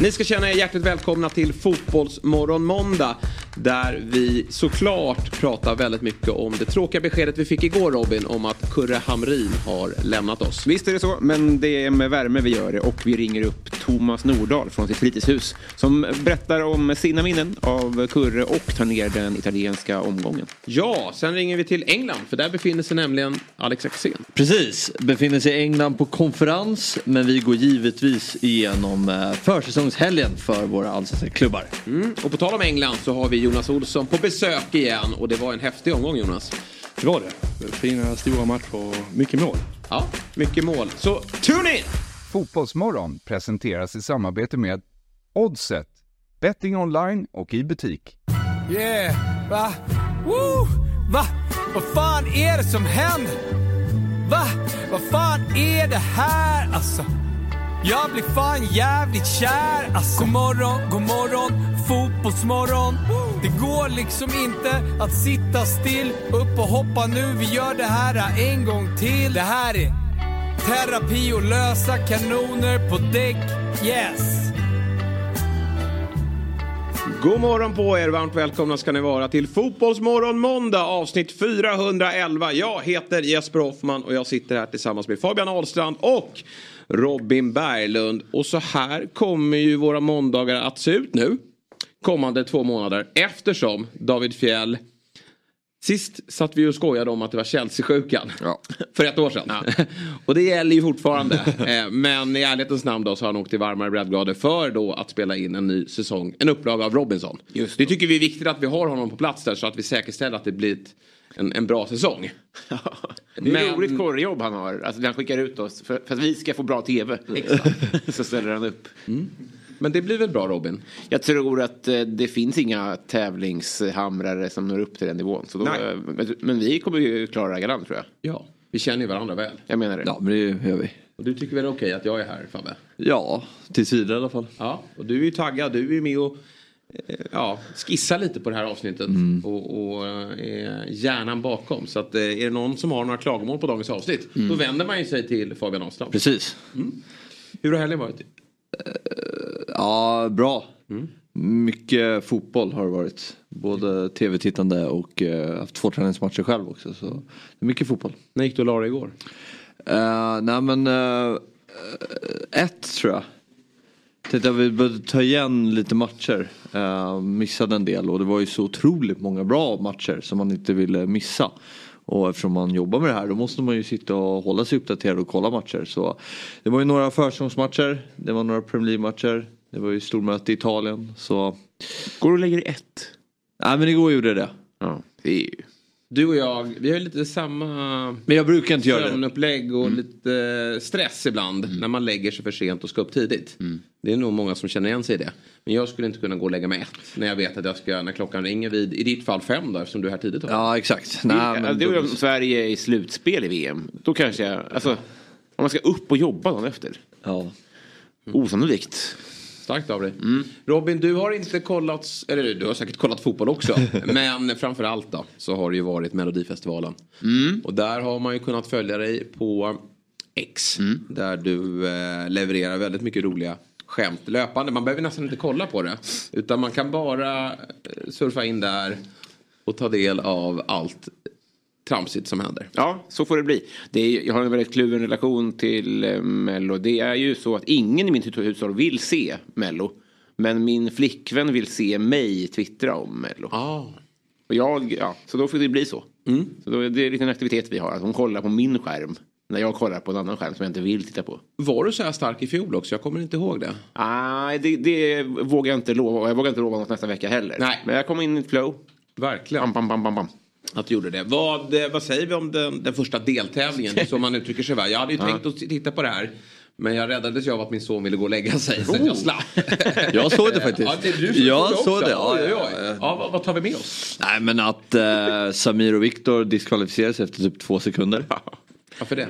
Ni ska känna er hjärtligt välkomna till Fotbollsmorgon måndag. Där vi såklart pratar väldigt mycket om det tråkiga beskedet vi fick igår Robin om att Kurre Hamrin har lämnat oss. Visst är det så, men det är med värme vi gör det och vi ringer upp Thomas Nordahl från sitt fritidshus som berättar om sina minnen av Kurre och tar ner den italienska omgången. Ja, sen ringer vi till England för där befinner sig nämligen Alex Axén. Precis, befinner sig i England på konferens men vi går givetvis igenom eh, försäsongshelgen för våra allsvenska klubbar. Mm. Och på tal om England så har vi Jonas Olsson på besök igen och det var en häftig omgång Jonas. Det var det. Fina stora matcher och mycket mål. Ja, mycket mål. Så tune in! Fotbollsmorgon presenteras i samarbete med Oddset, betting online och i butik. Yeah, va? Woo! Va? Vad fan är det som händer? Va? Vad fan är det här alltså? Jag blir fan jävligt kär alltså. God morgon, god morgon, fotbollsmorgon. Det går liksom inte att sitta still. Upp och hoppa nu, vi gör det här en gång till. Det här är terapi och lösa kanoner på däck. Yes! God morgon på er, varmt välkomna ska ni vara till Fotbollsmorgon måndag avsnitt 411. Jag heter Jesper Hoffman och jag sitter här tillsammans med Fabian Ahlstrand och Robin Berglund. Och så här kommer ju våra måndagar att se ut nu. Kommande två månader eftersom David Fjell Sist satt vi och skojade om att det var Chelsea-sjukan. Ja. För ett år sedan. och det gäller ju fortfarande. Eh, Men i ärlighetens namn då så har han åkt till varmare breddgrader för då att spela in en ny säsong. En upplaga av Robinson. Just det tycker vi är viktigt att vi har honom på plats där så att vi säkerställer att det blir ett, en, en bra säsong. Det är Men- roligt korrjobb han har. Alltså han skickar ut oss för, för att vi ska få bra tv. Så ställer han upp. Men det blir väl bra Robin? Jag tror att eh, det finns inga tävlingshamrare som når upp till den nivån. Så då, Nej. eh, men- vi kommer ju klara det galant tror jag. Ja. Vi känner ju varandra väl. Jag menar det. Ja men det gör vi. Och du tycker väl det är okej att jag är här Fabbe? Ja, tills vidare i alla fall. Ja, och du är ju taggad. Du är ju med och ja, skissar lite på det här avsnittet. Och, och eh, är hjärnan bakom. Så att, eh, är det någon som har några klagomål på dagens avsnitt. Då vänder man ju sig till Fabian Ahlstrand. Precis. Hur har helgen varit? Ja, bra. Mycket fotboll har det varit. Både tv-tittande och uh, haft två träningsmatcher själv också. Så mycket fotboll. När gick du och la dig igår? Uh, nej men uh, ett tror jag. Tänkte jag vi började ta igen lite matcher. Uh, missade en del och det var ju så otroligt många bra matcher som man inte ville missa. Och eftersom man jobbar med det här då måste man ju sitta och hålla sig uppdaterad och kolla matcher. Så det var ju några försäsongsmatcher, det var några Premier League-matcher. Det var ju stormöte i Italien. Så... Går du och lägger ett? Nej men igår gjorde jag det. Ja, det är ju... Du och jag, vi har ju lite samma Men jag brukar inte göra det. sömnupplägg och lite stress ibland. När man lägger sig för sent och ska upp tidigt. Det är nog många som känner igen sig i det. Men jag skulle inte kunna gå och lägga mig ett. När jag vet att jag ska, när klockan ringer vid, i ditt fall fem då eftersom du är här tidigt. Då. Ja exakt. det, Nej, men det är om Sverige är i slutspel i VM. Då kanske jag... Alltså, om man ska upp och jobba dagen efter. ja. Osannolikt. Starkt av dig. Robin, du har inte kollat, eller du har säkert kollat fotboll också. men framförallt då så har det ju varit Melodifestivalen. Och där har man ju kunnat följa dig på X. Där du eh, levererar väldigt mycket roliga skämt löpande. Man behöver nästan inte kolla på det. Utan man kan bara eh, surfa in där och ta del av allt tramsigt som händer. Ja, så får det bli. Det är, jag har en väldigt kluven relation till eh, Mello. Det är ju så att ingen i mitt hushåll vill se Mello. Men min flickvän vill se mig twittra om Mello. Ah. Och jag, ja, så då får det bli så. Så då, det är en liten aktivitet vi har. Att hon kollar på min skärm. När jag kollar på en annan skärm som jag inte vill titta på. Var du så här stark i fjol också? Jag kommer inte ihåg det. Nej, det, det vågar jag inte lova. Och Jag vågar inte lova något nästa vecka heller. Nej. Men jag kom in i ett flow. Verkligen. Bam, bam, bam, bam, bam. Att du gjorde det. Vad, eh, vad säger vi om den, den första deltävlingen? Som man uttrycker sig va? Jag hade ju tänkt att titta på det här. Men jag räddades ju av att min son ville gå och lägga sig. Så jag slapp. Jag såg det faktiskt. Ja, det du Jag såg det, ja, ja, ja. Ja, vad, vad tar vi med oss? Nej men att eh, Samir och Viktor diskvalificeras efter typ två sekunder. Varför det?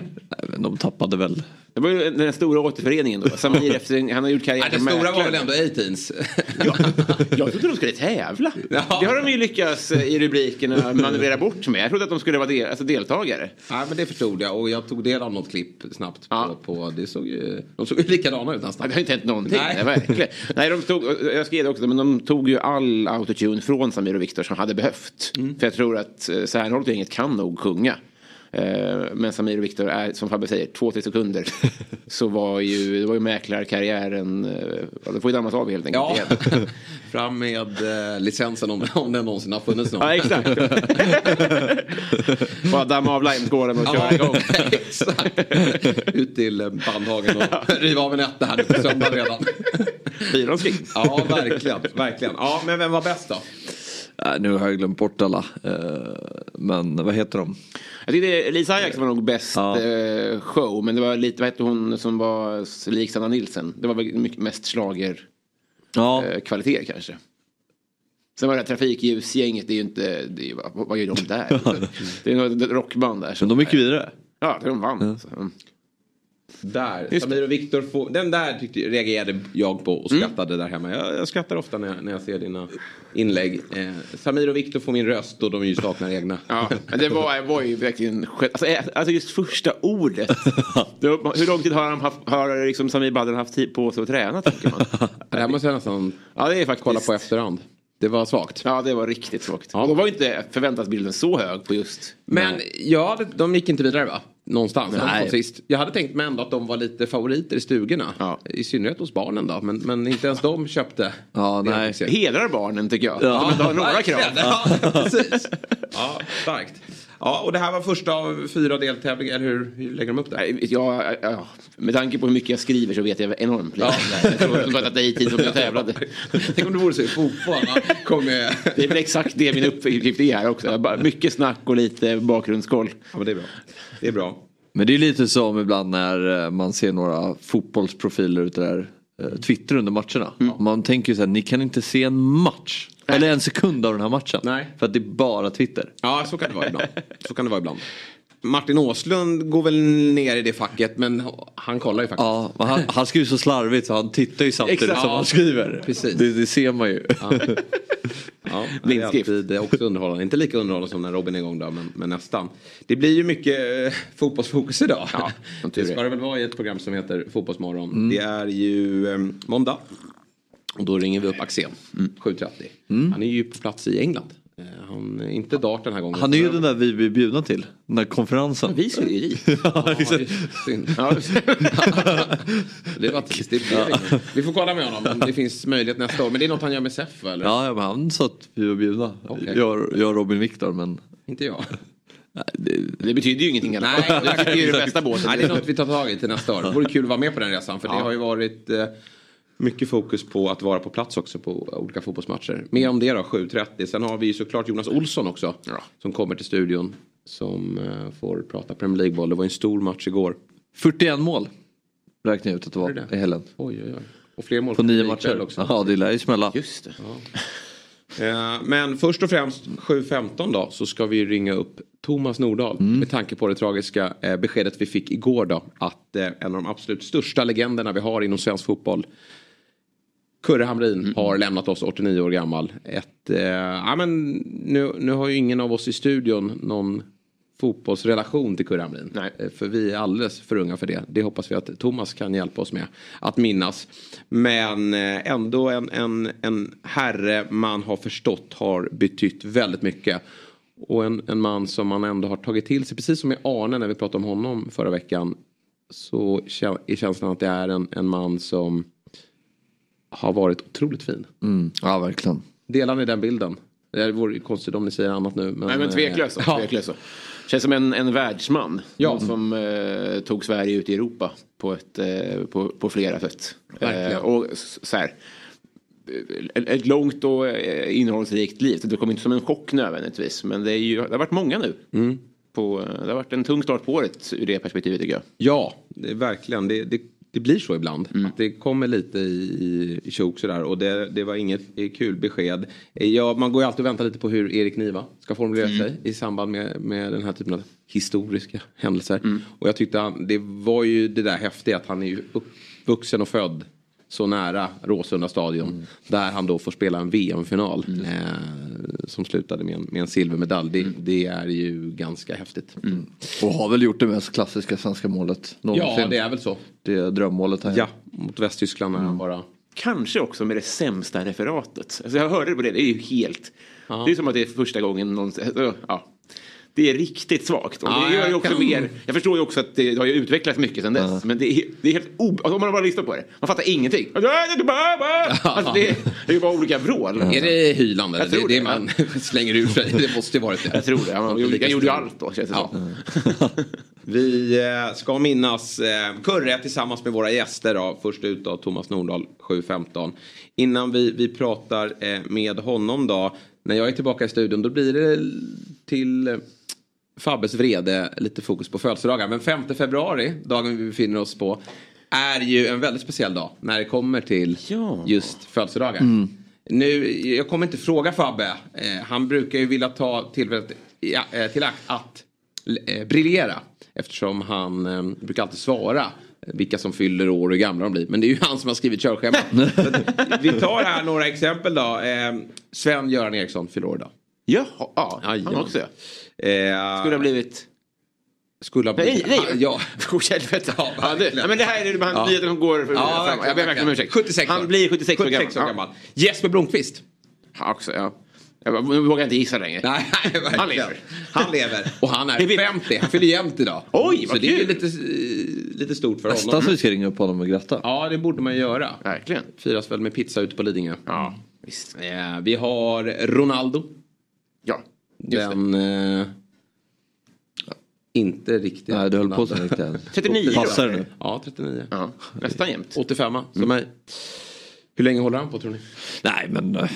De tappade väl. Det var ju den stora återföreningen då. Samir efter, han har gjort karriär Nej, det stora var väl ändå A-Teens? Ja, jag trodde de skulle tävla. Det har de ju lyckats eh, i rubrikerna manövrera bort med. Jag trodde att de skulle vara del, alltså deltagare. Nej men det förstod jag och jag tog del av något klipp snabbt Ja. på, på det såg ju, de såg ju likadana ut Ja, nästan. Det har inte hänt någonting. Nej. Nej. verkligen. Nej, de tog, jag skrev det också, men de tog ju all autotune från Samir och Viktor som hade behövt. För jag tror att eh, Särnholt-gänget kan nog sjunga. Eh, Men Samir och Viktor är, som Fabbe säger, två, tre sekunder. Så var ju, det var ju mäklarkarriären, eh, det får ju dammas av helt enkelt. Ja, fram med eh, licensen om, om den någonsin har funnits någon. Ja, exakt. Bara damma av limeskålen och köra igång. exakt. Ut till Bandhagen och riva av en etta här nu på söndag redan. Fyraårsring. Ja, verkligen. verkligen. Ja, men vem var bäst då? Nej, nu har jag glömt bort alla. Eh, Men vad heter de? Jag tyckte Lisa Ajax var nog bäst Ja. eh, show. Men det var lite, vad hette hon som var lik Sanna Nilsen? Det var väl mycket mest slager Ja, eh, kvaliteter kanske. Sen var det här trafikljusgänget, det är ju inte, det är, vad, gör de där? det är något rockband där. men de gick vidare. ja, de vann. alltså. Mm. Där, Just Samir och Viktor får, den där tyckte, reagerade jag på och skrattade där hemma. Jag, jag skrattar ofta när jag, när jag ser dina inlägg. Eh, Samir och Viktor får min röst och de ju saknar egna. Ja, men det var, var ju verkligen. Alltså, eh, alltså just första ordet. Hur lång tid har, han haft, har liksom Samir Badran haft tid på sig att träna tänker man? Det här måste jag nästan Ja, det är faktiskt. kolla på efterhand. Det var svagt. Ja, det var riktigt svagt. Ja. Och då var inte förväntansbilden så hög på just... Men ja, de gick inte vidare va? Någonstans. De Nej. sist. Jag hade tänkt mig ändå att de var lite favoriter i stugorna. Ja. I synnerhet hos barnen då. Men, men inte ens de köpte. Ja, nej. Hedrar barnen tycker jag. Ja. Inte har några krav. Ja, precis. Ja, starkt. Ja, och det här var första av fyra deltävlingar. Eller hur, hur lägger de upp det? Nej, Ja, ja, med tanke på hur mycket jag skriver så vet jag enormt lite. Jag tror att det är i tid som jag tävlade. Tänk om det vore så i fotboll. va? Kom med. Det är väl exakt det min uppgift är här också. Bara Mycket snack och lite bakgrundskoll. Ja, men det är bra. Det är bra. Men det är lite som ibland när eh, man ser några fotbollsprofiler ute där eh, Twitter under matcherna. Man tänker ju så här, ni kan inte se en match. Eller en sekund av den här matchen. Nej. För att det är bara Twitter. Ja, så kan det vara ibland. Så kan det vara ibland. Martin Åslund går väl ner i det facket, men han kollar ju faktiskt. Ja, han, han skriver så slarvigt så han tittar ju samtidigt Exakt. som Ja, han skriver. precis. Det, det ser man ju. Ja, det är Blindskrift. alltid eh, också underhållande. Inte lika underhållande som när Robin är igång då, men, men nästan. Det blir ju mycket eh, fotbollsfokus idag. Ja, det är. ska det väl vara i ett program som heter Fotbollsmorgon. Det är ju eh, måndag. Och då ringer vi upp Axén, 7.30. Han är ju på plats i England. Eh, Han är inte dart den här gången. Han är ju den där vi blir bjudna till. Den där konferensen. Vi skulle ju dit. Ja, Ja, exakt. det. Ja, Det var trist. Det inget. Vi får kolla med honom om det finns möjlighet nästa år. Men det är något han gör med SEF eller? Ja, ja, men han sa att vi var bjudna. Okej. Jag, jag Robin Viktor men... Inte jag. Det, det betyder ju ingenting. Nej, Det är ju den bästa båten. Nej, det är något vi tar tag i till nästa år. Det vore kul att vara med på den resan. För det har ju varit eh, mycket fokus på att vara på plats också på olika fotbollsmatcher. Mer om det då, 7.30. Sen har vi ju såklart Jonas Olsson också. Som kommer till studion. Som eh, får prata Premier League-boll. Det var en stor match igår. 41 mål räknar jag ut att det var det i helgen. Oj, oj, oj. Och fler mål På nio matcher. också. Ja, det lär ju smälla. Just det. Eh, Men först och främst 7.15 då så ska vi ringa upp Thomas Nordahl. Med tanke på det tragiska eh, beskedet vi fick igår då. Att en av de absolut största legenderna vi har inom svensk fotboll. Kurre Hamrin har lämnat oss 89 år gammal. Ett, eh, ja, men nu, nu har ju ingen av oss i studion någon fotbollsrelation till Kurre Hamrin. Nej. Eh, För vi är alldeles för unga för det. Det hoppas vi att Thomas kan hjälpa oss med att minnas. Men eh, ändå en, en, en herre man har förstått har betytt väldigt mycket. Och en, en man som man ändå har tagit till sig. Precis som i Arne när vi pratade om honom förra veckan. Så är känslan att det är en, en man som har varit otroligt fin. Mm. Ja, verkligen. Delar ni den bilden? Det vore konstigt om ni säger annat nu. Men, Nej men tveklöst. eh, så, ja. tveklöst så. Känns som en, en världsman. Ja. Någon som eh, tog Sverige ut i Europa på, ett, eh, på, på flera sätt. Verkligen. Eh, och så här. eh, Ett, långt och eh, innehållsrikt liv. Det kommer inte som en chock nödvändigtvis. Men det, är ju, det har varit många nu. På, eh, det har varit en tung start på året ur det perspektivet tycker jag. Ja, det är verkligen. Det, det det blir så ibland. Mm. Att det kommer lite i, i, tjok sådär och det, det var inget kul besked. Eh, Ja, man går ju alltid och väntar lite på hur Erik Niva ska formulera Mm. sig i samband med, med den här typen av historiska händelser. Mm. Och jag tyckte han, det var ju det där häftiga att han är ju uppvuxen och född så nära Råsunda stadion. Mm. Där han då får spela en VM-final. Eh, som slutade med en, med en silvermedalj. Det, Mm. det är ju ganska häftigt. Och har väl gjort det mest klassiska svenska målet någonsin. Ja, det är väl så. Det är drömmålet här. Ja, mot Västtyskland när Mm. han bara... Kanske också med det sämsta referatet. Alltså jag hörde på det, det är ju helt... Det är som att det är första gången någonsin... alltså, Ja. Det är riktigt svagt. Och Ja, det gör ju jag också kan- mer... Jag förstår ju också att det har ju utvecklats mycket sedan dess. Men det är, det är helt o... Alltså, om man bara lyssnar på det. Man fattar ingenting. Alltså, det, är- det är ju bara olika vrål. Är det hylande? Jag Det är det det, man slänger ur sig. Det måste ju varit det. Jag tror det. Han gjorde, jag gjorde ju allt då känns det Ja. som. Vi eh, ska minnas eh, Kurre tillsammans med våra gäster. Då. Först ut då Thomas Nordahl 7.15. Innan vi, vi pratar eh, med honom då. När jag är tillbaka i studion då blir det till Fabbes vrede lite fokus på födelsedagar. Men 5 februari, dagen vi befinner oss på, är ju en väldigt speciell dag när det kommer till Ja. just födelsedagar. Nu, jag kommer inte fråga Fabbe. Eh, han brukar ju vilja ta tillfället i- eh, till akt att eh, briljera. Eftersom han eh, brukar alltid svara vilka som fyller år och hur gamla de blir. Men det är ju han som har skrivit körschemat. Vi tar här några exempel då. Eh, Sven-Göran Eriksson fyller år idag. Jaha, ja. Han också ja. Eh, Skulle ha blivit... skulle ha Nej, blivit... nej. Ah, ja. Åh, helvete. Ja, Ja, det, nej, men det här är han, Ja. nyheten som går för, Ja, fram. verkligen, Jag ber verkligen om ursäkt. 76 år. Han blir 76, 76 år Ja. gammal. Jesper Blomqvist. Ja, också, ja. Jag nu vågar jag inte gissa längre. Nej, verkligen. Han lever. Han lever. Och han är Det vet- 50. Han fyller jämnt idag. Oj, Så vad det är ju kul. lite, lite stort för Nästan honom. vi ska ringa upp honom och gratta. Ja, det borde man göra. Verkligen. Firas väl med pizza ute på Lidingö. Ja, visst. Eh, vi har Ronaldo. Den... Eh, inte riktigt. Nej, du höll på så Ronaldo. riktigt. 39 då. Passar det nu? Ja, 39. Ja, nästan jämnt. 85 som mig. Hur länge håller han på tror ni? Nej men eh,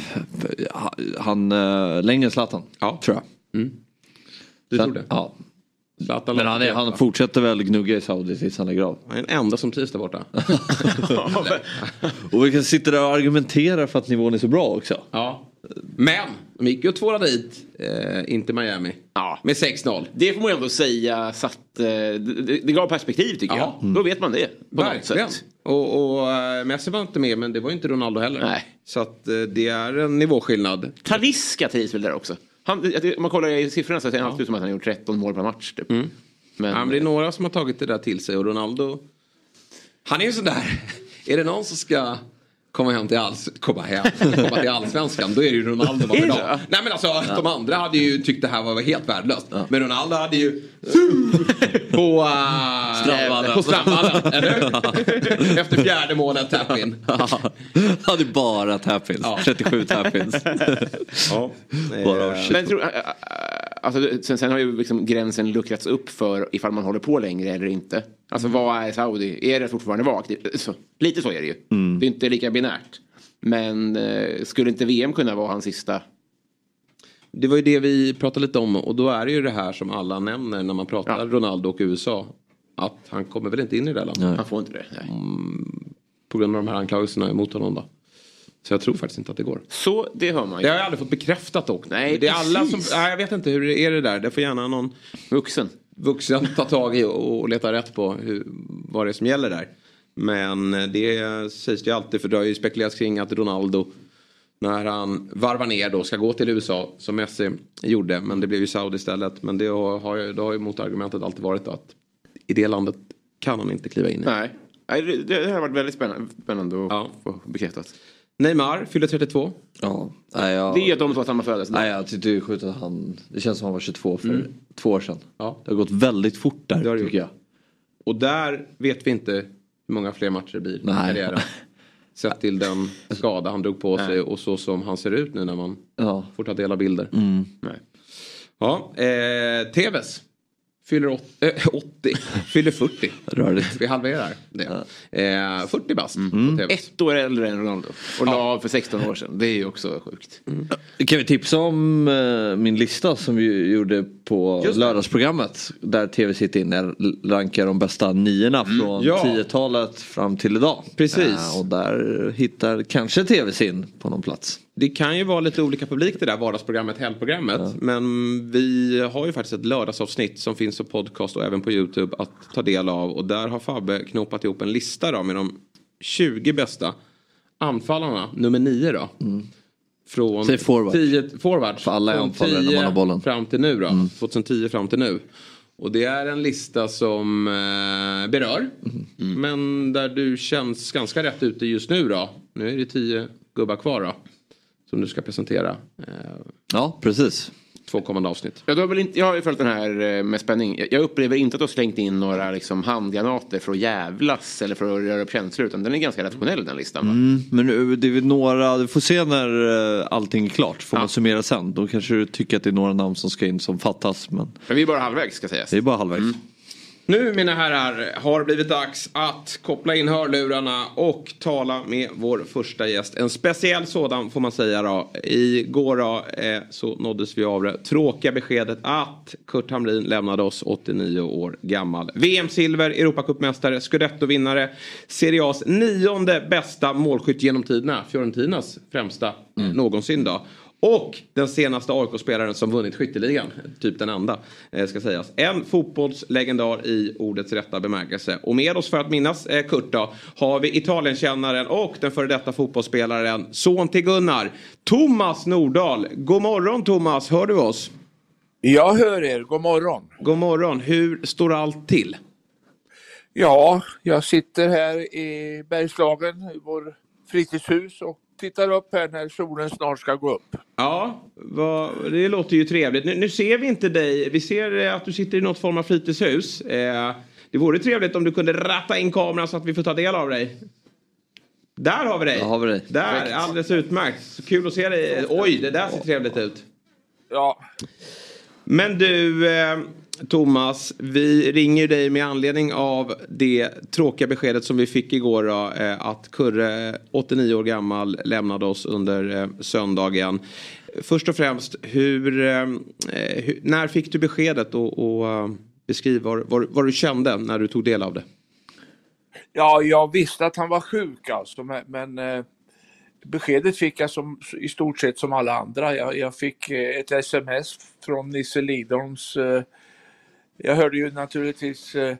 han, uh, längre än Zlatan. Ja. Tror jag. Du Sen- tror det? Ja. Zlatan Men han, är, han fortsätter väl gnugga i Saudi tills han lägger av. Han är den enda som trivs där borta. Och vi kan sitta där och argumentera för att nivån är så bra också. ja. Men, de gick ju och tvålade dit, eh, inte Miami. Ja. Med 6-0. Det får man ju ändå säga satt, eh, det, det gav perspektiv tycker Ja. jag. Då vet man det. På något Verkligen. sätt. Och, och eh, Messi var inte med men det var ju inte Ronaldo heller. Nej. Så att eh, det är en nivåskillnad. Taliska trivs väl där också. Han, om man kollar i siffrorna så ser det alltid ut som att han gjort 13 mål per match. Typ. Men, Ja, men det är några som har tagit det där till sig och Ronaldo. Han är ju sådär. Är det någon som ska komma hem till, alls, komma hem, komma till allsvenskan då är det ju Ronaldo varje dag. Nej men alltså de andra hade ju tyckt det här var helt värdelöst. Men Ronaldo hade ju på, uh, Strandvallen. på Strandvallen. Eller? Efter fjärde målet tap-in. Han hade bara tap-ins. Ja. 37 tap-ins. Ja. Bara Eh, men tror, alltså, sen, sen har ju liksom gränsen luckrats upp för ifall man håller på längre eller inte. Alltså vad är Saudi? Är det fortfarande vagt? Så, lite så är det ju. Det är inte lika binärt. Men eh, skulle inte VM kunna vara hans sista? Det var ju det vi pratade lite om och då är det ju det här som alla nämner när man pratar Ja. Ronaldo och USA. Att han kommer väl inte in i det landet. Han får inte det. Nej. På grund av de här anklagelserna emot honom då. Så jag tror faktiskt inte att det går. Så det hör man Det ju. har jag aldrig fått bekräftat dock. Nej, det är alla som, nej, jag vet inte hur det är det där. Det får gärna någon Vuxen. vuxen ta tag i och, och leta rätt på hur, vad det är som gäller där. Men det sägs det ju alltid för det har ju spekulerats kring att Ronaldo när han varvar ner då ska gå till USA som Messi gjorde. Men det blev ju Saudi istället. Men det har, ju- det har ju motargumentet alltid varit att i det landet kan han inte kliva in i. Nej. Nej, det, det har varit väldigt spännande, spännande att Ja. få bekräftat. Neymar fyller 32. Ja. Nej, jag, Det är att de som har samma födelsedag. nej, jag tyckte det är sjukt att han... Det känns som han var 22 för två år sedan. Ja. Det har gått väldigt fort där Det har det tycker jag. Och där vet vi inte hur många fler matcher det blir i karriären. Sett till den skada han drog på sig och så som han ser ut nu när man Ja. får ta del av bilder. Nej. Ja, eh, TVs fyller åt, äh, 80, fyller 40. Rörigt. Vi halverar det. Eh, 40 bast TV. Ett år äldre än Ronaldo. Och la av för 16 år sedan. Det är ju också sjukt. Kan vi tipsa om eh, min lista som vi gjorde på Just lördagsprogrammet. Där TV City inne rankar de bästa niorna från Ja. 10-talet fram till idag. Precis. Eh, och där hittar kanske TV sin på någon plats. Det kan ju vara lite olika publik det där vardagsprogrammet, helgprogrammet. Men vi har ju faktiskt ett lördagsavsnitt som finns på podcast och även på YouTube att ta del av. Och där har Fabbe knopat ihop en lista då med de 20 bästa anfallarna, nummer 9 då. Från Säg forward. 10, forward. För alla är anfallare när man har bollen. fram till nu då. 2010 fram till nu. Och det är en lista som eh, berör. Men där du känns ganska rätt ute just nu då. Nu är det 10 gubbar kvar då. Som du ska presentera. Eh, Ja, precis. två kommande avsnitt. Ja, du har väl inte, jag har ju följt den här eh, med spänning. Jag- Jag upplever inte att du har slängt in några liksom, handgranater för att jävlas eller för att röra upp känslor. Utan den är ganska rationell den listan. Va? Mm, men nu, det är väl några, du får se när eh, allting är klart. Får Ja. man summera sen. Då kanske du tycker att det är några namn som ska in som fattas. Men Men vi är bara halvvägs ska sägas. det är bara halvvägs. Nu mina herrar har blivit dags att koppla in hörlurarna och tala med vår första gäst. En speciell sådan får man säga då. Igår då, eh, så nåddes vi av det tråkiga beskedet att Kurt Hamrin lämnade oss 89 år gammal. VM-silver, Europacupmästare, Scudetto-vinnare, Serie A's nionde bästa målskytt genom tiderna. Fiorentinas främsta eh, någonsin då. Och den senaste AIK-spelaren som vunnit skytteligan. Typ den enda, eh, ska sägas. En fotbollslegendar i ordets rätta bemärkelse. Och med oss för att minnas eh, Kurt då, har vi Italienkännaren och den före detta fotbollsspelaren, son till Gunnar, Thomas Nordahl. God morgon Thomas, hör du oss? Jag hör er, god morgon. God morgon, hur står allt till? Ja, jag sitter här i Bergslagen, i vår fritidshus och tittar upp här när solen snart ska gå upp. Ja, vad, det låter ju trevligt. Nu, nu ser vi inte dig. Vi ser eh, att du sitter i något form av fritidshus. Eh, det vore trevligt om du kunde ratta in kameran så att vi får ta del av dig. Där har vi dig. Där har vi dig. Där, alldeles utmärkt. Så kul att se dig. Oj, det där ser trevligt ut. Ja, Men du, eh, Thomas, vi ringer dig med anledning av det tråkiga beskedet som vi fick igår då, eh, att Kurre, 89 år gammal, lämnade oss under eh, söndagen. Först och främst, hur, eh, hur, när fick du beskedet och, och beskriv vad, vad, vad du kände när du tog del av det? ja, jag visste att han var sjuk alltså, men, men beskedet fick jag som, i stort sett som alla andra. Jag, jag fick ett sms från Nisse Lidholms. Eh, jag hörde ju naturligtvis eh,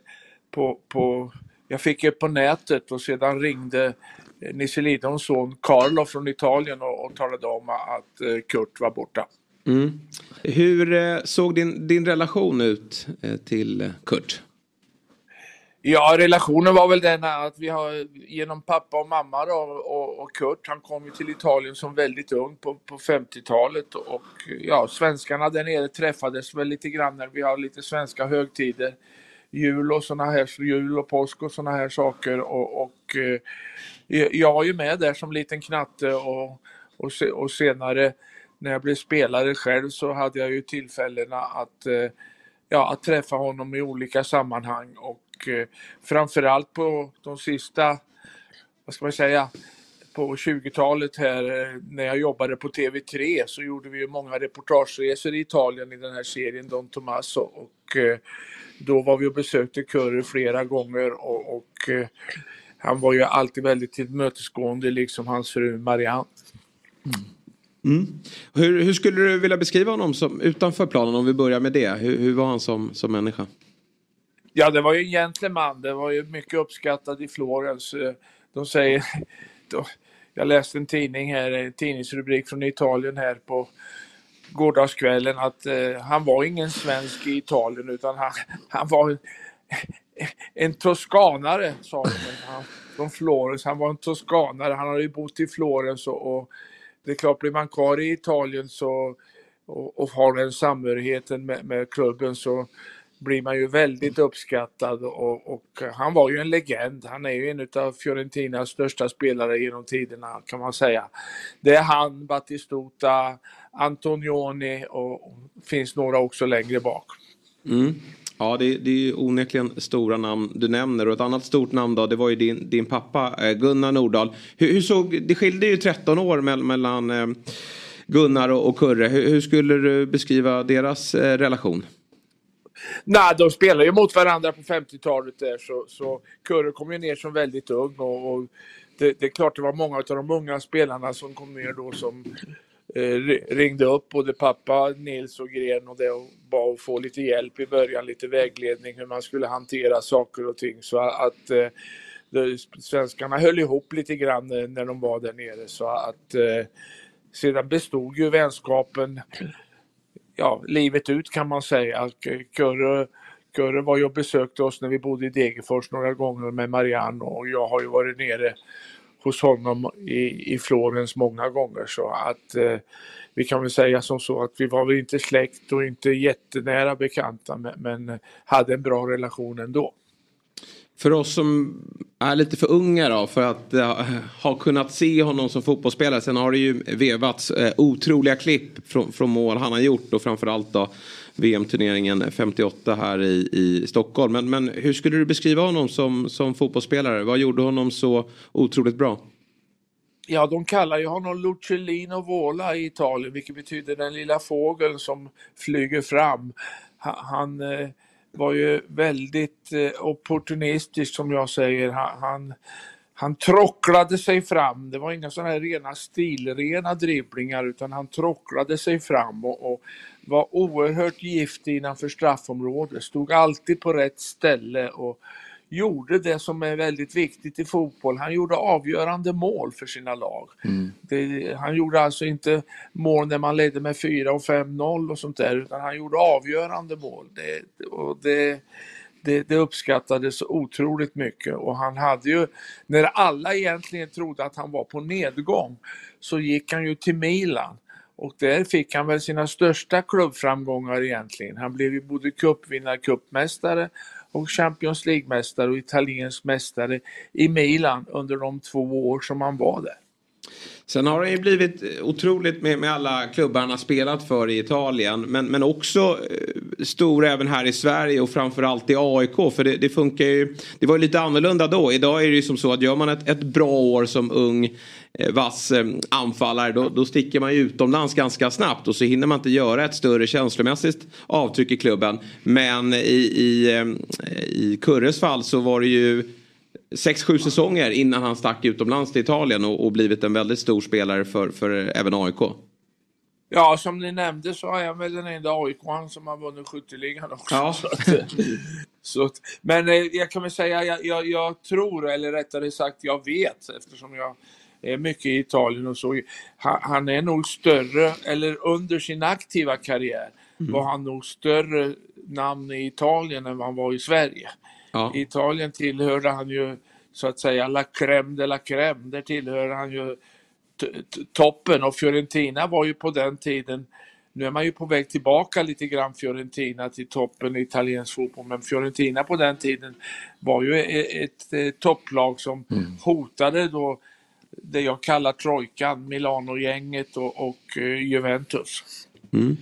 på, på, jag fick det på nätet och sedan ringde eh, Nisse Lidholms son Carlo från Italien och, och talade om att eh, Kurt var borta. Mm. Hur såg din, din relation ut till Kurt? Ja, relationen var väl den att vi har genom pappa och mamma då, och, och Kurt, han kom ju till Italien som väldigt ung på, på 50-talet och ja, svenskarna där nere träffades väl lite grann när vi har lite svenska högtider. Jul och såna här, jul och påsk och såna här saker och, och eh, jag var ju med där som liten knatte och, och, se, och senare när jag blev spelare själv så hade jag ju tillfällena att eh, ja, att träffa honom i olika sammanhang och eh, framförallt på de sista, vad ska man säga, på 20-talet här eh, när jag jobbade på TV3 så gjorde vi ju många reportageresor i Italien i den här serien Don Tommaso och eh, då var vi och besökte Curry flera gånger och, och eh, han var ju alltid väldigt tillmötesgående liksom hans fru Marianne. Mm. Mm. Hur, hur skulle du vilja beskriva honom som, utanför planen om vi börjar med det? Hur, hur var han som, som människa? Ja, det var ju en gentleman. Det var ju mycket uppskattad i Florens. Eh, de säger... Då, jag läste en tidning här, en tidningsrubrik från Italien här på gårdagskvällen att eh, han var ingen svensk i Italien utan han, han var en, en toskanare, sa de. Han, från Florens. Han var en toskanare. Han hade ju bott i Florens och, och det är klart, blir man kvar i Italien så och, och har den samhörigheten med, med klubben så blir man ju väldigt uppskattad och, och han var ju en legend. Han är ju en av Fiorentinas största spelare genom tiderna kan man säga. Det är han, Battistuta, Antonioni och, finns några också längre bak. Mm. Ja, det, det är ju onekligen stora namn du nämner. Och ett annat stort namn då, det var ju din, din pappa eh, Gunnar Nordahl. Hur, hur såg, det skilde ju 13 år mellan, mellan Gunnar och, och Kurre. Hur, hur, skulle du beskriva deras eh, relation? Nej, de spelade ju mot varandra på 50-talet där så, så Kurre kom ju ner som väldigt ung och, och det, det, är klart det var många av de unga spelarna som kom ner då som eh, ringde upp både pappa Nils och Gren och det och bad att få lite hjälp i början, lite vägledning hur man skulle hantera saker och ting. Så att eh, de, svenskarna höll ihop lite grann eh, när de var där nere. Så att eh, sedan bestod ju vänskapen ja, livet ut kan man säga. Kurre, Kurre var ju och besökte oss när vi bodde i Degerfors några gånger med Marianne och jag har ju varit nere hos honom i, i Florens många gånger så att eh, vi kan väl säga som så att vi var väl inte släkt och inte jättenära bekanta men, men hade en bra relation ändå. För oss som är lite för unga då för att äh, ha kunnat se honom som fotbollsspelare. Sen har det ju vevats äh, otroliga klipp från, från mål han har gjort och framförallt då VM-turneringen 58 här i, i Stockholm. Men, men hur skulle du beskriva honom som, som fotbollsspelare? Vad gjorde honom så otroligt bra? Ja, de kallar ju honom Lucellino Vola i Italien, vilket betyder den lilla fågeln som flyger fram. Han, han var ju väldigt eh, opportunistisk som jag säger. Han, han, han trocklade sig fram. Det var inga sådana här rena stilrena dribblingar utan han trocklade sig fram och, och var oerhört giftig innanför straffområdet. Stod alltid på rätt ställe och gjorde det som är väldigt viktigt i fotboll. Han gjorde avgörande mål för sina lag. Mm. Det, han gjorde alltså inte mål när man ledde med 4 och 5-0 och sånt där utan han gjorde avgörande mål. Det, och det, det, det uppskattades otroligt mycket och han hade ju, när alla egentligen trodde att han var på nedgång, så gick han ju till Milan och där fick han väl sina största klubbframgångar egentligen. Han blev ju både cupvinnare, cupmästare och Champions League-mästare och italiensk mästare i Milan under de två år som han var där. Sen har det ju blivit otroligt med, med alla klubbar han har spelat för i Italien. Men, men också eh, stor även här i Sverige och framförallt i AIK. För det, det funkar ju. Det var ju lite annorlunda då. Idag är det ju som så att gör man ett, ett bra år som ung eh, vass eh, anfallare då, då sticker man ju utomlands ganska snabbt och så hinner man inte göra ett större känslomässigt avtryck i klubben. Men i, i, eh, i Kurres fall så var det ju sex, sju säsonger innan han stack utomlands till Italien och, och blivit en väldigt stor spelare för, för även AIK. Ja, som ni nämnde så är han väl den enda aik som har vunnit skytteligan också. Ja. Så att, så att, men eh, jag kan väl säga, jag, jag, jag, tror, eller rättare sagt jag vet eftersom jag är mycket i Italien och så. Han, han är nog större, eller under sin aktiva karriär mm. var han nog större namn i Italien än vad han var i Sverige. Ja. I Italien tillhörde han ju så att säga la crème de la crème. Där tillhörde han ju toppen och Fiorentina var ju på den tiden nu är man ju på väg tillbaka lite grann Fiorentina till toppen i italiensk fotboll men Fiorentina på den tiden var ju ett, ett, ett topplag som mm. hotade då det jag kallar trojkan, Milano-gänget och, och uh, Juventus. Mm.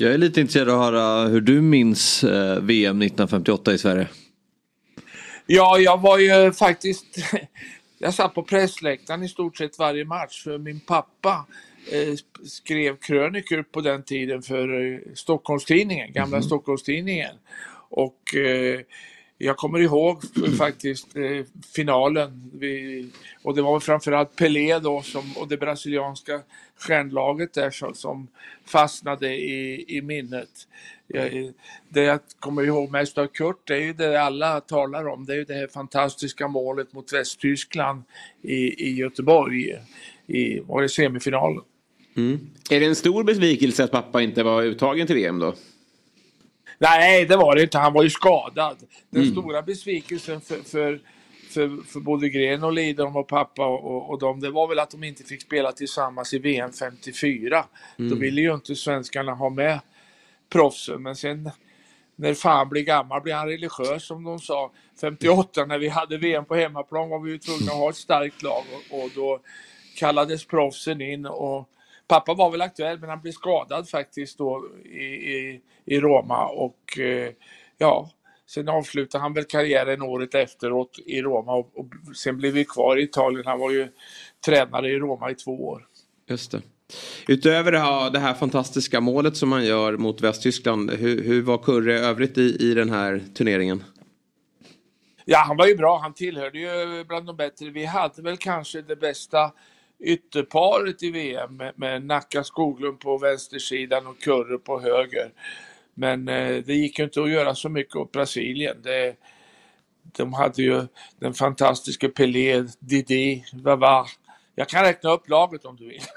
Jag är lite intresserad av att höra hur du minns eh, VM 1958 i Sverige. Ja, jag var ju faktiskt... Jag satt på pressläktaren i stort sett varje match för min pappa eh, skrev krönikor på den tiden för eh, Stockholmstidningen, gamla mm. Stockholmstidningen. Och eh, jag kommer ihåg faktiskt eh, finalen vi, och det var framförallt Pelé då som, och det brasilianska stjärnlaget där som, som fastnade i, i minnet. Det jag kommer ihåg mest av Kurt, det är ju det alla talar om, det är ju det här fantastiska målet mot Västtyskland i, i Göteborg i, var det semifinalen. Mm. Är det en stor besvikelse att pappa inte var uttagen till VM då? Nej, det var det inte. Han var ju skadad. Den mm. stora besvikelsen för, för, för, för både Gren och Lidholm och pappa och, och, och dem, det var väl att de inte fick spela tillsammans i VM 54. Mm. Då ville ju inte svenskarna ha med proffsen. Men sen när fan blir gammal blir han religiös som de sa. 58 när vi hade VM på hemmaplan var vi ju tvungna att ha ett starkt lag och, och då kallades proffsen in och pappa var väl aktuell men han blev skadad faktiskt då i, i, i Roma och eh, ja, Sen avslutade han väl karriären året efteråt i Roma och, och sen blev vi kvar i Italien. Han var ju tränare i Roma i två år. Just det. Utöver det här, det här fantastiska målet som han gör mot Västtyskland. Hur, hur var Kurre övrigt i, i den här turneringen? Ja, han var ju bra. Han tillhörde ju bland de bättre. Vi hade väl kanske det bästa ytterparet i VM med, med Nacka Skoglund på vänstersidan och Kurre på höger. Men eh, det gick ju inte att göra så mycket åt Brasilien. Det, de hade ju den fantastiska Pelé, Didi, Vava. Jag kan räkna upp laget om du vill.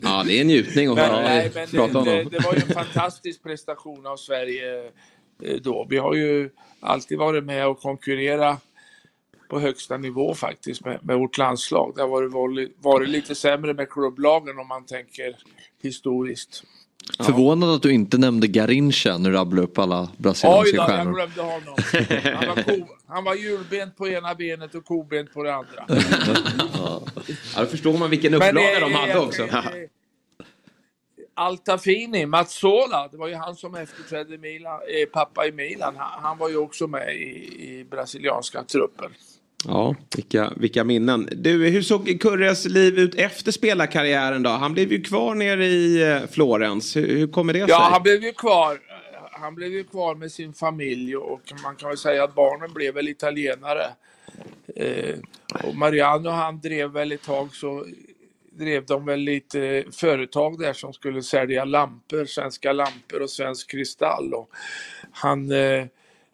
ja, det är en njutning att höra nej, men prata om det, det, var ju en fantastisk prestation av Sverige eh, då. Vi har ju alltid varit med och konkurrera på högsta nivå faktiskt med, med vårt landslag. Det har varit, varit lite sämre med klubblagen om man tänker historiskt. Ja. Förvånad att du inte nämnde Garincha när du rabblade upp alla brasilianska Oj då, stjärnor. jag glömde honom. Han var, ko, han var hjulbent på ena benet och kobent på det andra. ja. då förstår man vilken upplaga Men, de hade också. Eh, Altafini, Mazzola, det var ju han som efterträdde Milan, eh, pappa i Milan. Han, han, var ju också med i, i brasilianska truppen. Ja, vilka, vilka minnen. Du, hur såg Kurres liv ut efter spelarkarriären då? Han blev ju kvar nere i eh, Florens. Hur, hur kommer det sig? Ja, han blev ju kvar. Han blev ju kvar med sin familj och man kan väl säga att barnen blev väl italienare. Eh, och Mariano han drev väl ett tag så drev de väl lite företag där som skulle sälja lampor, svenska lampor och svensk kristall. Och han eh,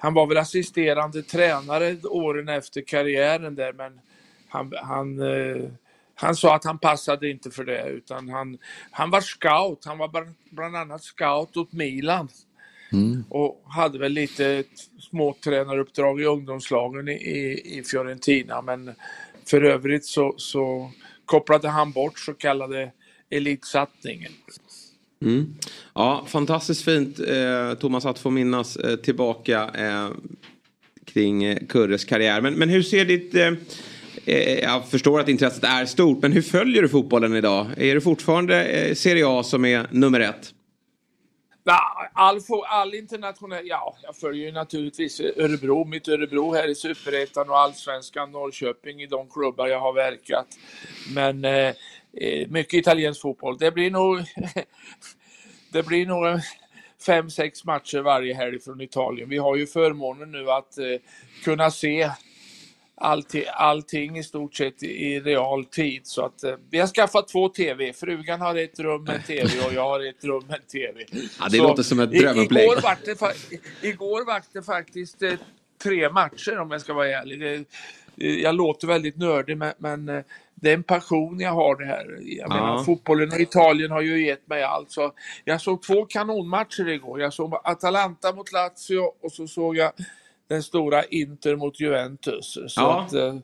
han var väl assisterande tränare åren efter karriären där men han, han, eh, han sa att han passade inte för det utan han, han var scout. Han var bland annat scout åt Milan. Mm. Och hade väl lite små tränaruppdrag i ungdomslagen i, i, i Fiorentina men för övrigt så, så kopplade han bort så kallade elitsatsningen. Mm. Ja, fantastiskt fint eh, Thomas att få minnas eh, tillbaka eh, kring eh, Kurres karriär. Men, men hur ser ditt... Eh, eh, jag förstår att intresset är stort, men hur följer du fotbollen idag? Är det fortfarande eh, Serie A som är nummer ett? All, all internationell, ja, jag följer ju naturligtvis Örebro, mitt Örebro här i Superettan och Allsvenskan, Norrköping i de klubbar jag har verkat. Men eh, mycket italiensk fotboll. Det blir nog, det blir nog fem, sex matcher varje helg från Italien. Vi har ju förmånen nu att eh, kunna se allting, allting i stort sett i real tid. Så att, eh, vi har skaffat två TV. Frugan har ett rum med TV och jag har ett rum med TV. Ja, det så, låter som ett drömupplägg. Igår var det, igår var det faktiskt eh, tre matcher om jag ska vara ärlig. Det, jag låter väldigt nördig men, men det är en passion jag har det här. Jag ja. menar, fotbollen och Italien har ju gett mig allt. Så jag såg två kanonmatcher igår. Jag såg Atalanta mot Lazio och så såg jag den stora Inter mot Juventus. Så, ja. att, eh,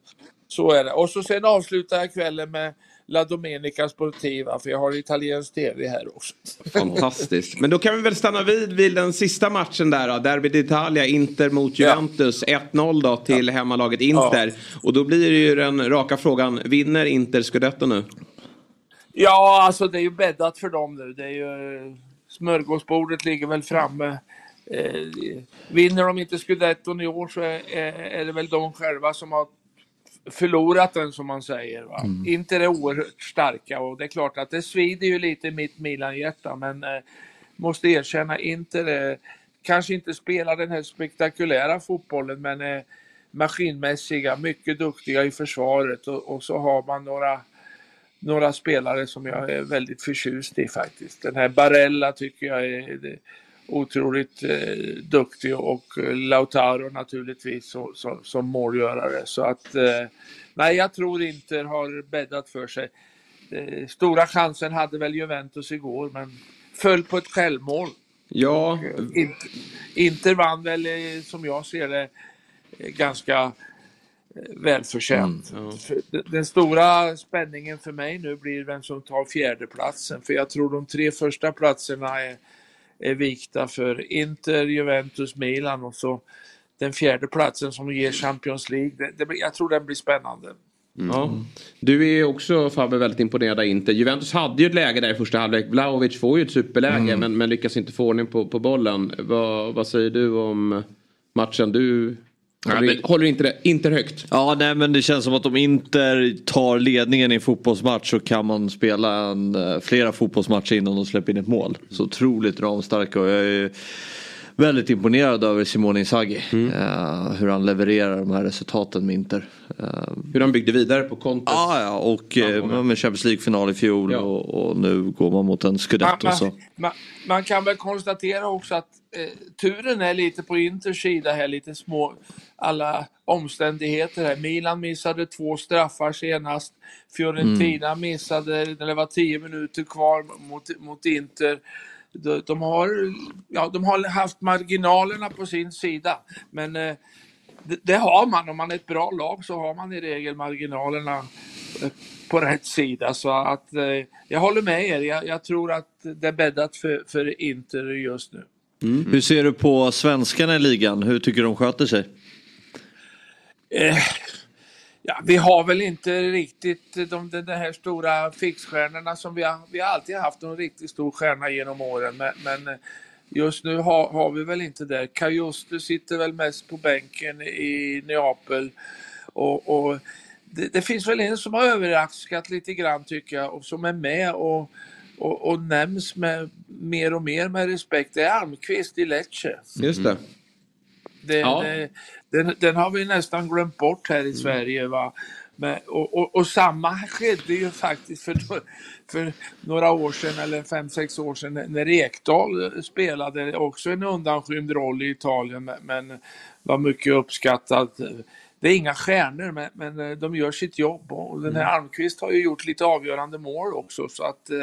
så är det. Och så sen avslutar jag kvällen med La Domenica Sportiva för jag har italiensk tv här också. Fantastiskt. Men då kan vi väl stanna vid vid den sista matchen där då. Derby d'Italia, Inter mot Juventus. Ja. 1-0 då till ja. hemmalaget Inter. Ja. Och då blir det ju den raka frågan, vinner Inter scudetto nu? Ja, alltså det är ju bäddat för dem nu. Det är ju, smörgåsbordet ligger väl framme. Eh, vinner de inte scudetton i år så är, är det väl de själva som har förlorat den som man säger. Va? Mm. Inter är oerhört starka och det är klart att det svider ju lite i mitt Milan-hjärta men eh, måste erkänna Inter eh, kanske inte spelar den här spektakulära fotbollen men är maskinmässiga, mycket duktiga i försvaret och, och så har man några några spelare som jag är väldigt förtjust i faktiskt. Den här Barella tycker jag är otroligt eh, duktig och eh, Lautaro naturligtvis så, så, som målgörare. Så att eh, nej, jag tror Inter har bäddat för sig. Eh, stora chansen hade väl Juventus igår men föll på ett självmål. Ja. Och, eh, Inter, Inter vann väl eh, som jag ser det ganska välförtjänt. Mm, ja. Den stora spänningen för mig nu blir vem som tar fjärdeplatsen för jag tror de tre första platserna är är vikta för Inter, Juventus, Milan och så den fjärde platsen som ger Champions League. Det, det, jag tror den blir spännande. Mm. Ja. Du är också Fabbe väldigt imponerad av Inter. Juventus hade ju ett läge där i första halvlek. Vlahovic får ju ett superläge mm. men, men lyckas inte få ordning på, på bollen. Vad, vad säger du om matchen. Du håller, men- håller inte, det, inte högt. Ja, nej men det känns som att om Inter tar ledningen i en fotbollsmatch så kan man spela en, eh, flera fotbollsmatcher innan de släpper in ett mål. Så otroligt ramstarka och jag är väldigt imponerad över Simone Inzaghi. eh, hur han levererar de här resultaten med Inter. Eh, Hur han byggde vidare på kontot. Ja, ja och eh, med Champions League-final i fjol Ja. och, och nu går man mot en scudetto. Så. man, man, man kan väl konstatera också att eh, turen är lite på Inters sida här, lite små alla omständigheter här. Milan missade två straffar senast. Fiorentina missade när det var tio minuter kvar mot, mot Inter. De, de, har, ja, de har haft marginalerna på sin sida. Men eh, det, det har man. Om man är ett bra lag så har man i regel marginalerna eh, på rätt sida. Så att eh, jag håller med er. Jag, jag tror att det är bäddat för, för Inter just nu. Hur ser du på svenskarna i ligan? Hur tycker du de sköter sig? Eh, ja, vi har väl inte riktigt de, de, de här stora fixstjärnorna som vi har, vi har alltid haft en riktigt stor stjärna genom åren. Men, men eh, just nu har, har vi väl inte det. Kajuste sitter väl mest på bänken i Neapel. Och, och det, det finns väl en som har överraskat lite grann tycker jag och som är med och, och, och nämns med mer och mer med respekt. Det är Almqvist i Lecce. Just det. Det, Ja. det, den, den har vi nästan glömt bort här i Sverige. Va? Men, och, och, och samma skedde ju faktiskt för, för några år sedan, eller fem, sex år sedan, när Ekdal spelade också en undanskymd roll i Italien, men, var mycket uppskattad. Det är inga stjärnor, men, men de gör sitt jobb. Och den här Almqvist har ju gjort lite avgörande mål också, så att eh,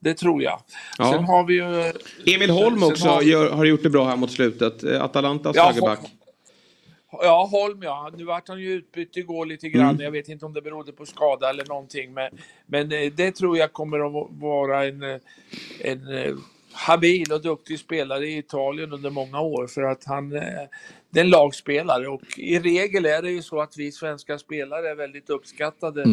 det tror jag. Ja. Sen har vi ju... Emil Holm också har vi- gör, har gjort det bra här mot slutet. Eh, Atalantas Ja, högerback. Ja, Holm ja. Nu vart han ju utbytt igår lite grann. Jag vet inte om det berodde på skada eller någonting. Men, men eh, det tror jag kommer att vara en, eh, en eh, habil och duktig spelare i Italien under många år. För att han det är en lagspelare och i regel är det ju så att vi svenska spelare är väldigt uppskattade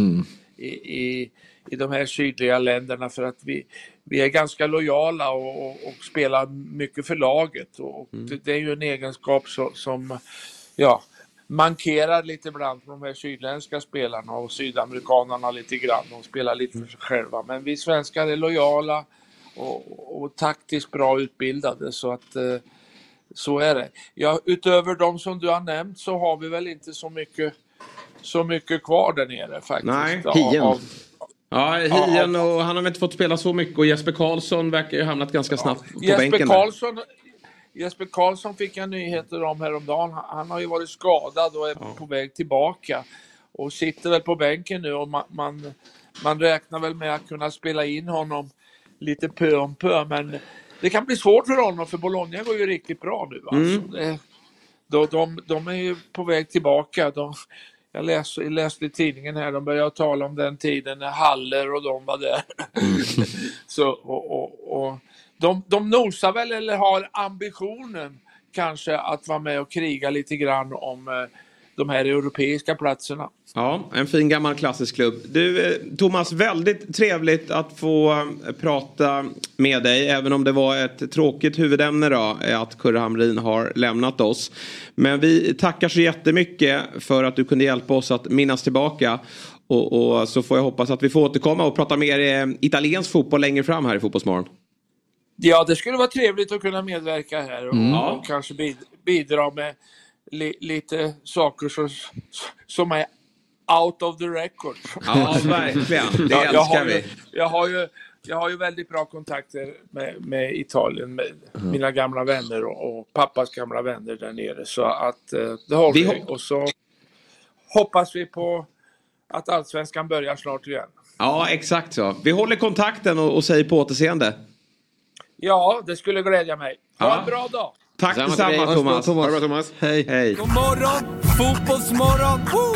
i, i, i de här sydliga länderna för att vi, vi är ganska lojala och, och, och spelar mycket för laget. Och det, det är ju en egenskap så, som ja, mankerar lite ibland på de här sydländska spelarna och sydamerikanerna lite grann. De spelar lite för sig själva. Men vi svenskar är lojala och, och taktiskt bra utbildade så att eh, så är det. Ja, utöver de som du har nämnt så har vi väl inte så mycket så mycket kvar där nere faktiskt. Nej, Hien. av- Ja, Hien och han har väl inte fått spela så mycket och Jesper Karlsson verkar ju ha hamnat ganska snabbt på Jesper bänken. där. Jesper Karlsson fick jag nyheter om häromdagen. Han, har ju varit skadad och är på väg tillbaka. Och sitter väl på bänken nu och man, man, man räknar väl med att kunna spela in honom lite pö om pö. Men det kan bli svårt för honom för Bologna går ju riktigt bra nu. Alltså. Det, de, de, de är ju på väg tillbaka. De, jag läste, läste i tidningen här, de började tala om den tiden när Haller och de var där. Så, och, och, och, de, de nosar väl eller har ambitionen kanske att vara med och kriga lite grann om eh, de här europeiska platserna. Ja, en fin gammal klassisk klubb. Du, eh, Thomas, väldigt trevligt att få eh, prata med dig. Även om det var ett tråkigt huvudämne då, att Kurre Hamrin har lämnat oss. Men vi tackar så jättemycket för att du kunde hjälpa oss att minnas tillbaka. Och, och så får jag hoppas att vi får återkomma och prata mer italiensk fotboll längre fram här i Fotbollsmorgon. Ja, det skulle vara trevligt att kunna medverka här och, och kanske bid, bidra med li, lite saker som, som är out of the record. Ja, verkligen. Det Ja, jag, har älskar ju, vi. jag, har ju, jag har ju väldigt bra kontakter med, med Italien, med mina gamla vänner och, och pappas gamla vänner där nere. Så att eh, det har Vi vi. hop- Och så hoppas vi på att allsvenskan börjar snart igen. Ja, exakt så. Vi håller kontakten och, och säger på återseende. Ja, det skulle glädja mig. Ha Ja. en bra dag! Tack Samma till detsamma dig. Thomas. Ha det bra Thomas. Hej. Hej. God morgon, fotbollsmorgon! Woo!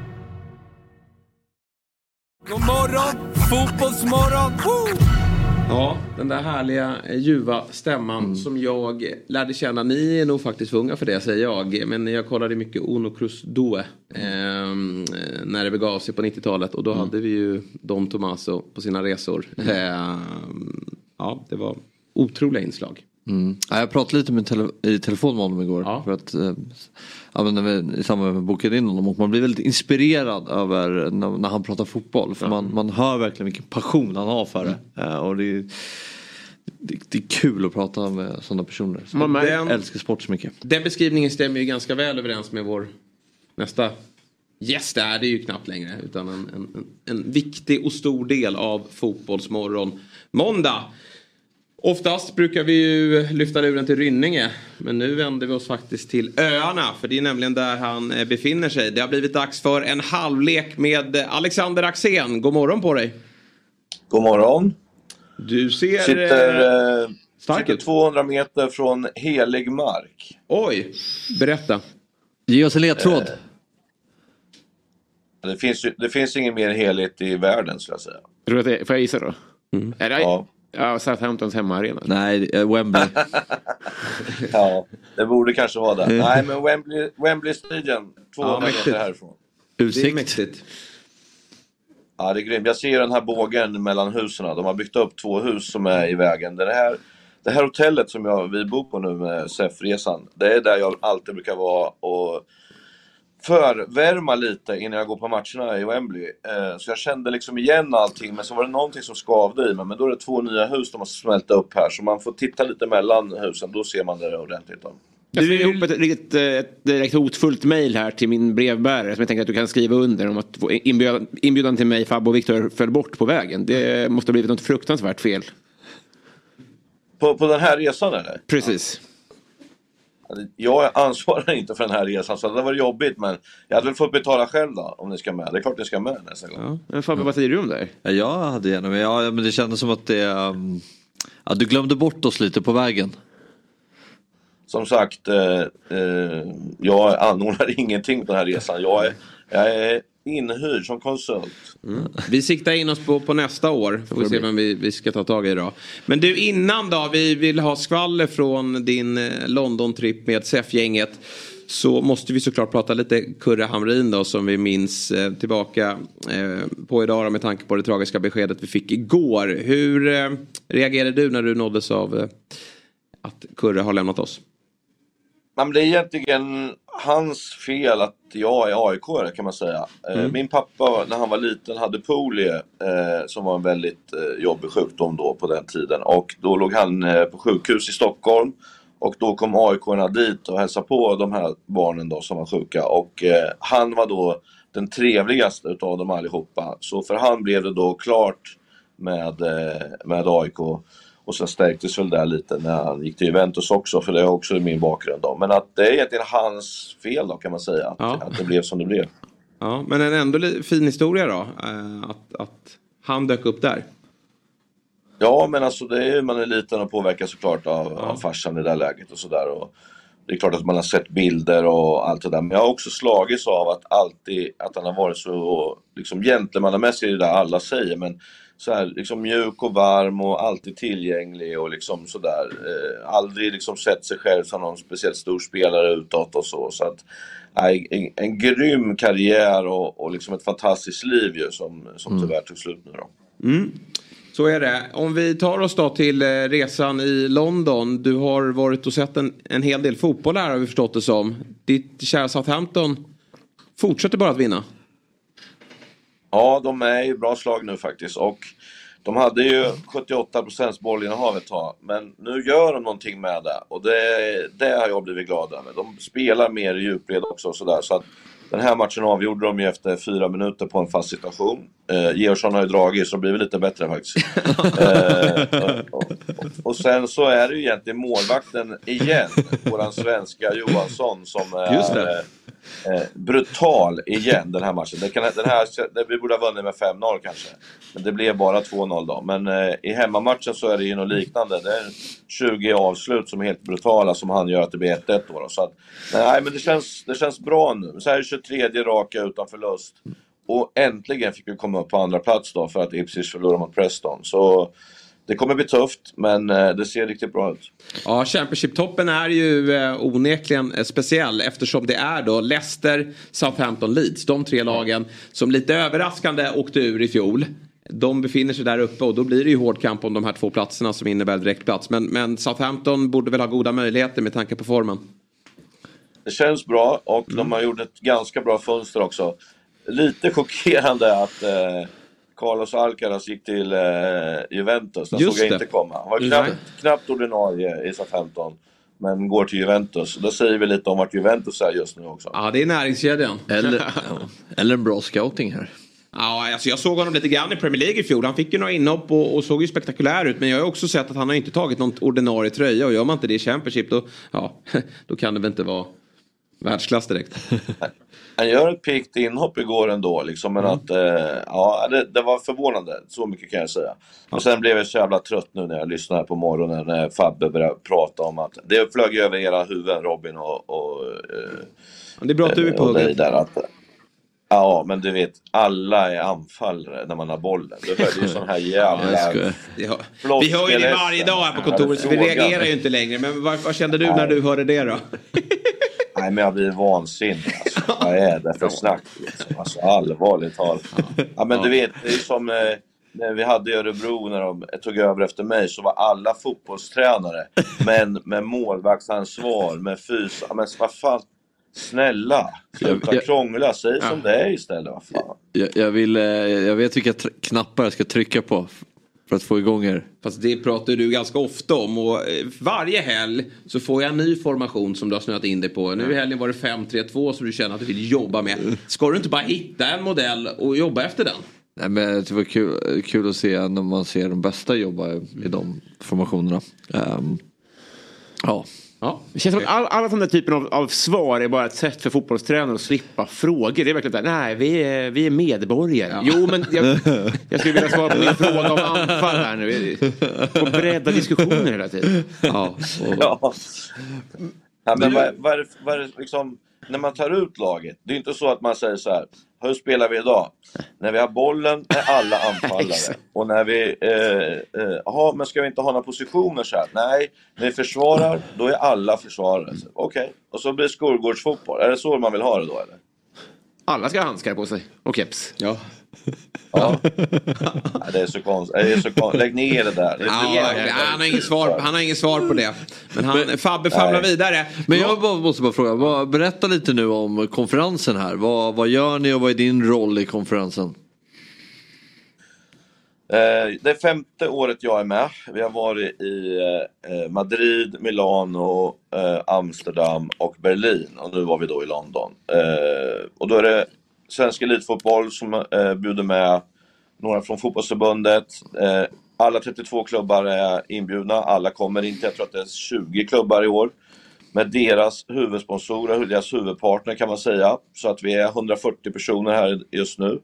God morgon, fotbollsmorgon! Woo! Ja, den där härliga eh, ljuva stämman som jag lärde känna. Ni är nog faktiskt för unga för det säger jag. Men jag kollade mycket Uno Cruz Due. Eh, när det begav sig på 90-talet. Och då hade vi ju Don Tomaso på sina resor. Eh, ja, det var otroliga inslag. Mm. Ja, jag pratade lite med tele i telefon med honom igår. För att, eh, ja, men när vi, I samband med att vi bokade in honom. Och man blir väldigt inspirerad över när, när han pratar fotboll. För man, man hör verkligen vilken passion han har för det. Eh, och det, är, det, det är kul att prata med sådana personer. Så Man jag älskar sport så mycket. Den beskrivningen stämmer ju ganska väl överens med vår nästa gäst. Det är det ju knappt längre. Utan en, en, en, en viktig och stor del av Fotbollsmorgon. Måndag. Oftast brukar vi ju lyfta luren till Rynninge. Men nu vänder vi oss faktiskt till öarna. För det är nämligen där han eh, befinner sig. Det har blivit dags för en halvlek med Alexander Axén. God morgon på dig. God morgon. Du ser Sitter, eh, eh, stark sitter ut. 200 meter från helig mark. Oj, berätta. Ge oss en ledtråd. Det finns, det finns inget mer heligt i världen skulle jag säga. Får jag gissa då? Är det, Ja. Ja. Southamptons hemmaarena. Nej, eh, Wembley. Ja, det borde kanske vara det. Nej, men Wembley, Wembley Stadium, 200 mäktigt. meter härifrån. Utsikt. Det är mäktigt. Ja, det är grymt. Jag ser den här bågen mellan husen. De har byggt upp två hus som är i vägen. Det här, det här hotellet som jag, vi bor på nu med SEF-resan, det är där jag alltid brukar vara och förvärma lite innan jag går på matcherna i Wembley. Eh, så jag kände liksom igen allting, men så var det någonting som skavde i mig. Men då är det två nya hus de har smält upp här, så man får titta lite mellan husen. Då ser man det ordentligt. Då. Jag skrev ihop ett, riktigt, eh, ett direkt hotfullt mejl här till min brevbärare som jag tänker att du kan skriva under om att inbjudan, inbjudan till mig, Fabbe och Viktor föll bort på vägen. Det måste ha blivit något fruktansvärt fel. På, på den här resan eller? Precis. Jag ansvarar inte för den här resan, så det var jobbigt. Men jag hade väl fått betala själv då, om ni ska med. Det är klart ni ska med nästa gång. Men Fabbe, vad säger du om det? Ja, jag hade gärna med. Ja, men det kändes som att det... um, Ja, du glömde bort oss lite på vägen. Som sagt, eh, eh, jag anordnar ingenting på den här resan. Jag är, jag är inhyrd som konsult. Vi siktar in oss på, på nästa år. Får vi se vem vi, vi ska ta tag i då. Men du innan då, vi vill ha skvaller från din eh, London-tripp med SEF-gänget. Så måste vi såklart prata lite Kurre Hamrin då som vi minns eh, tillbaka eh, på idag då, med tanke på det tragiska beskedet vi fick igår. Hur eh, reagerade du när du nåddes av eh, att Kurre har lämnat oss? Men det är egentligen hans fel att jag är aik kan man säga. Eh, Mm. Min pappa när han var liten hade polio eh, som var en väldigt eh, jobbig sjukdom då på den tiden. Och då låg han eh, på sjukhus i Stockholm. Och då kom aik dit och hälsade på de här barnen då som var sjuka. Och han var då den trevligaste utav dem allihopa. Så för han blev det då klart med, med AIK. Och sen stärktes väl det lite när han gick till Juventus också, för det är också min bakgrund då. Men att det är egentligen hans fel då kan man säga, att, Ja. att det blev som det blev. Ja, men en ändå fin historia då. Eh, att, att han dök upp där. Ja, men alltså det är, man är liten och påverkas såklart av, av farsan i det där läget och sådär. Det är klart att man har sett bilder och allt det där. Men jag har också slagits av att alltid, att han har varit så liksom gentlemannamässig i det där alla säger. Men så här, liksom mjuk och varm och alltid tillgänglig och liksom sådär. Eh, aldrig liksom sett sig själv som någon speciellt stor spelare utåt och så. så att, nej, en, en grym karriär och, och liksom ett fantastiskt liv ju som, som tyvärr tog slut nu då. Mm. Så är det. Om vi tar oss då till eh, resan i London. Du har varit och sett en, en hel del fotboll här har vi förstått det som. Ditt kära Southampton fortsätter bara att vinna. Ja, de är i bra slag nu faktiskt. Och de hade ju 78% bollinnehav ett tag, men nu gör de någonting med det. Och det, det har jag blivit glad över. De spelar mer i djupled också och sådär. Så att Den här matchen avgjorde de ju efter fyra minuter på en fast situation. Eh, Georgsson har ju dragit så det blir väl lite bättre faktiskt. eh, och, och, sen så är det ju egentligen målvakten igen, våran svenska Johansson som är det. eh, brutal igen den här matchen. Det kan, den här, det, vi borde ha vunnit med 5-0 kanske. Men det blev bara 2-0 då. Men eh, i hemmamatchen så är det ju något liknande. Det är 20 avslut som är helt brutala som han gör att det blir 1-1 då. då. Så att, nej, men det känns, det känns bra nu. Så här är det 23 raka utan förlust. Och äntligen fick vi komma upp på andra plats då för att Ipswich förlorade mot Preston. Så det kommer bli tufft, men eh, det ser riktigt bra ut. Ja, Championship-toppen är ju eh, onekligen eh, speciell eftersom det är då Leicester, Southampton, Leeds. De tre lagen som lite överraskande åkte ur i fjol. De befinner sig där uppe och då blir det ju hård kamp om de här två platserna som innebär direktplats. Men, men Southampton borde väl ha goda möjligheter med tanke på formen. Det känns bra och de har gjort ett ganska bra fönster också. Lite chockerande att eh, Carlos Alcaraz gick till eh, Juventus. Den Just såg jag det. inte komma. Han var knappt, knappt ordinarie i Southampton. Men går till Juventus. Det säger vi lite om vart Juventus är just nu också. Ja, det är näringskedjan. Eller, ja, eller en bra scouting här. Ja, alltså jag såg honom lite grann i Premier League i fjol. Han fick ju några inhopp och, och såg ju spektakulär ut. Men jag har också sett att han har inte tagit någon ordinarie tröja. Och gör man inte det i Championship då, ja, då kan det väl inte vara världsklass direkt. Han gör ett piggt inhopp igår ändå, liksom, men att eh, ja, det, det var förvånande. Så mycket kan jag säga. Och sen blev jag så jävla trött nu när jag lyssnade på morgonen när Fabbe började prata om att det flög över era huvuden Robin och, och eh, Det är bra att du är på och dig hugget. där att, Ja, men du vet, alla är anfallare när man har bollen. Du hör ju sån här jävla... Ja. Vi hör ju det varje dag här på kontoret så vi reagerar ju inte längre. Men vad, vad kände du när du hörde det då? Nej, men jag blir vansinnig. Alltså. Vad är det för snack? Liksom? Alltså, allvarligt talat. Ja, men du vet, det är som eh, när vi hade i Örebro när de tog över efter mig så var alla fotbollstränare men med målvaktsansvar, med fys... Ja, men vad fan. Snälla, sluta Jag- jag- krångla. Säg som det är istället. Vad fan. Jag, jag, vill, eh, jag vet vilka tr- knappar jag ska trycka på för att få igång er. Fast det pratar du ganska ofta om och eh, varje helg så får jag en ny formation som du har snöat in dig på. Nu i helgen var det 5-3-2 som du känner att du vill jobba med. Ska du inte bara hitta en modell och jobba efter den? Nej, men det var kul, kul att se när man ser de bästa jobba i, de formationerna. Ehm, ja. Det känns som att all, alla sådana typer av, av svar är bara ett sätt för fotbollstränare att slippa frågor. Det är verkligen såhär, nej vi är, vi är medborgare. Jo men jag, jag skulle vilja svara på min fråga om anfall här nu. Och bredda diskussioner hela tiden. Ja, Ja. Ja, men vad, vad är det, vad är det liksom, när man tar ut laget, det är inte så att man säger så här, hur spelar vi idag? När vi har bollen är alla anfallare. Och när vi, eh, eh, aha, men ska vi inte ha några positioner så här? Nej, när vi försvarar, då är alla försvarare. Okej, och så blir det skolgårdsfotboll. Är det så man vill ha det då eller? Alla ska ha handskar på sig och keps. Ja. Ja. Det är så konstigt. Det är så kon- Lägg ner det där. Det Ja, han, har ingen svar, han har ingen svar på det. Men han, Fabbe famlar vidare. Men jag bara, måste bara fråga, vad, berätta lite nu om konferensen här. Vad, vad gör ni och vad är din roll i konferensen? Eh, Det är femte året jag är med. Vi har varit i eh, Madrid, Milano, eh, Amsterdam och Berlin. Och nu var vi då i London. Och då är det Svensk Elitfotboll som eh, bjuder med några från fotbollsförbundet. Eh, Alla 32 klubbar är inbjudna. Alla kommer inte. Jag tror att det är 20 klubbar i år. Med deras huvudsponsorer, deras huvudpartner kan man säga. Så att vi är 140 personer här just nu.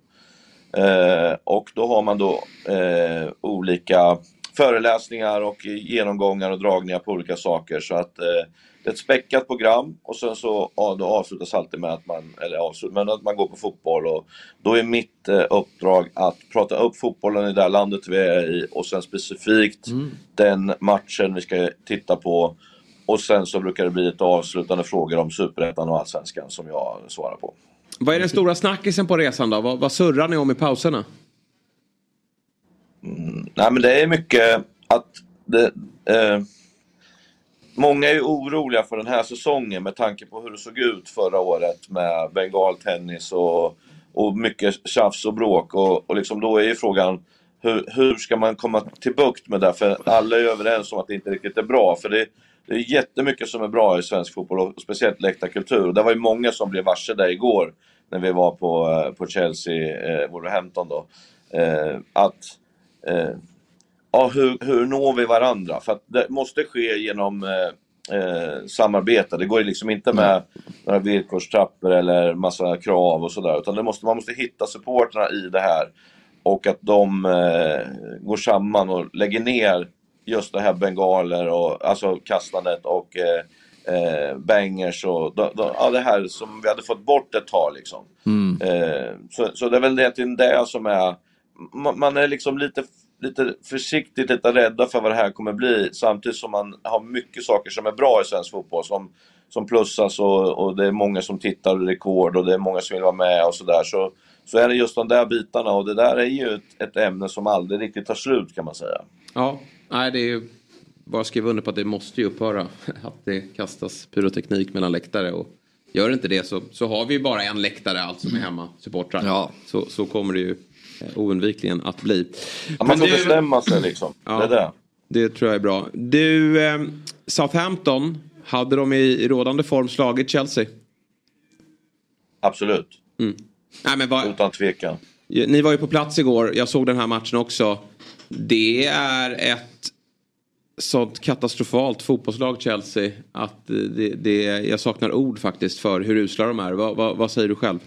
Eh, och då har man då eh, olika föreläsningar och genomgångar och dragningar på olika saker. Så att eh, det är ett späckat program och sen så ja, då avslutas alltid med att man, eller avslut, men att man går på fotboll. Och då är mitt eh, uppdrag att prata upp fotbollen i det landet vi är i och sen specifikt den matchen vi ska titta på. Och sen så brukar det bli lite avslutande frågor om Superettan och Allsvenskan som jag svarar på. Vad är den stora snackisen på resan då? Vad, vad surrar ni om i pauserna? Nej men det är mycket att det, eh, Många är oroliga för den här säsongen med tanke på hur det såg ut förra året med bengaltennis och, och mycket tjafs och bråk. Och, och liksom då är ju frågan hur, hur ska man komma till bukt med det? För alla är ju överens om att det inte riktigt är bra. För det, det är jättemycket som är bra i svensk fotboll och speciellt läktarkultur. Och det var ju många som blev varse det igår när vi var på, eh, på Chelsea, eh, Wolverhampton då. Eh, att eh, ja, hur, hur når vi varandra? För att det måste ske genom eh, eh, samarbete. Det går liksom inte med några villkorstrappor eller massa krav och sådär. Utan det måste, man måste hitta supporterna i det här. Och att de eh, går samman och lägger ner just det här bengaler och alltså kastandet och eh, eh, bangers och då, då, ja, det här som vi hade fått bort ett tag liksom. Mm. Eh, så, så det är väl egentligen det som är, man, man är liksom lite, lite försiktigt lite rädda för vad det här kommer bli samtidigt som man har mycket saker som är bra i svensk fotboll som, som plussas och, och det är många som tittar och rekord och det är många som vill vara med och sådär. Så, så är det just de där bitarna och det där är ju ett, ett ämne som aldrig riktigt tar slut kan man säga. Ja, nej det är ju bara att skriva under på att det måste ju upphöra. Att det kastas pyroteknik mellan läktare och gör det inte det så, så har vi ju bara en läktare allt som är hemma supportrar. Ja. Så, så kommer det ju oundvikligen att bli. Ja, man får du- bestämma sig liksom. Ja. Det är det. Det tror jag är bra. Du, eh, Southampton, hade de i, rådande form slagit Chelsea? Absolut. Mm. Nej, men vad, Utan tvekan. Ni var ju på plats igår, jag såg den här matchen också. Det är ett sånt katastrofalt fotbollslag Chelsea att det, det, jag saknar ord faktiskt för hur usla de är. Vad, vad, vad säger du själv?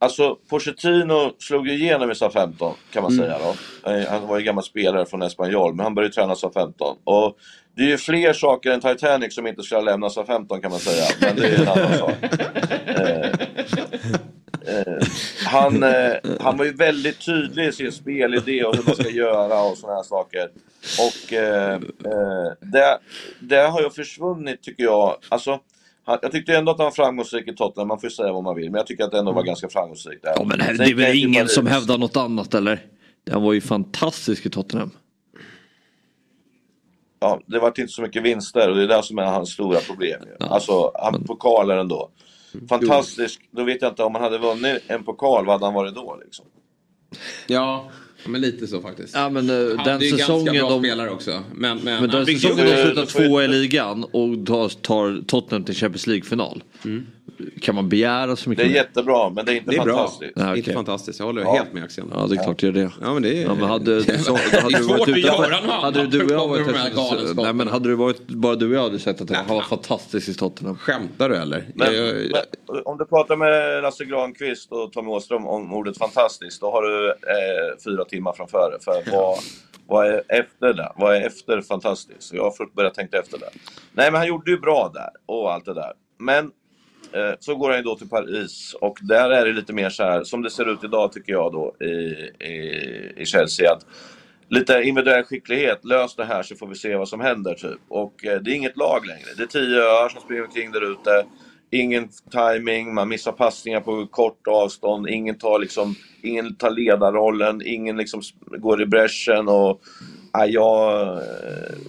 Alltså, Pochettino slog ju igenom i SA-15 kan man Mm. säga då. Eh, Han var ju gammal spelare från Espanyol, men han började träna SA-15. Och det är ju fler saker än Titanic som inte skulle ha lämnat SA-15 kan man säga, men det är en annan sak. Eh, eh, han, eh, han var ju väldigt tydlig i sin spelidé och hur man ska göra och sådana här saker. Och eh, det, det har ju försvunnit tycker jag. Alltså, han, jag tyckte ändå att han var framgångsrik i Tottenham, man får ju säga vad man vill, men jag tycker att det ändå var ganska framgångsrik där. Ja, men det är väl ingen Paris. som hävdar något annat eller? Han var ju fantastisk i Tottenham. Ja, det vart inte så mycket vinster och det är det som är hans stora problem. ju. Alltså, han, pokaler ändå. Fantastisk. Då vet jag inte om han hade vunnit en pokal, vad hade han varit då liksom? Ja, men lite så faktiskt. Ja men Han den är ju ganska säsongen bra de... spelare också. Men, men, Men den säsongen de slutar tvåa i ligan och tar, tar Tottenham till Champions League-final. Kan man begära så mycket Det är jättebra, men det är inte Det är bra. fantastiskt. Ja, okej. Inte fantastiskt, jag håller Ja. helt med Axel. Ja det är klart det är det. Ja, men det är... Ja, men hade, du, så, hade du varit att utanför, hade du och jag varit. Nej men hade det varit bara du och jag hade sagt att han var fantastisk i Tottenham. Skämtar du eller? Men, Jag- jag- men om du pratar med Lasse Granqvist och Tommy Åström om ordet fantastiskt, då har du eh, fyra timmar framför dig. För vad, vad är efter det? Vad är efter fantastiskt? Så jag har fått börja tänka efter det. Nej, men han gjorde ju bra där och allt det där. Men Eh, så går han ju då till Paris och där är det lite mer så här, som det ser ut idag tycker jag då i, i, i Chelsea. Att lite individuell skicklighet, lös det här så får vi se vad som händer typ. Och eh, det är inget lag längre. Det är tio öar som springer omkring där ute. Ingen timing, man missar passningar på kort avstånd, ingen tar liksom, ingen tar ledarrollen, ingen liksom går i bräschen och ja, jag, eh,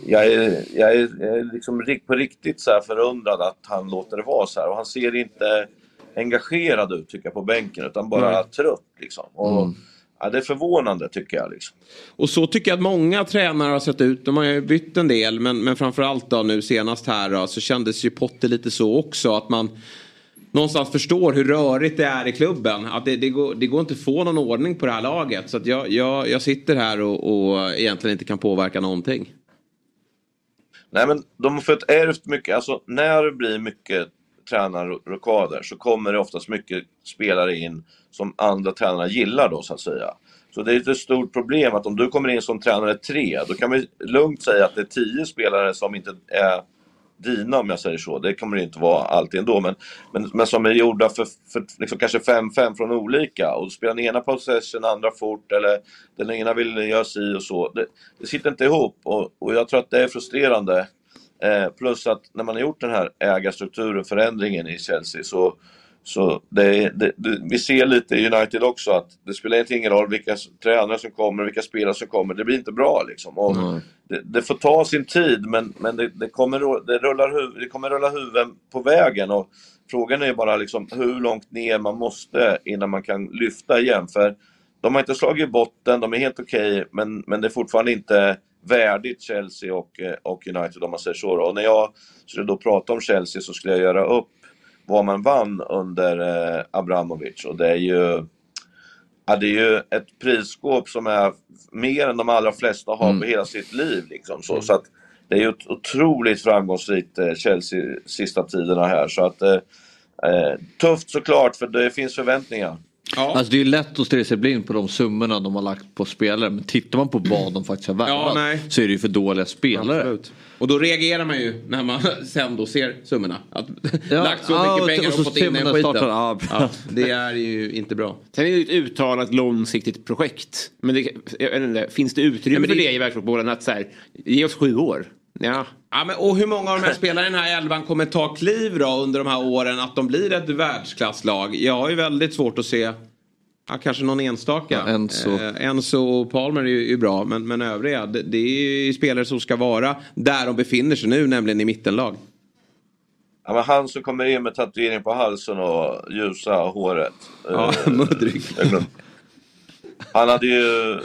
jag är, jag är, liksom på riktigt så förundrad att han låter det vara så här och han ser inte engagerad ut tycker jag på bänken utan bara Nej. trött liksom. Och, Mm. ja, det är förvånande tycker jag liksom. Och så tycker jag att många tränare har sett ut. De har ju bytt en del. Men, men framförallt då nu senast här då, så kändes ju Potter lite så också. Att man någonstans förstår hur rörigt det är i klubben. Att det, det, går, det går inte att få någon ordning på det här laget. Så att jag, jag, jag sitter här och, och egentligen inte kan påverka någonting. Nej men de har fått ärvt mycket, alltså när det blir mycket tränarrokader så kommer det oftast mycket spelare in som andra tränare gillar då så att säga. Så det är ett stort problem att om du kommer in som tränare tre, då kan vi lugnt säga att det är tio spelare som inte är dina om jag säger så. Det kommer det inte vara alltid ändå. Men, men, men som är gjorda för, för liksom kanske 5-5 från olika. Och då spelar den ena possession, andra fort eller den ena vill göra si och så. Det, det sitter inte ihop och, och jag tror att det är frustrerande. Eh, plus att när man har gjort den här ägarstrukturen, förändringen i Chelsea så så det, det, det, vi ser lite i United också att det spelar egentligen ingen roll vilka tränare som kommer, vilka spelare som kommer. Det blir inte bra liksom. Och det, det får ta sin tid men, men det, kommer, det, rullar huv, det kommer rulla huvuden på vägen. Och frågan är bara liksom hur långt ner man måste innan man kan lyfta igen. För de har inte slagit botten, de är helt okej men, men det är fortfarande inte värdigt Chelsea och, eh, och United om man säger så. Då. Och när jag skulle då prata om Chelsea så skulle jag göra upp vad man vann under eh, Abramovic och det är ju Ja, det är ju ett prisskåp som är mer än de allra flesta har Mm. på hela sitt liv. Liksom, så. så att det är ju ett otroligt framgångsrikt eh, Chelsea sista tiderna här. Så att, eh, eh, tufft såklart, för det finns förväntningar. Alltså det är ju lätt att stirra sig blind på de summorna de har lagt på spelare. Men tittar man på vad de faktiskt har värvat nej. så är det ju för dåliga spelare. Absolut. Och då reagerar man ju när man sen då ser summorna. Att Ja, lagt så ja, mycket och- pengar och och, fått in den skiten. starten, ja. Ja, det är ju inte bra. Sen är det ju ett uttalat långsiktigt projekt. Men det, inte, finns det utrymme Ja, men för det- det i världsfotbollen att så här, ge oss sju år? Ja. Ja, men, och hur många av de här spelarna i den här elvan kommer ta kliv då under de här åren att de blir ett världsklasslag? Jag har ju väldigt svårt att se Ja, kanske någon enstaka. Ja, Enzo. Eh, Enzo och Palmer är ju är bra, men, men övriga, det, det är ju spelare som ska vara där de befinner sig nu, nämligen i mittenlag. Ja, men han som kommer in med tatuering på halsen och ljusa håret. Ja, Eh, muddrig. Han hade ju...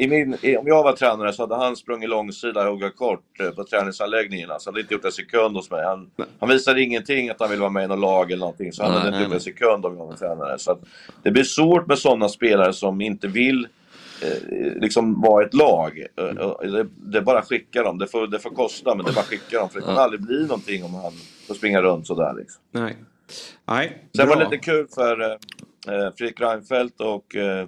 I min, i, om jag var tränare så hade han sprungit långsida och hugga kort eh, på träningsanläggningarna. Så hade inte gjort en sekund hos mig. Han, han visade ingenting att han vill vara med i något lag eller någonting. Så han Nej, hade inte gjort en sekund om jag var tränare. Så det blir svårt med sådana spelare som inte vill eh, liksom vara ett lag. Eh, Det, det bara skickar dem. Det får, det får kosta men det bara skickar dem. För det kommer aldrig bli någonting om han får springa runt sådär. Liksom. Nej. Nej, Sen var det lite kul för eh, Fredrik Reinfeldt och eh,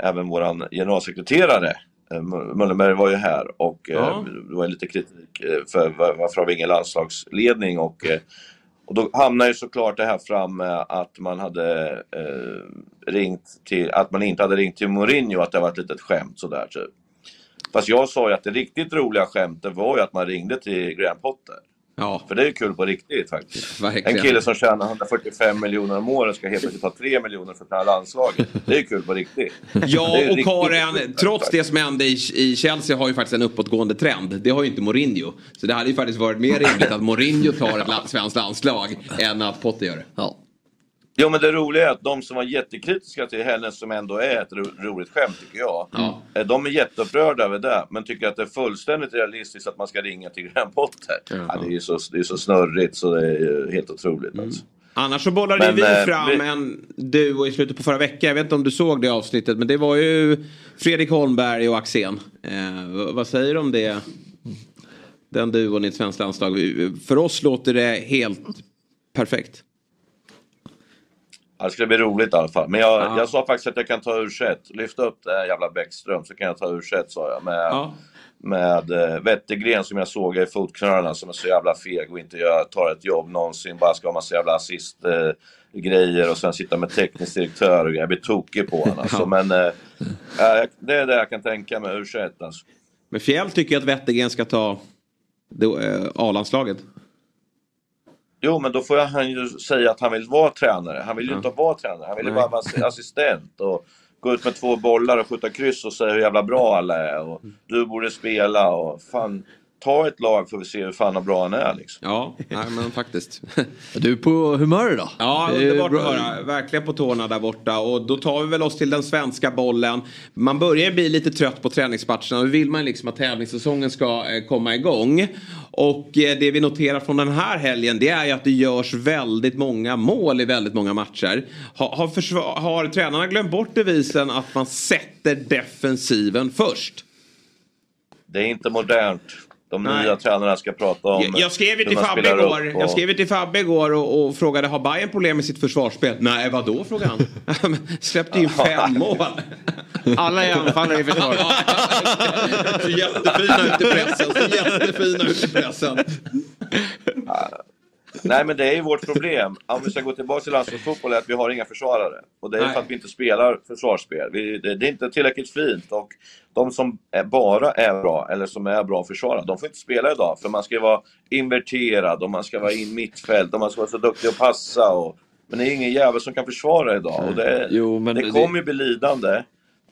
även våran generalsekreterare eh, Mö- Möllenberg var ju här och eh, Ja. det var lite kritik eh, för var- varför har vi ingen landslagsledning och, eh, och då hamnar ju såklart det här fram att man hade eh, ringt till, att man inte hade ringt till Mourinho att det var ett litet skämt sådär typ. Fast jag sa ju att det riktigt roliga skämtet var ju att man ringde till Graham Potter. Ja. För det är ju kul på riktigt faktiskt. Verkligen. En kille som tjänar 145 miljoner om året ska helt plötsligt ha 3 miljoner för att träna landslaget. Det är ju kul på riktigt. Ja, Det och riktigt Karen, kul, trots faktiskt. det som hände i, i Chelsea har ju faktiskt en uppåtgående trend. Det har ju inte Mourinho. Så det hade ju faktiskt varit mer rimligt att Mourinho tar ett svenskt landslag än att Potter gör det. Ja. Jo men det roliga är att de som var jättekritiska till henne som ändå är ett ro roligt skämt tycker jag. Ja. eh, De är jätteupprörda över det men tycker att det är fullständigt realistiskt att man ska ringa till Graham Potter. Ja, det är ju så, det är så snurrigt så det är helt otroligt. Alltså. Annars så bollade Men, vi eh, fram vi- en duo i slutet på förra veckan. Jag vet inte om du såg det avsnittet men det var ju Fredrik Holmberg och Axén. Eh, vad säger du om det? Den duon i ett svenskt landslag. För oss låter det helt perfekt. Ja, det skulle bli roligt i alla fall. Men jag, Ja. jag sa faktiskt att jag kan ta ur set. Lyfta upp det här jävla Bäckström så kan jag ta ur set sa jag. Med, Ja. med uh, Wettergren som jag såg i fotknölarna som är så jävla feg och inte gör, tar ett jobb någonsin. Bara ska ha massa jävla assist eh, grejer och sen sitta med teknisk direktör och. Jag blir tokig på honom. Alltså. Men eh, eh, det är det jag kan tänka mig ur set alltså. Men Fjäll tycker att Wettergren ska ta eh, A-landslaget. Jo, men då får han ju säga att han vill vara tränare. Han vill ju Ja. inte vara tränare. Han vill ju bara vara assi- assistent och gå ut med två bollar och skjuta kryss och säga hur jävla bra alla är. Och du borde spela och fan, ta ett lag får vi se hur fan bra han är liksom. Ja, nej, men faktiskt. Du är på humör idag. Ja, underbart att höra. Verkligen på tårna där borta. Och då tar vi väl oss till den svenska bollen. Man börjar bli lite trött på träningsmatcherna. Då vill man liksom att tävlingssäsongen ska eh, komma igång. Och eh, det vi noterar från den här helgen det är ju att det görs väldigt många mål i väldigt många matcher. Har, har, försvar- har tränarna glömt bort devisen att man sätter defensiven först? Det är inte modernt. De Nej. nya tränarna ska prata om Jag, jag skrev ju till Fabbe igår, och- jag skrev till Fabbe igår och, och frågade har Bayern problem med sitt försvarsspel? Nej, vad då frågade han. Släppte in fem mål. Alla är anfallare i försvar. Så jättefina ut i pressen. Så jättefina ut i pressen. Nej men det är ju vårt problem. Om vi ska gå tillbaka till landslagsfotboll är att vi har inga försvarare. Och det är Nej. för att vi inte spelar försvarsspel. Vi, det, det är inte tillräckligt fint. Och de som är, bara är bra, eller som är bra försvarare, de får inte spela idag. För man ska ju vara inverterad och man ska vara in mittfält och man ska vara så duktig att passa. Och, men det är ingen jävel som kan försvara idag. Och det, Jo, det det- kommer ju bli lidande.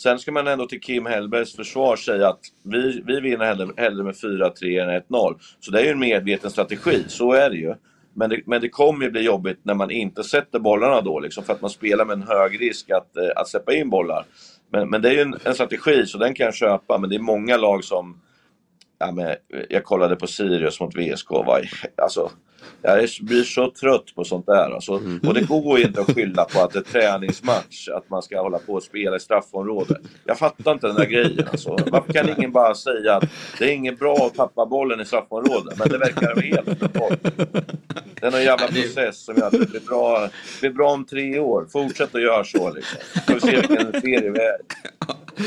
Sen ska man ändå till Kim Hellbergs försvar säga att vi, vi vinner hellre, hellre med 4-3 än 1-0. Så det är ju en medveten strategi, så är det ju. Men det, men det kommer ju bli jobbigt när man inte sätter bollarna då, liksom, för att man spelar med en hög risk att, eh, att släppa in bollar. Men, men det är ju en, en strategi, så den kan jag köpa. Men det är många lag som ja, men, jag kollade på Sirius mot VSK. Var, alltså, jag är- blir så trött på sånt där. Alltså. Och det går inte att skylla på att det är träningsmatch, att man ska hålla på och spela i straffområdet. Jag fattar inte den där grejen. Alltså. Varför kan ingen bara säga att det är inget bra att tappa bollen i straffområdet? Men det verkar vara helt uppenbart. Det är någon jävla process som gör att det blir bra, det blir bra om tre år. Fortsätt att göra så. Liksom. Får vi se vilken serie vi är.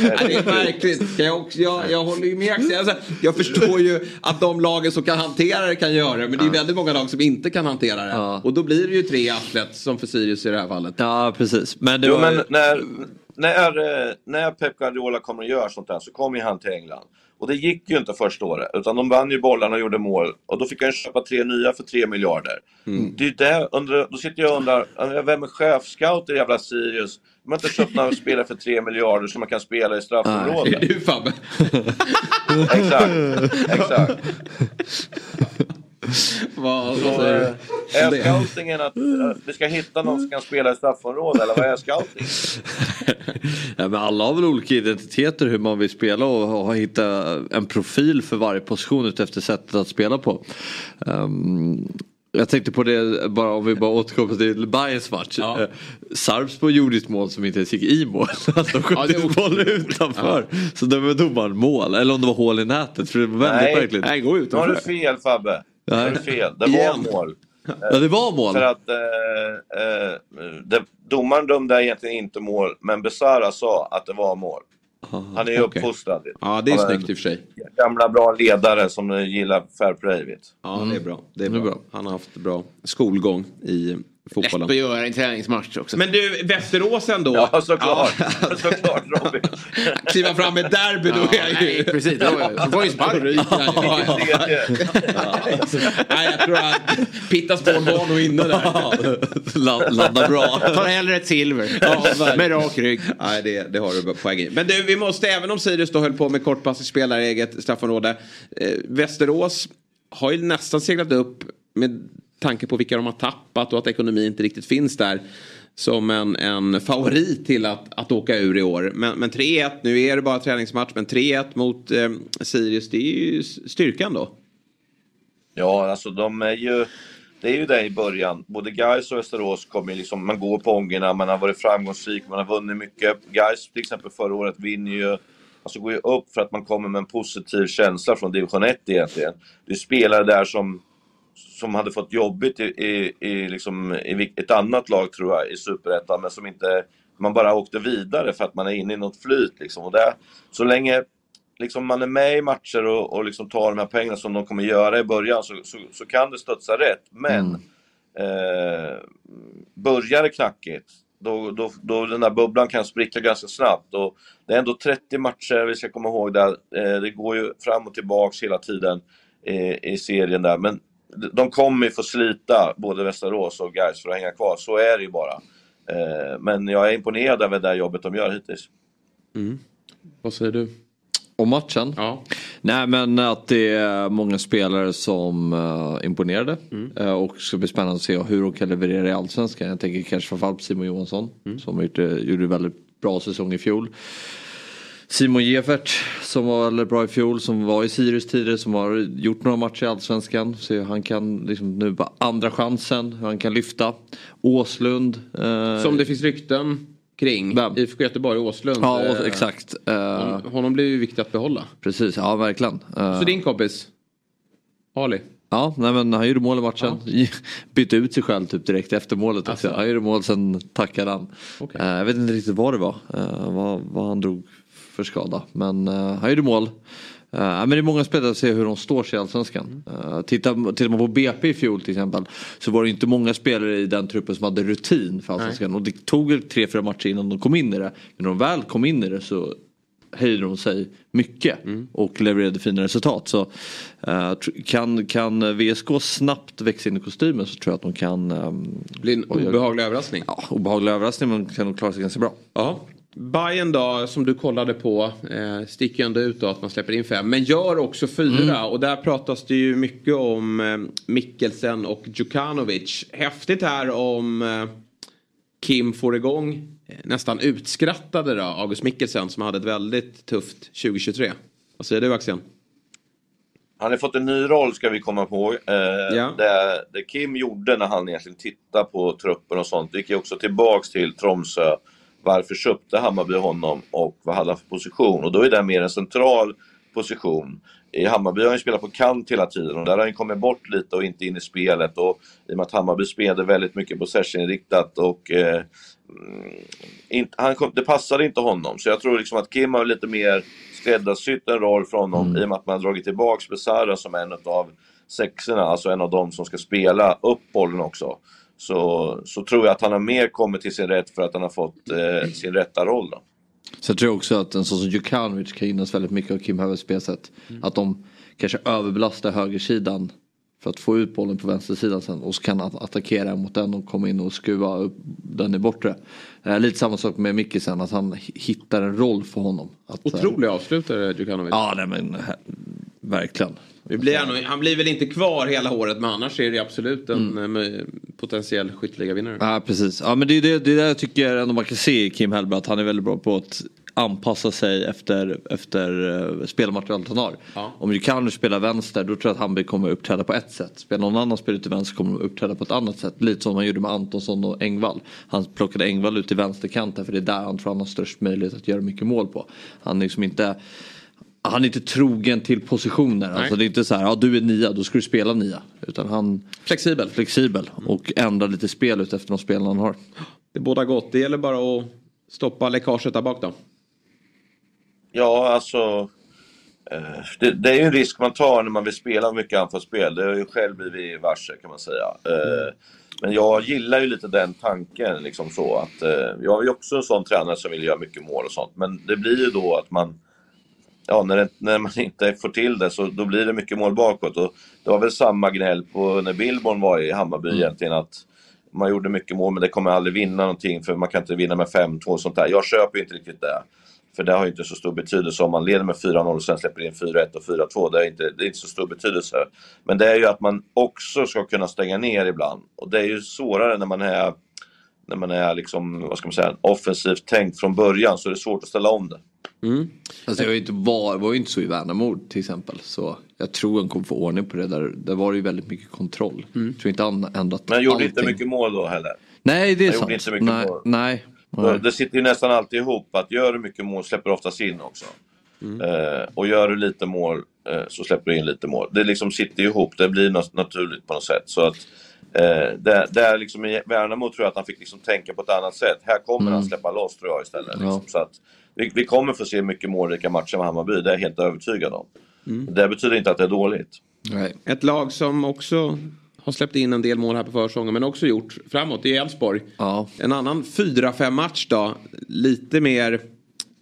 Ja, det är märkligt. Kan jag, också, jag, jag håller ju med Axel. Alltså, jag förstår ju att de lagen som kan hantera det kan göra det. Men det är väldigt många lag som inte kan hantera det. Och då blir det ju tre atlet som för Sirius i det här fallet. Ja, precis. Men det jo, var men när, när, när Pep Guardiola kommer att göra sånt här så kommer han till England. Och det gick ju inte första året, utan de vann ju bollarna och gjorde mål. Och då fick han köpa tre nya för tre miljarder. Det är ju det, under, då sitter jag och undrar, vem är chefscout i jävla Sirius? De har inte köpt några spelare för tre miljarder som man kan spela i straffområdet. Det är du Fabbe. Exakt, exakt. Vad, säger eh, du? är om det? scoutingen att eh, vi ska hitta någon som kan spela i straffområdet, eller vad är scouting? Ja, men alla har väl olika identiteter hur man vill spela och har hittat en profil för varje position utefter sättet att spela på. Ehm, jag tänkte på det, bara om vi bara återkommer till Bayerns match. Ja. Sarpsborg gjorde ett mål som inte ens gick i mål. Alltså, de sköt ut bollen utanför. Så det var domaren mål. Eller om det var hål i nätet. För det var väldigt märkligt. Nej, gå Nu har du fel Fabbe. Nu har du fel. Det var Igen. mål. Ja, det var mål. För att eh, eh, det, domaren dömde egentligen inte mål, men Besara sa att det var mål. Han är ju okej. uppfostrad. Ja, det är snyggt i och för sig. Gamla bra ledare som gillar fair play. Vet. Ja, det är bra. Det är bra. Han har haft bra skolgång i Lätt fotbollen. att göra en träningsmatch också. Men du, Västerås ändå. Ja, såklart. såklart Robin. Kliva fram med derby, då är jag ju... nej, precis. Då får ju spark. Ja, ja, ja. Nej, jag tror att Pittas spår var nog inne där. Landa bra. Tar hellre ett silver. Ja, med rak rygg. Nej, det, det har du poäng i. Men du, vi måste, även om Sirius då höll på med kortpassningsspelare i eget straffområde. Eh, Västerås har ju nästan seglat upp med tanke på vilka de har tappat och att ekonomin inte riktigt finns där. Som en, en favorit till att, att åka ur i år. Men, men 3-1, nu är det bara träningsmatch, men 3-1 mot eh, Sirius, det är ju styrkan då. Ja, alltså de är ju... Det är ju det i början. Både Gais och Västerås kommer ju liksom... Man går på ångorna, man har varit framgångsrik, man har vunnit mycket. Gais till exempel förra året vinner ju... Alltså går ju upp för att man kommer med en positiv känsla från division 1 egentligen. Det är spelare där som, som hade fått jobbigt i, i, i, liksom, i ett annat lag tror jag, i Superettan, men som inte... Man bara åkte vidare för att man är inne i något flyt liksom. Och det, så länge liksom man är med i matcher och, och liksom tar de här pengarna som de kommer göra i början så, så, så kan det studsa rätt. Men eh, börjar det knackigt, då, då, då den där bubblan kan spricka ganska snabbt. Och det är ändå 30 matcher, vi ska komma ihåg det. Eh, det går ju fram och tillbaks hela tiden i, i serien där. Men de- kommer få slita, både Västerås och Gais för att hänga kvar. Så är det ju bara. Eh, men jag är imponerad över det jobbet de gör hittills. Vad säger du? Och matchen? Ja. Nej men att det är många spelare som uh, imponerade. Eh, och det ska bli spännande att se hur de kan leverera i Allsvenskan. Jag tänker kanske framförallt på Simon Johansson. Som gjorde, gjorde väldigt bra säsong i fjol. Simon Gefert som var väldigt bra i fjol. Som var i Sirius tidigare. Som har gjort några matcher i Allsvenskan. Så han kan liksom nu på andra chansen. Han kan lyfta. Åslund. eh, Som det finns rykten kring. IFK Göteborg, Åslund. Ja, Eh, exakt. Eh, hon- Honom blir ju viktigt att behålla. Precis, ja verkligen. Eh, Så din kompis? Ali? Ja, nej, men han gjorde mål i matchen. Bytte ut sig själv typ direkt efter målet också. Han gjorde mål sen tackade han. Eh, jag vet inte riktigt vad det var. eh, vad, vad han drog för skada. Men eh, han gjorde mål. Eh, men det är många spelare att se hur de står sig i Allsvenskan. Uh, tittar, tittar man på BP i fjol till exempel. Så var det inte många spelare i den truppen som hade rutin för Allsvenskan. Och det tog tre, fyra matcher innan de kom in i det. Men när de väl kom in i det så höjde de sig mycket och levererade fina resultat. Så eh, tr- kan, kan VSK snabbt växa in i kostymen så tror jag att de kan... Um, Bli en obehaglig överraskning. Ja, obehaglig överraskning men kan nog klara sig ganska bra. Ja. Bayern då, som du kollade på, eh, sticker ju ändå ut då att man släpper in fem. Men gör också fyra. Mm. Och där pratas det ju mycket om eh, Mikkelsen och Djukanovic. Häftigt här om eh, Kim får igång eh, nästan utskrattade då, August Mikkelsen som hade ett väldigt tufft 2023. Vad säger du Axel? han har fått en ny roll ska vi komma på. Eh, det, det Kim gjorde när han egentligen tittade på truppen och sånt, det gick ju också tillbaks till Tromsö. Varför köpte Hammarby honom och vad hade han för position? Och då är det mer en central position. I Hammarby har han spelat på kant hela tiden och där har han kommit bort lite och inte in i spelet. Och I och med att Hammarby spelade väldigt mycket possession-inriktat och eh, mm, inte, han kom, det passade inte honom. Så jag tror liksom att Kim har lite mer skräddarsytt en roll för honom Mm. i och med att man har dragit tillbaks Besara som en av sexorna, alltså en av de som ska spela upp bollen också. Så, så tror jag att han har mer kommit till sin rätt för att han har fått eh, sin rätta roll. Då. Så jag tror också att en sån som Djukanovic kan gynnas väldigt mycket av Kim Hävers spelsätt. Mm. Att de kanske överbelastar högersidan för att få ut bollen på vänstersidan sen och så kan han attackera mot den och komma in och skruva upp den i bortre. Eh, lite samma sak med Mikkisen, att han hi- hittar en roll för honom. Att, eh, Otrolig avslutare Djukanovic. Ja, nej, men verkligen. Blir han, han blir väl inte kvar hela året men annars är det absolut en Mm. eh, potentiell skytteligavinnare. Ja precis. Ja men det är det, det är det jag tycker ändå man kan se i Kim Hellberg att han är väldigt bra på att anpassa sig efter, efter uh, spelmaterialet han har. Om Djukanovic spelar vänster då tror jag att Hammarby kommer uppträda på ett sätt. Spelar någon annan spel ut till vänster kommer de uppträda på ett annat sätt. Lite som han gjorde med Antonsson och Engvall. Han plockade Engvall ut till vänsterkanten för det är där han tror han har störst möjlighet att göra mycket mål på. Han är liksom inte han är inte trogen till positioner. Alltså det är inte så här, ja du är nia, då ska du spela nia. Utan han Flexibel. Flexibel och ändrar lite spel ut efter de spelarna han har. Det är båda gott. Det gäller bara att stoppa läckaget där bak då. Ja, alltså. Eh, det, det är ju en risk man tar när man vill spela mycket anfallsspel. Det har ju själv blivit varse kan man säga. Eh, men jag gillar ju lite den tanken. Liksom så att, eh, jag är ju också en sån tränare som vill göra mycket mål och sånt. Men det blir ju då att man Ja, när, det, när man inte får till det så då blir det mycket mål bakåt. Och det var väl samma gnäll på när Billborn var i Hammarby egentligen. att Man gjorde mycket mål men det kommer aldrig vinna någonting för man kan inte vinna med 5-2 och sånt där. Jag köper inte riktigt det. För det har ju inte så stor betydelse om man leder med 4-0 och sen släpper in 4-1 och 4-2. Det är, inte, det är inte så stor betydelse. Men det är ju att man också ska kunna stänga ner ibland. Och det är ju svårare när man är, när man är liksom, vad ska man säga, offensivt tänkt från början. Så det är svårt att ställa om det. Alltså det var ju inte, var, var ju inte så i Värnamo till exempel. Så jag tror han kommer få ordning på det. Där, där var det ju väldigt mycket kontroll. Jag tror inte han ändrat Men han gjorde allting. inte mycket mål då heller. Nej det är Han sant. gjorde inte mycket nej, mål. nej. Det- Det sitter ju nästan alltid ihop att gör du mycket mål släpper du oftast in också. Eh, och gör du lite mål eh, så släpper du in lite mål. Det liksom sitter ju ihop, det blir något naturligt på något sätt. Så att, eh, där, där liksom I Värnamo tror jag att han fick liksom tänka på ett annat sätt. Här kommer Mm. han släppa loss tror jag istället. Ja. Liksom. Så att, vi, vi kommer få se mycket målrika matcher med Hammarby, det är jag helt övertygad om. Mm. Det betyder inte att det är dåligt. Ett lag som också har släppt in en del mål här på försäsongen men också gjort framåt det är Elfsborg. En annan 4-5 match då. Lite mer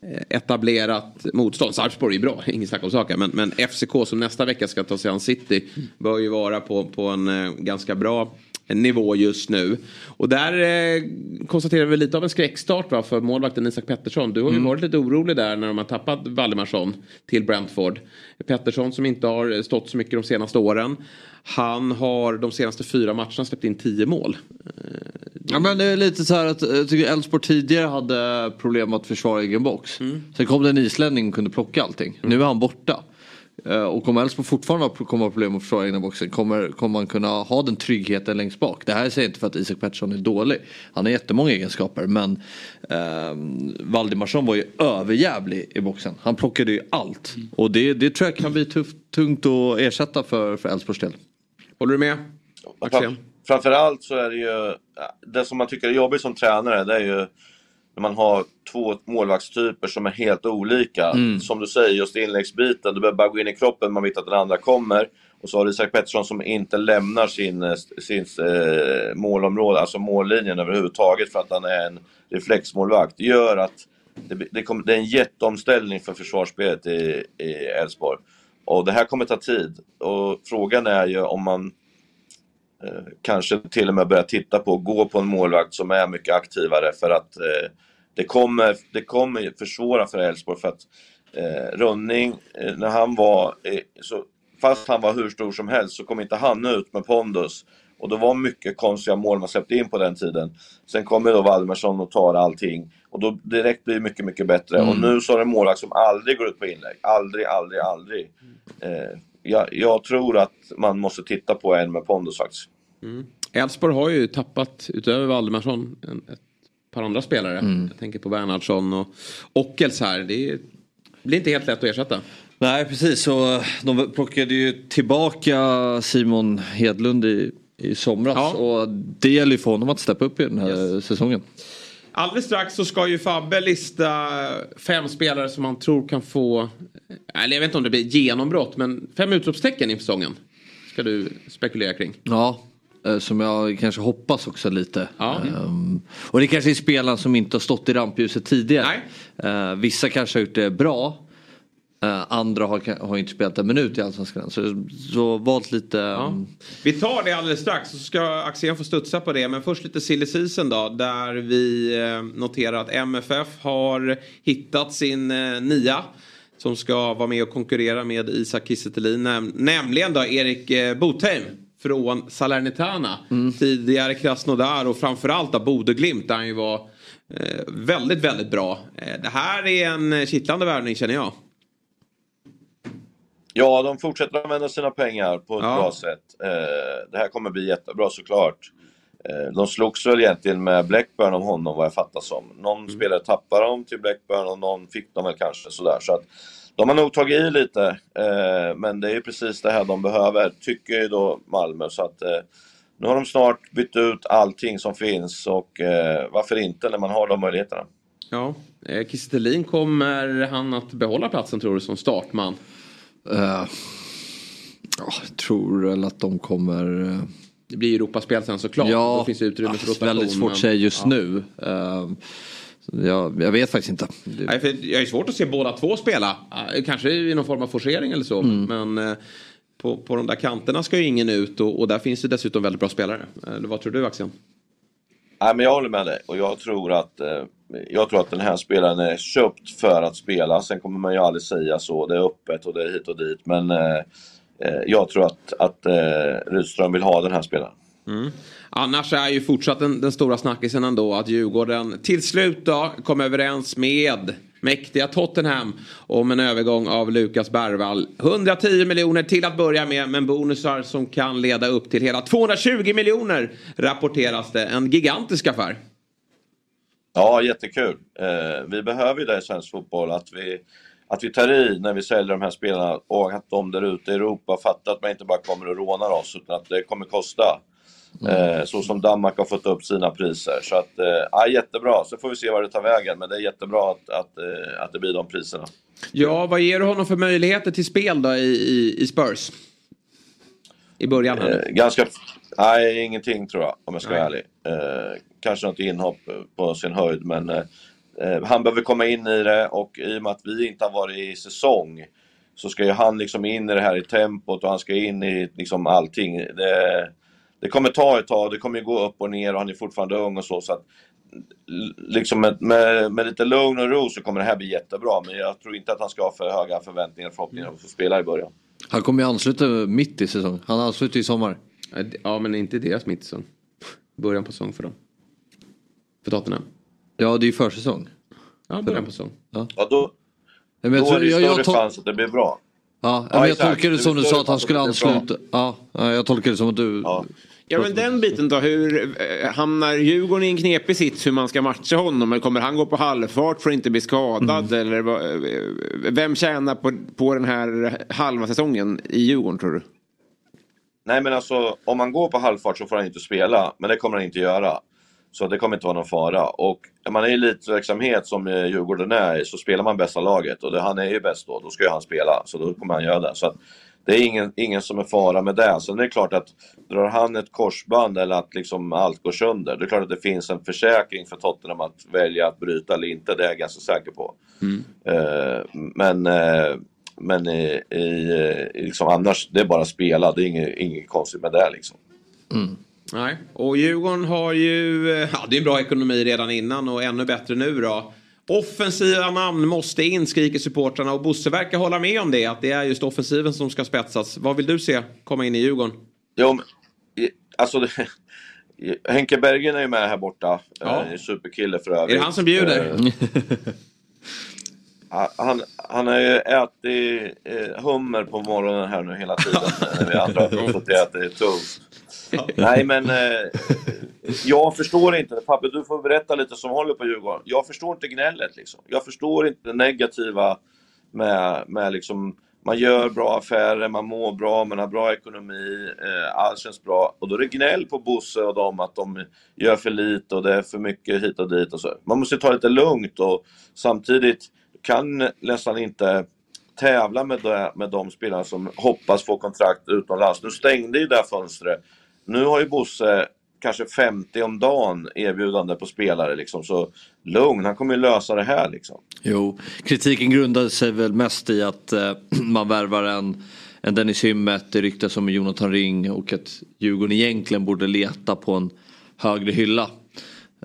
eh, etablerat motstånd. Sarpsborg är bra, inget snack om saken. Men, men FCK som nästa vecka ska ta sig an City bör ju vara på, på en eh, ganska bra nivå just nu. Och där eh, konstaterar vi lite av en skräckstart va, för målvakten Isak Pettersson. Du har ju Mm. varit lite orolig där när de har tappat Valdemarsson till Brentford. Pettersson som inte har stått så mycket de senaste åren. Han har de senaste fyra matcherna släppt in tio mål. Ja men det är lite så här att jag tycker Elfsborg tidigare hade problem att försvara egen box. Sen kom det en islänning och kunde plocka allting. Nu är han borta. Eh, Och kommer Elfsborg fortfarande kommer ha problem med att försvara egna boxen kommer, kommer man kunna ha den tryggheten längst bak. Det här säger jag inte för att Isak Pettersson är dålig. Han har jättemånga egenskaper men eh, Valdimarsson var ju överjävlig i boxen. Han plockade ju allt. Och det, det tror jag kan bli tufft, tungt att ersätta för, för Elfsborgs del. Håller du med? Fram, framförallt så är det ju, det som man tycker är jobbigt som tränare, det är ju när man har två målvaktstyper som är helt olika. Mm. Som du säger, just inläggsbiten, du behöver bara gå in i kroppen, man vet att den andra kommer. Och så har du Isak Pettersson som inte lämnar sin, eh, sin eh, målområde, alltså mållinjen överhuvudtaget för att han är en reflexmålvakt. Det gör att det, det, kommer, det är en jätteomställning för försvarsspelet i Elfsborg. Och det här kommer ta tid. Och frågan är ju om man kanske till och med börja titta på att gå på en målvakt som är mycket aktivare för att eh, det, kommer, det kommer försvåra för Elfsborg för att eh, Rönning, eh, när han var, eh, så, fast han var hur stor som helst så kom inte han ut med pondus. Och det var mycket konstiga mål man släppte in på den tiden. Sen kommer då Valdemarsson och tar allting. Och då direkt blir det mycket, mycket bättre. Mm. Och nu så har det en målvakt som aldrig går ut på inlägg. Aldrig, aldrig, aldrig. Eh, jag, jag tror att man måste titta på en med pondus faktiskt. Mm. Elfsborg har ju tappat, utöver Valdemarsson, en, ett par andra spelare. Jag tänker på Bernhardsson och Ockels här. Det är, blir inte helt lätt att ersätta. Nej precis så de plockade ju tillbaka Simon Hedlund i, i somras. Och det gäller ju för honom att steppa upp i den här säsongen. Alldeles strax så ska ju Fabbe lista fem spelare som man tror kan få, eller jag vet inte om det blir genombrott, men fem utropstecken inför säsongen. Ska du spekulera kring. Ja, eh, som jag kanske hoppas också lite. Ehm, och det kanske är spelare som inte har stått i rampljuset tidigare. Eh, vissa kanske har gjort det bra. Eh, andra har, har inte spelat en minut i Allsvenskan. Så, så valt lite... ehm, Vi tar det alldeles strax så ska Axén få studsa på det. Men först lite silly season då. Där vi noterar att MFF har hittat sin nia. Som ska vara med och konkurrera med Isak Kiese Thelin. Nämligen då Erik eh, Botheim. Från Salernitana. Tidigare Krasnodar och framförallt då Bodø-Glimt. Där han ju var eh, väldigt, väldigt bra. Eh, det här är en kittlande värvning känner jag. Ja, de fortsätter använda sina pengar på ett Ja. bra sätt. Eh, det här kommer bli jättebra såklart. Eh, de slogs väl egentligen med Blackburn om honom vad jag fattar som. Någon Mm. spelare tappade dem till Blackburn och någon fick dem väl kanske sådär. Så att de har nog tagit i lite. Eh, men det är ju precis det här de behöver, tycker ju då Malmö. Så att eh, nu har de snart bytt ut allting som finns och varför inte när man har de möjligheterna. Ja, Kiese kommer han att behålla platsen tror du som startman? Ja, jag tror väl att de kommer... eh, Det blir Europaspel sen såklart. Ja, Då finns det utrymme för rotation. väldigt svårt att säga just ja. nu. Eh, så jag, jag vet faktiskt inte. Det- Nej, för jag är svårt att se båda två spela. Eh, Kanske i någon form av forcering eller så. Mm. Men eh, på, på de där kanterna ska ju ingen ut och, och där finns det dessutom väldigt bra spelare. Eller vad tror du Axel? Nej, men jag håller med dig och jag tror att eh, jag tror att den här spelaren är köpt för att spela. Sen kommer man ju aldrig säga så. Det är öppet och det är hit och dit. Men eh, eh, jag tror att, att eh, Rydström vill ha den här spelaren. Mm. Annars är ju fortsatt den, den stora snackisen ändå att Djurgården till slut då kom överens med mäktiga Tottenham om en övergång av Lukas Bergvall. 110 miljoner till att börja med men bonusar som kan leda upp till hela 220 miljoner rapporteras det. En gigantisk affär. Ja, jättekul. Eh, vi behöver ju det i svensk fotboll. Att vi, att vi tar i när vi säljer de här spelarna och att de där ute i Europa fattar att man inte bara kommer och rånar oss utan att det kommer kosta. Eh, så som Danmark har fått upp sina priser. Så att, eh, ja, jättebra. Så får vi se var det tar vägen. Men det är jättebra att, att, eh, att det blir de priserna. Ja, vad ger du honom för möjligheter till spel då i, i, i Spurs? I början här. Eh, ganska... Nej, ingenting tror jag om jag ska Nej. vara ärlig. Eh, kanske något inhopp på sin höjd men eh, han behöver komma in i det och i och med att vi inte har varit i säsong så ska ju han liksom in i det här i tempot och han ska in i liksom allting. Det, det kommer ta ett tag, det kommer ju gå upp och ner och han är fortfarande ung och så. så att, liksom med, med, med lite lugn och ro så kommer det här bli jättebra men jag tror inte att han ska ha för höga förväntningar och förhoppningar om att få spela i början. Han kommer ju ansluta mitt i säsong. Han ansluter i sommar. Ja, men inte deras mittsäsong. Början på säsong för dem. För Tottenham. Ja, det är ju försäsong. Ja, början på säsong. Ja. Ja, då, men jag då tror- är det jag- jag större tol- chans att det blir bra. Ja, Ja, men jag tolkar det som du sa att han skulle ansluta. Ja, ja, jag tolkar det som att du... Ja men den biten då, hur eh, hamnar Djurgården i en knepig sits hur man ska matcha honom? Eller kommer han gå på halvfart för att inte bli skadad? Mm. Eller vad, eh, vem tjänar på, på den här halva säsongen i Djurgården tror du? Nej men alltså om man går på halvfart så får han inte spela, men det kommer han inte göra. Så det kommer inte vara någon fara. Och är man är i elitverksamhet som eh, Djurgården är så spelar man bästa laget och det, han är ju bäst då, då ska ju han spela. Så då kommer han göra det. Så att det är ingen, ingen som är fara med det. Sen är det klart att drar han ett korsband eller att liksom allt går sönder, det är klart att det finns en försäkring för Tottenham att välja att bryta eller inte, det är jag ganska säker på. Eh, men eh, men i, i, liksom annars, det är bara att spela. Det är inget, inget konstigt med det liksom. Nej, och Djurgården har ju, eh, ja det är bra ekonomi redan innan och ännu bättre nu då. Offensiva namn måste in, skriker supportrarna och Bosse verkar hålla med om det, att det är just offensiven som ska spetsas. Vad vill du se komma in i Djurgården? Jo, men, alltså det, Henke Bergen är ju med här borta. Ja. Eh, superkille för övrigt. Är det han som bjuder? Eh, Han, han har ju ätit eh, hummer på morgonen här nu hela tiden. vi andra har fått äta det tufft. Nej men eh, jag förstår inte, Fabbe du får berätta lite som håller på Djurgården. Jag förstår inte gnället liksom. Jag förstår inte det negativa med, med liksom man gör bra affärer, man mår bra, man har bra ekonomi, eh, allt känns bra. Och då är det gnäll på Bosse och dem att de gör för lite och det är för mycket hit och dit och så. Man måste ta det lite lugnt och samtidigt kan nästan inte tävla med, det, med de spelarna som hoppas få kontrakt utomlands. Nu stängde ju det här fönstret. Nu har ju Bosse kanske 50 om dagen erbjudande på spelare liksom. Så lugn, han kommer ju lösa det här liksom. Jo, kritiken grundade sig väl mest i att eh, man värvar en, en Dennis Hymmet, det ryktas om Jonathan Ring och att Djurgården egentligen borde leta på en högre hylla.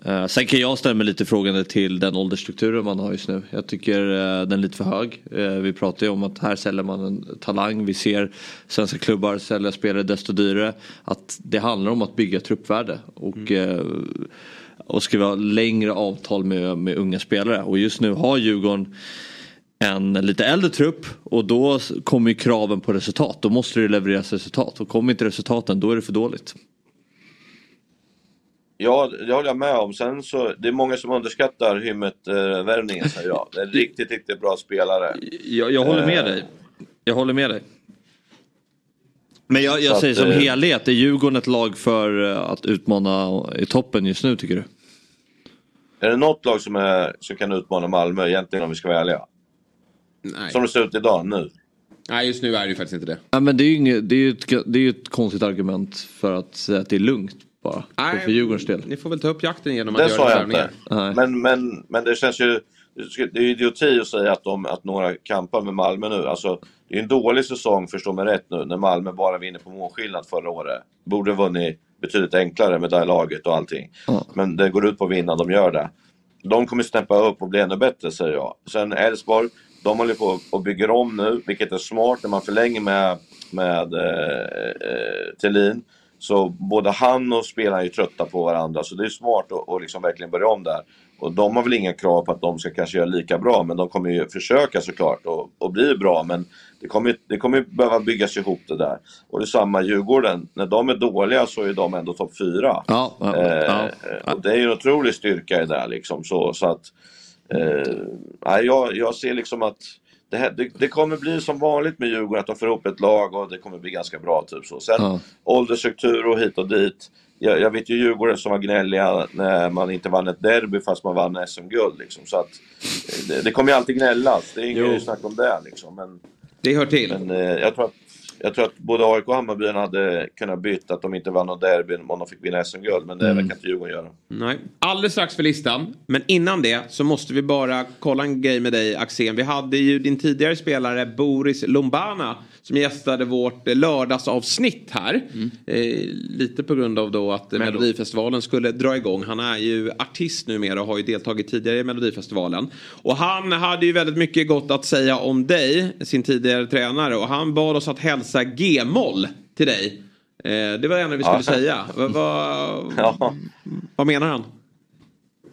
Eh, sen kan jag ställa mig lite frågande till den åldersstrukturen man har just nu. Jag tycker eh, den är lite för hög. Eh, vi pratar ju om att här säljer man en talang. Vi ser svenska klubbar sälja spelare desto dyrare. Att det handlar om att bygga truppvärde. Och, eh, och skriva längre avtal med, med unga spelare. Och just nu har Djurgården en lite äldre trupp och då kommer ju kraven på resultat. Då måste det levereras resultat och kommer inte resultaten då är det för dåligt. Ja, det håller jag med om. Sen så, det är många som underskattar Hymmet-värvningen säger jag. Det är en riktigt, riktigt bra spelare. Jag, jag håller med Eh, dig. Jag håller med dig. Men jag, jag säger att, som eh, helhet, är Djurgården ett lag för eh, att utmana i toppen just nu tycker du? Är det något lag som, är, som kan utmana Malmö egentligen om vi ska vara ärliga? Nej. Som det ser ut idag nu. Nej, just nu är det ju faktiskt inte det. Ja, men det är ju inget, det är ett, det är ett konstigt argument för att säga att det är lugnt bara. Nej, för Djurgårdens del. Ni får väl ta upp jakten genom att Det göra sa jag inte. Men, men, men det känns ju... Det är idioti att säga att, de, att några kampar med Malmö nu. Alltså, det är en dålig säsong, förstå mig rätt nu, när Malmö bara vinner på målskillnad förra året. Borde vunnit betydligt enklare med det här laget och allting. Men det går ut på att vinna, de gör det. De kommer steppa upp och bli ännu bättre, säger jag. Sen Elfsborg, de håller på och bygger om nu, vilket är smart när man förlänger med, med eh, eh, Thelin. Så både han och spelarna är trötta på varandra, så det är smart att, att liksom verkligen börja om där. Och de har väl inga krav på att de ska kanske göra lika bra, men de kommer ju försöka såklart och, och bli bra. Men det kommer, det kommer behöva byggas ihop det där. Och det är samma Djurgården, när de är dåliga så är de ändå topp fyra. Ja, ja, ja. eh, Och det är ju en otrolig styrka i det där liksom. Så, så att, eh, jag, jag ser liksom att det, här, det, det kommer bli som vanligt med Djurgården, att de får ihop ett lag och det kommer bli ganska bra. Typ så. Sen Ja. åldersstruktur och hit och dit. Jag, jag vet ju Djurgården som var gnälliga när man inte vann ett derby fast man vann SM-guld. Liksom. Så att, eh, det, det kommer ju alltid gnällas, det är inget snack om det. Liksom. Men, Det hör till. men eh, jag, tror att, jag tror att både AIK och Hammarby hade kunnat byta att de inte vann något derby om de fick vinna SM-guld. Men det Mm. verkar inte Djurgården göra. Nej. Alldeles strax för listan. Men innan det så måste vi bara kolla en grej med dig Axén. Vi hade ju din tidigare spelare Boris Lombana som gästade vårt eh, lördagsavsnitt här. Eh, lite på grund av då att Melodifestivalen skulle dra igång. Han är ju artist numera och har ju deltagit tidigare i Melodifestivalen. Och han hade ju väldigt mycket gott att säga om dig, sin tidigare tränare. Och han bad oss att hälsa G-moll till dig. Eh, det var det enda vi skulle Ja. säga. Vad, vad, Ja. vad menar han?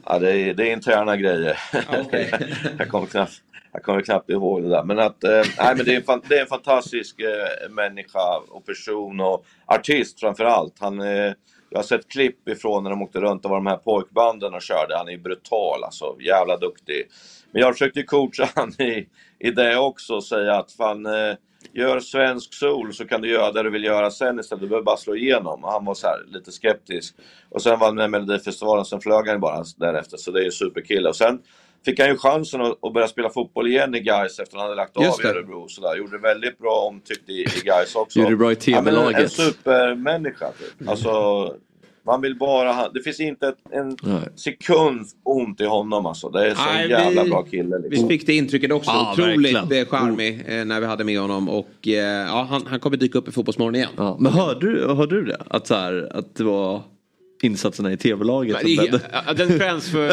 Ja, det är, det är interna grejer. jag, kommer knappt, jag kommer knappt ihåg det där. Men, att, eh, nej, men det, är en, fan- det är en fantastisk eh, människa och person och artist framför allt. Han, eh, jag har sett klipp ifrån när de åkte runt och var de här pojkbanden och körde. Han är brutal alltså, jävla duktig. Men jag försökte ju coacha han i, i det också och säga att fan, eh, gör svensk sol så kan du göra det du vill göra sen istället. Du behöver bara slå igenom. Och han var så här, lite skeptisk. Och sen var han med i Melodifestivalen, sen flög han bara därefter. Så det är ju en superkille. Och sen fick han ju chansen att, att börja spela fotboll igen i Gais efter att han hade lagt Just av i. Örebro. Så där. Gjorde det väldigt bra omtyckt i, i Gais också. Gjorde det bra i Ja, men en, en TV-laget. supermänniska. Typ. Alltså, man vill bara ha, Det finns inte ett, en Nej. sekund ont i honom alltså. Det är så Nej, en jävla vi- bra kille. Vi Liksom. fick det intrycket också. Ja, Otroligt verkligen. eh, charmig eh, när vi hade med honom. Och eh, ja, han, han kommer dyka upp i Fotbollsmorgon igen. Ja, men hörde du, hörde du det? Att, så här, att det var insatserna i tv-laget? Den uh,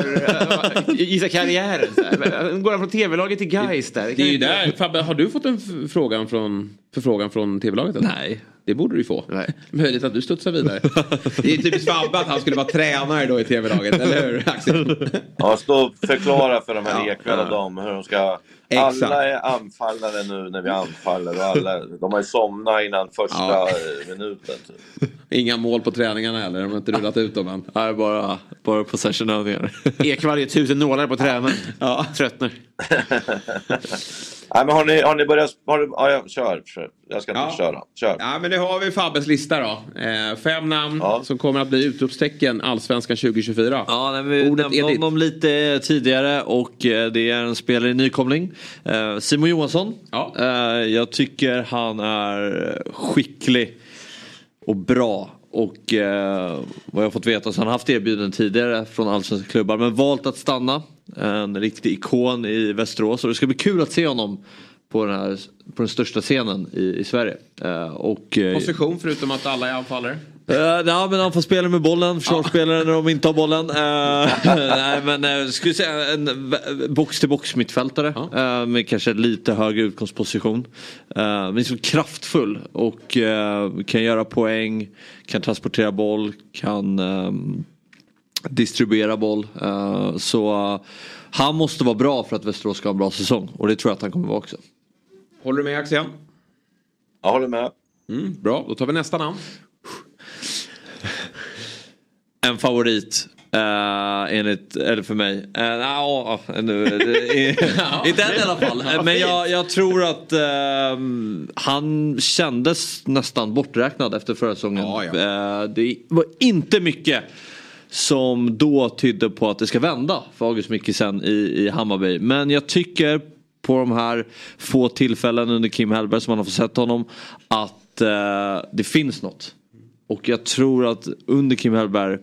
gissa karriären. Går han från tv-laget till Gais där? Det är ju där. Fabbe, har du fått en frågan från förfrågan från tv-laget? eller? Nej. Det borde du ju få. Möjligt att du studsar vidare. Det är typiskt Fabbe att han skulle vara tränare då i tv-laget, eller hur Axel? Ja, stå och förklara för de här Ekwall och dem hur de ska... Exakt. Alla är anfallare nu när vi anfaller och alla, de har ju somnat innan första Ja. minuten. Typ. Inga mål på träningarna heller, de har inte rullat ut dem än. Nej, bara, bara possession-övningar. Ekwall ger tusen nålar på tränaren. Ja. Tröttnar. Nej, men har ni, har ni börjat... Har ja, jag, kör. Jag ska inte Ja. köra. Kör. Ja, men nu har vi Fabbes lista då. Eh, fem namn som kommer att bli utropstecken Allsvenskan 2024. Ja, nej, vi Ordet nämnde ditt. honom lite tidigare och eh, det är en spelare i nykomling. Eh, Simon Johansson. Eh, jag tycker han är skicklig och bra. Och eh, vad jag har fått veta så har han haft erbjudanden tidigare från allsvenska klubbar men valt att stanna. En riktig ikon i Västerås och det ska bli kul att se honom på den, här, på den största scenen i, i Sverige. Eh, och, eh, Position förutom att alla är anfallare. Uh, nej men spela med bollen, försvarsspelare när de inte har bollen. Eh, nej men uh, skulle säga en box till box mittfältare eh, med kanske lite högre utgångsposition. Uh, men så kraftfull och kan göra poäng, kan transportera boll, kan ehm, distribuera boll. Eh, så eh, han måste vara bra för att Västerås ska ha en bra säsong och det tror jag att han kommer vara också. Håller du med Axel? Jag håller med. Mm, bra, då tar vi nästa namn. En favorit. Uh, enligt, eller för mig. Uh, ja, nu, inte än i alla fall. Ja, Men jag, jag tror att ehm, han kändes nästan borträknad efter förra säsongen. Eh, det var inte mycket som då tydde på att det ska vända för August Mikkelsen i, i Hammarby. Men jag tycker på de här få tillfällen under Kim Hellberg som man har fått sett honom att eh, det finns något. Och jag tror att under Kim Hellberg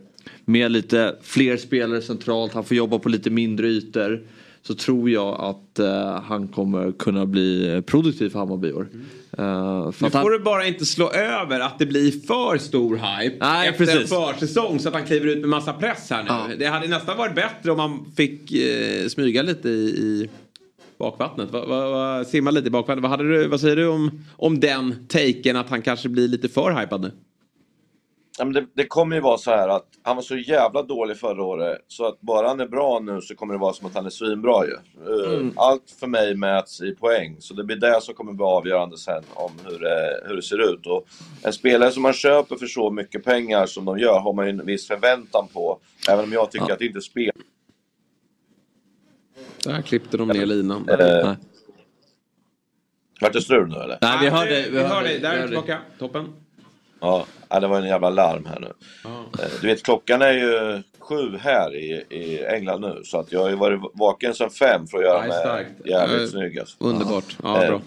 med lite fler spelare centralt, han får jobba på lite mindre ytor. Så tror jag att eh, han kommer kunna bli produktiv för Hammarby i år. Mm för Nu att han- får du bara inte slå över att det blir för stor hype Nej, efter precis. en försäsong så att han kliver ut med massa press här nu. Det hade nästan varit bättre om han fick eh, smyga lite i, i bakvattnet. Va, va, va, simma lite i bakvattnet. Vad, hade du, vad säger du om, om den taken att han kanske blir lite för hypad nu? Ja, men det, det kommer ju vara så här att han var så jävla dålig förra året så att bara han är bra nu så kommer det vara som att han är svinbra ju. Eh, Mm. Allt för mig mäts i poäng så det blir det som kommer vara avgörande sen om hur det, hur det ser ut. Och en spelare som man köper för så mycket pengar som de gör har man ju en viss förväntan på. Även om jag tycker att det inte spelar. Där klippte de ner linan. Eh, Vart det strul nu eller? Nej, vi hörde- vi, vi hör hörde- dig. Där vi är du hörde. tillbaka. Toppen. Ja, ja, det var en jävla larm här nu. Eh, Du vet, klockan är ju sju här i, i England nu, så att jag har ju varit vaken sedan fem för att göra mig jävligt Eh, snygg. Alltså. underbart. Ja, Eh, bra.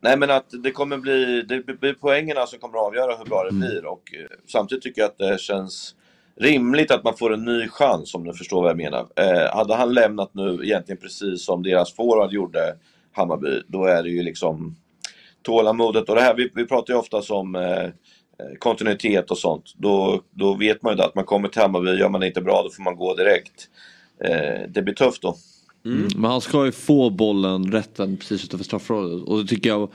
Nej, men att det kommer bli, det blir poängerna som kommer att avgöra hur bra det blir och eh, samtidigt tycker jag att det känns rimligt att man får en ny chans om du förstår vad jag menar. Eh, hade han lämnat nu egentligen precis som deras forward gjorde, Hammarby, då är det ju liksom tålamodet och det här, vi, vi pratar ju ofta om eh, kontinuitet och sånt. Då, då vet man ju att man kommer till Hammarby, gör man det inte bra då får man gå direkt. Eh, det blir tufft då. Mm. Men han ska ju få bollen rätten precis utanför straffområdet. Och det tycker jag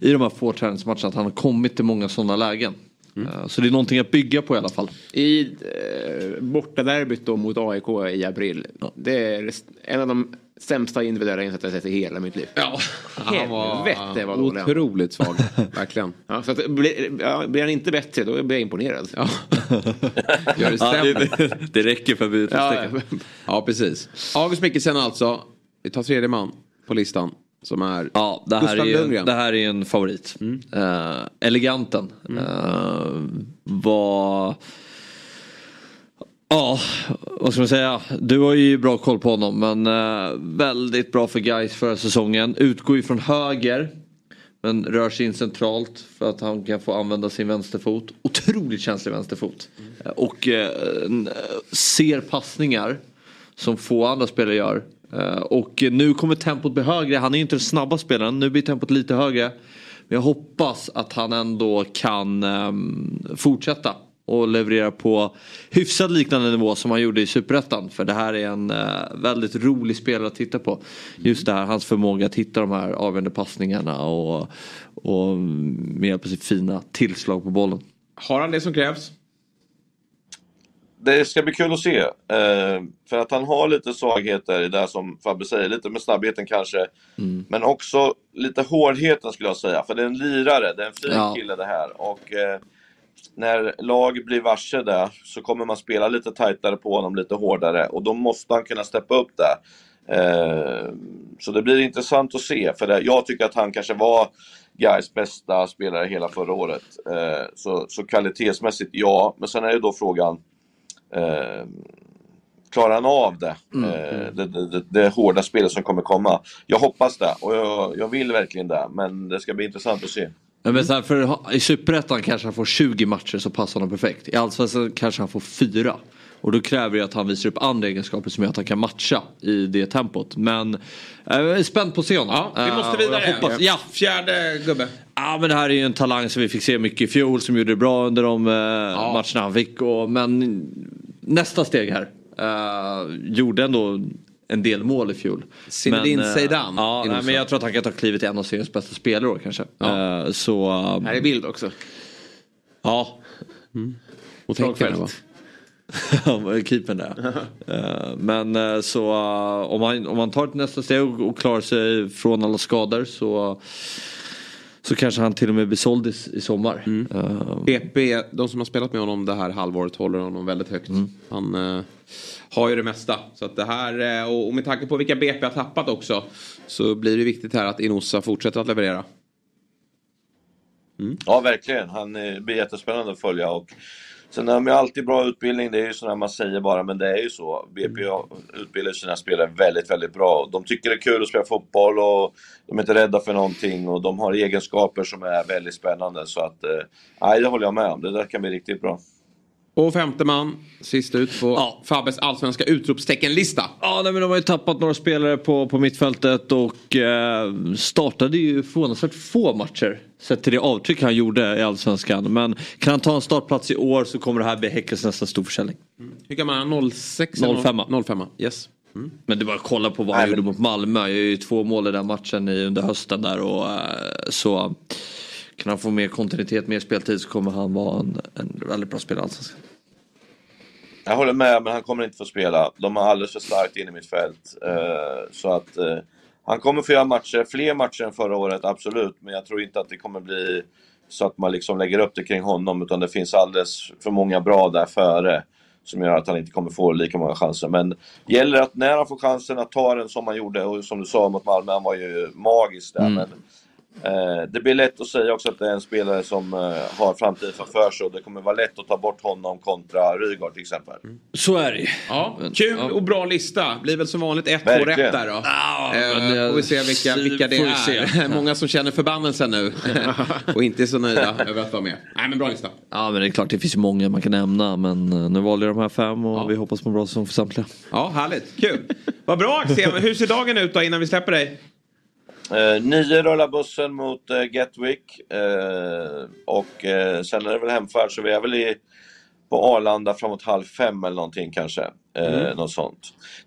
i de här få träningsmatcherna att han har kommit till många sådana lägen. Eh, Så det är någonting att bygga på i alla fall. I eh, bortaderbyt då mot AIK i april. Det är en av de sämsta individuella insatser jag sett i hela mitt liv. Ja, han var Helvete vad dålig otroligt svag. Verkligen. Ja, så att, blir, ja, blir han inte bättre då blir jag imponerad. Ja. Gör det Ja, sämre. det, det räcker för utropstecken. Ja, ja, precis. August Mikkelsen alltså. Vi tar tredje man på listan. Som är Ja, det här, Gustav är, Lundgren. Mm. det här är en favorit. Eh, eleganten. Eh, var... Ja, vad ska man säga? Du har ju bra koll på honom men eh, väldigt bra för Gais förra säsongen. Utgår ju från höger. Men rör sig in centralt för att han kan få använda sin vänsterfot. Otroligt känslig vänsterfot. Mm. Och eh, ser passningar som få andra spelare gör. Eh, Och nu kommer tempot bli högre. Han är ju inte den snabba spelaren. Nu blir tempot lite högre. Men jag hoppas att han ändå kan ehm, fortsätta och leverera på hyfsat liknande nivå som han gjorde i Superettan. För det här är en eh, väldigt rolig spelare att titta på. Just det här, hans förmåga att hitta de här avgörande passningarna och, och med hjälp av sitt fina tillslag på bollen. Har han det som krävs? Det ska bli kul att se. Eh, för att han har lite svagheter i det som Fabbe säger. Lite med snabbheten kanske. Mm. Men också lite hårdheten skulle jag säga. För det är en lirare. Det är en fin Ja. kille det här. Och eh, när lag blir varse det så kommer man spela lite tajtare på honom, lite hårdare. Och då måste han kunna steppa upp det. Eh, så det blir intressant att se. För det, jag tycker att han kanske var Gais bästa spelare hela förra året. Eh, så, så kvalitetsmässigt, ja. Men sen är ju då frågan Eh, klarar han av det? Mm, det, det, det? Det hårda spelet som kommer komma. Jag hoppas det och jag, jag vill verkligen det. Men det ska bli intressant att se. Ja, men så här, för I Superettan kanske han får 20 matcher så passar honom perfekt. I Allsvenskan kanske han får 4. Och då kräver det att han visar upp andra egenskaper som gör att han kan matcha i det tempot. Men eh, jag är spänd på att se honom. Ja, vi Eh, måste jag vidare. hoppas, ja, Fjärde gubbe. Ja men det här är ju en talang som vi fick se mycket i fjol som gjorde det bra under de eh, matcherna han fick. Och, men nästa steg här. eh, gjorde ändå en del mål i fjol. Zinedine eh, Zidane, Ja, nej, men jag tror att han kan ta klivet till en av seriens bästa spelare kanske. Eh, så... eh, Här är bild också. Ja. Och tänk henne, va? Ja, Keepern där. Eh, Men eh, så om man, om man tar ett nästa steg och, och klarar sig från alla skador så så kanske han till och med blir såld i, i sommar. Eh, BP, de som har spelat med honom det här halvåret håller honom väldigt högt. Han eh, har ju det mesta. Så att det här, eh, och, med tanke på vilka BP har tappat också. Så blir det viktigt här att Inosa fortsätter att leverera. Ja, verkligen. Han blir jättespännande att följa. Och sen har de ju alltid bra utbildning. Det är ju sådär man säger bara, men det är ju så. BP har- utbildar sina spelare väldigt, väldigt bra. De tycker det är kul att spela fotboll och de är inte rädda för någonting. Och de har egenskaper som är väldigt spännande. Så att, eh, nej, det håller jag med om. Det där kan bli riktigt bra. Och femte man, sist ut på Fabbes allsvenska utropsteckenlista. Ja, nej, men de har ju tappat några spelare på, på mittfältet och eh, startade ju förvånansvärt få matcher. Sett till det avtryck han gjorde i Allsvenskan. Men kan han ta en startplats i år så kommer det här bli Häckens nästa storförsäljning. Hur gammal är han? 06? 05. 05, yes. Men det var att kolla på vad han gjorde mot Malmö. Jag ju två mål i den matchen i, under hösten där och eh, så kan han få mer kontinuitet, mer speltid så kommer han vara en, en väldigt bra spelare i Allsvenskan. Jag håller med, men han kommer inte få spela. De har alldeles för starkt in i mitt fält. Eh, så att eh, han kommer få göra matcher, fler matcher än förra året, absolut. Men jag tror inte att det kommer bli så att man liksom lägger upp det kring honom. Utan det finns alldeles för många bra där före. Som gör att han inte kommer få lika många chanser. Men gäller att när han får chansen att ta den som han gjorde, och som du sa mot Malmö, han var ju magisk där. Mm. Men det blir lätt att säga också att det är en spelare som eh, har framtiden framför sig och det kommer vara lätt att ta bort honom kontra Rygaard till exempel. Så är det. Ja, kul och bra lista. Blir väl som vanligt ett, två Verkligen. rätt där då. Eh, men det- får vi se vilka, vilka det är. se. Många som känner förbannelsen nu. och inte är så nöjda över att vara med. Nej men bra lista. Ja men det är klart det finns många man kan nämna men eh, nu valde jag de här fem och vi hoppas på en bra säsong för samtliga. Ja, härligt. Kul. Vad bra Axel. Hur ser dagen ut då innan vi släpper dig? Eh, nio rullar bussen mot eh, Gatwick eh, och eh, sen är det väl hemfärd så vi är väl i, på Arlanda framåt halv fem eller någonting kanske. Eh, Mm. Något sånt.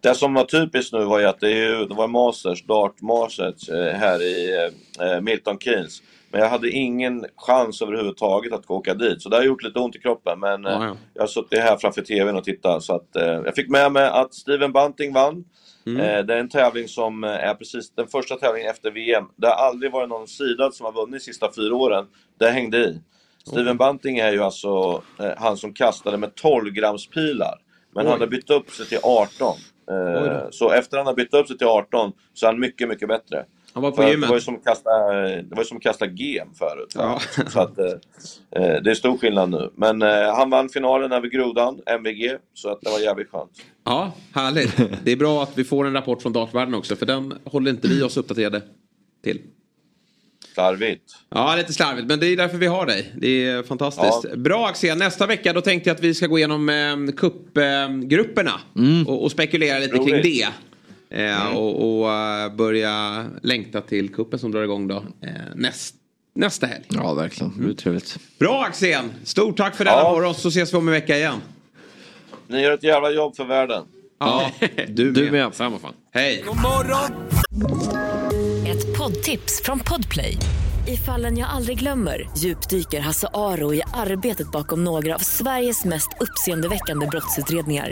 Det som var typiskt nu var ju att det, är ju, det var Masters, Dart Masters eh, här i eh, Milton Keynes. Men jag hade ingen chans överhuvudtaget att åka dit. Så det har gjort lite ont i kroppen. Men eh, Ja, ja. jag har suttit här framför TVn och tittat. Så att, eh, jag fick med mig att Steven Bunting vann. Mm. Eh, det är en tävling som eh, är precis den första tävlingen efter VM. Det har aldrig varit någon sidad som har vunnit de sista fyra åren. Det hängde i. Steven Bunting är ju alltså eh, han som kastade med 12 grams pilar. Men Oj. han har bytt upp sig till 18. Oj Eh, då. så efter han har bytt upp sig till 18 så är han mycket, mycket bättre. Han var på gymmet. Det var ju som att kasta, det var som att kasta gem förut. Ja. Så att, eh, eh, det är stor skillnad nu. Men eh, han vann finalen över Grodan, MVG, så att det var jävligt skönt. Ja, härligt. Det är bra att vi får en rapport från dartvärlden också. För den håller inte vi oss uppdaterade till. Slarvigt. Ja, lite slarvigt. Men det är därför vi har dig. Det är fantastiskt. Ja. Bra Axel. Nästa vecka då tänkte jag att vi ska gå igenom eh, cupgrupperna. Och, och spekulera lite kring Roligt. det. Eh, Och, och eh, börja längta till kuppen som drar igång då. Eh, näst, nästa helg. Ja, verkligen. Det blir trevligt. Bra Axén! Stort tack för denna Ja. morgon så ses vi om en vecka igen. Ni gör ett jävla jobb för världen. Ja, du, Du med. Samma fan. Hej! God morgon! Ett poddtips från Podplay. I fallen jag aldrig glömmer djupdyker Hasse Aro i arbetet bakom några av Sveriges mest uppseendeväckande brottsutredningar.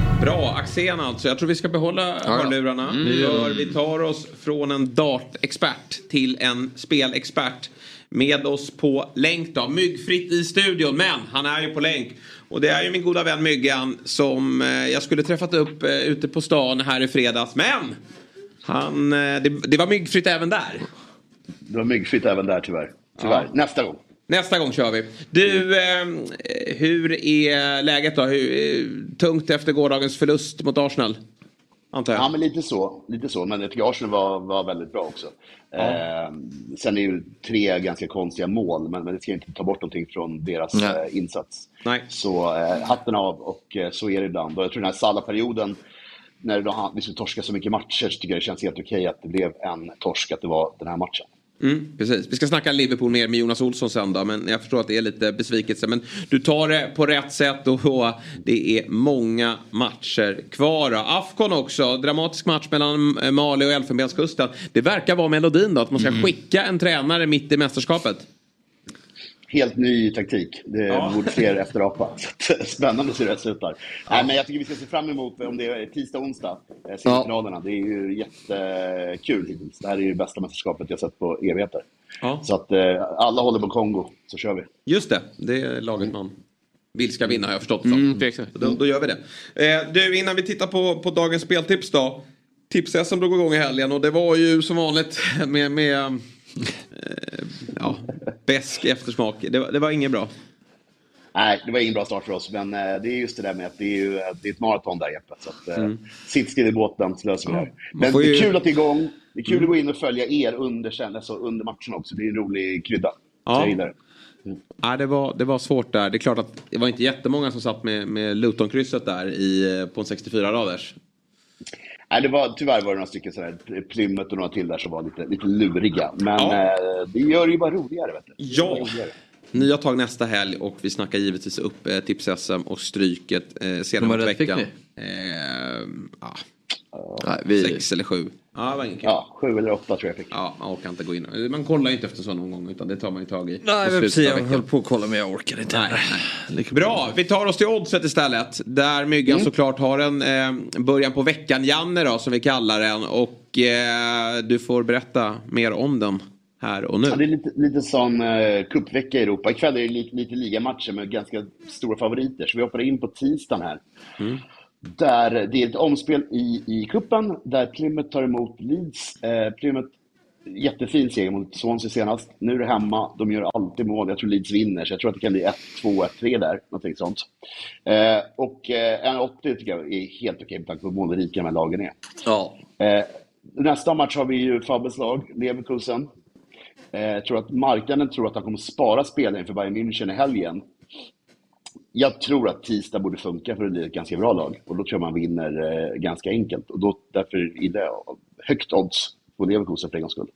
Bra, Axén alltså. Jag tror vi ska behålla hörlurarna. Mm. För vi tar oss från en dartexpert till en spelexpert. Med oss på länk då. Myggfritt i studion, men han är ju på länk. Och det är ju min goda vän Myggan som eh, jag skulle träffat upp eh, ute på stan här i fredags. Men! Han, eh, det, det var myggfritt även där. Det var myggfritt även där tyvärr. Tyvärr. Ja. Nästa gång. Nästa gång kör vi. Du, eh, hur är läget då? Hur, eh, tungt efter gårdagens förlust mot Arsenal? Antar jag. Ja, men lite så. Lite så. Men jag tycker Arsenal var, var väldigt bra också. Eh, sen är ju tre ganska konstiga mål, men, men det ska inte ta bort någonting från deras Nej. eh, insats. Nej. Så eh, hatten av och eh, så är det ibland. Och jag tror den här Salah-perioden, när då han, vi skulle torska så mycket matcher, så tycker jag det känns helt okej att det blev en torsk, att det var den här matchen. Mm, precis. Vi ska snacka Liverpool mer med Jonas Olsson sen då, men jag förstår att det är lite besvikelse. Men du tar det på rätt sätt och det är många matcher kvar. Då. Afcon också, dramatisk match mellan Mali och Elfenbenskusten. Det verkar vara melodin då, att man ska skicka en tränare mitt i mästerskapet. Helt ny taktik. Det Ja. borde fler efterapa. Så att, Spännande hur det slutar. Nej, men jag tycker vi ska se fram emot, om det är tisdag, onsdag, eh, semifinalerna. Det är ju jättekul hittills. Det här är ju det bästa mästerskapet jag sett på evigheter. Ja. Så att eh, alla håller på Kongo, så kör vi. Just det, det är laget man vill ska vinna har jag förstått. Mm, Så. exakt. Då, då gör vi det. Eh, du, innan vi tittar på, på dagens speltips då. Tips-SM drog igång i helgen och det var ju som vanligt med, med eh, ja, besk eftersmak. Det, var- det var inget bra. Nej, det var ingen bra start för oss, men eh, det är just det där med att det är, ju, det är ett maraton där Jeppe. Så att, eh, Mm. sitt still i båten så löser vi det här. Men får det är ju- kul att det är igång. Det är kul Mm. att gå in och följa er under, sen, alltså under matchen också. Det är en rolig krydda. Så Ja. jag gillar det. Ja, det, var, det var svårt där. Det är klart att det var inte jättemånga som satt med, med Luton-krysset där i, eh, på en 64-raders. Nej, det var, tyvärr var det några stycken sådär, Plymouth och några till där som var lite, lite luriga. Men Ja. eh, det gör det ju bara roligare. Vet du. Ja. roligare. Nya tag nästa helg och vi snackar givetvis upp eh, tips-SM och stryket eh, senare Hur många mot rätt fick veckan. ni? Eh, ja, Nej, vi... Sex eller sju. Ja, det var inget kul. Ja, sju eller åtta tror jag fick. Ja, man orkar inte gå in. Man kollar ju inte efter så någon gång utan det tar man ju tag i. Nej, precis. Jag höll på att kolla men jag orkar inte. Nej, nej. Bra, vi tar oss till oddset istället. Där Myggan Mm. såklart har en eh, början på veckan, Janne då som vi kallar den. Och eh, du får berätta mer om den här och nu. Ja, det är lite, lite som eh, cupvecka i Europa. Ikväll är det lite, lite ligamatcher med ganska stora favoriter. Så vi hoppar in på tisdagen här. Mm. Där det är ett omspel i, i kuppen där Plymouth tar emot Leeds. Eh, Plymouth, jättefin seger mot Swansea senast. Nu är det hemma. De gör alltid mål. Jag tror Leeds vinner, så jag tror att det kan bli 1-2, 1-3 där. Någonting sånt. Eh, och eh, 1,80 tycker jag är helt okej med tanke på hur målrika de här lagen är. Ja. Eh, nästa match har vi ju Fabbes lag, Leverkusen. Eh, tror att marknaden tror att han kommer spara spelare inför Bayern München i helgen. Jag tror att tisdag borde funka för att bli ett ganska bra lag. Och då tror jag man vinner eh, ganska enkelt. Och då, därför är det högt odds på Leverkusen för en gångs skull.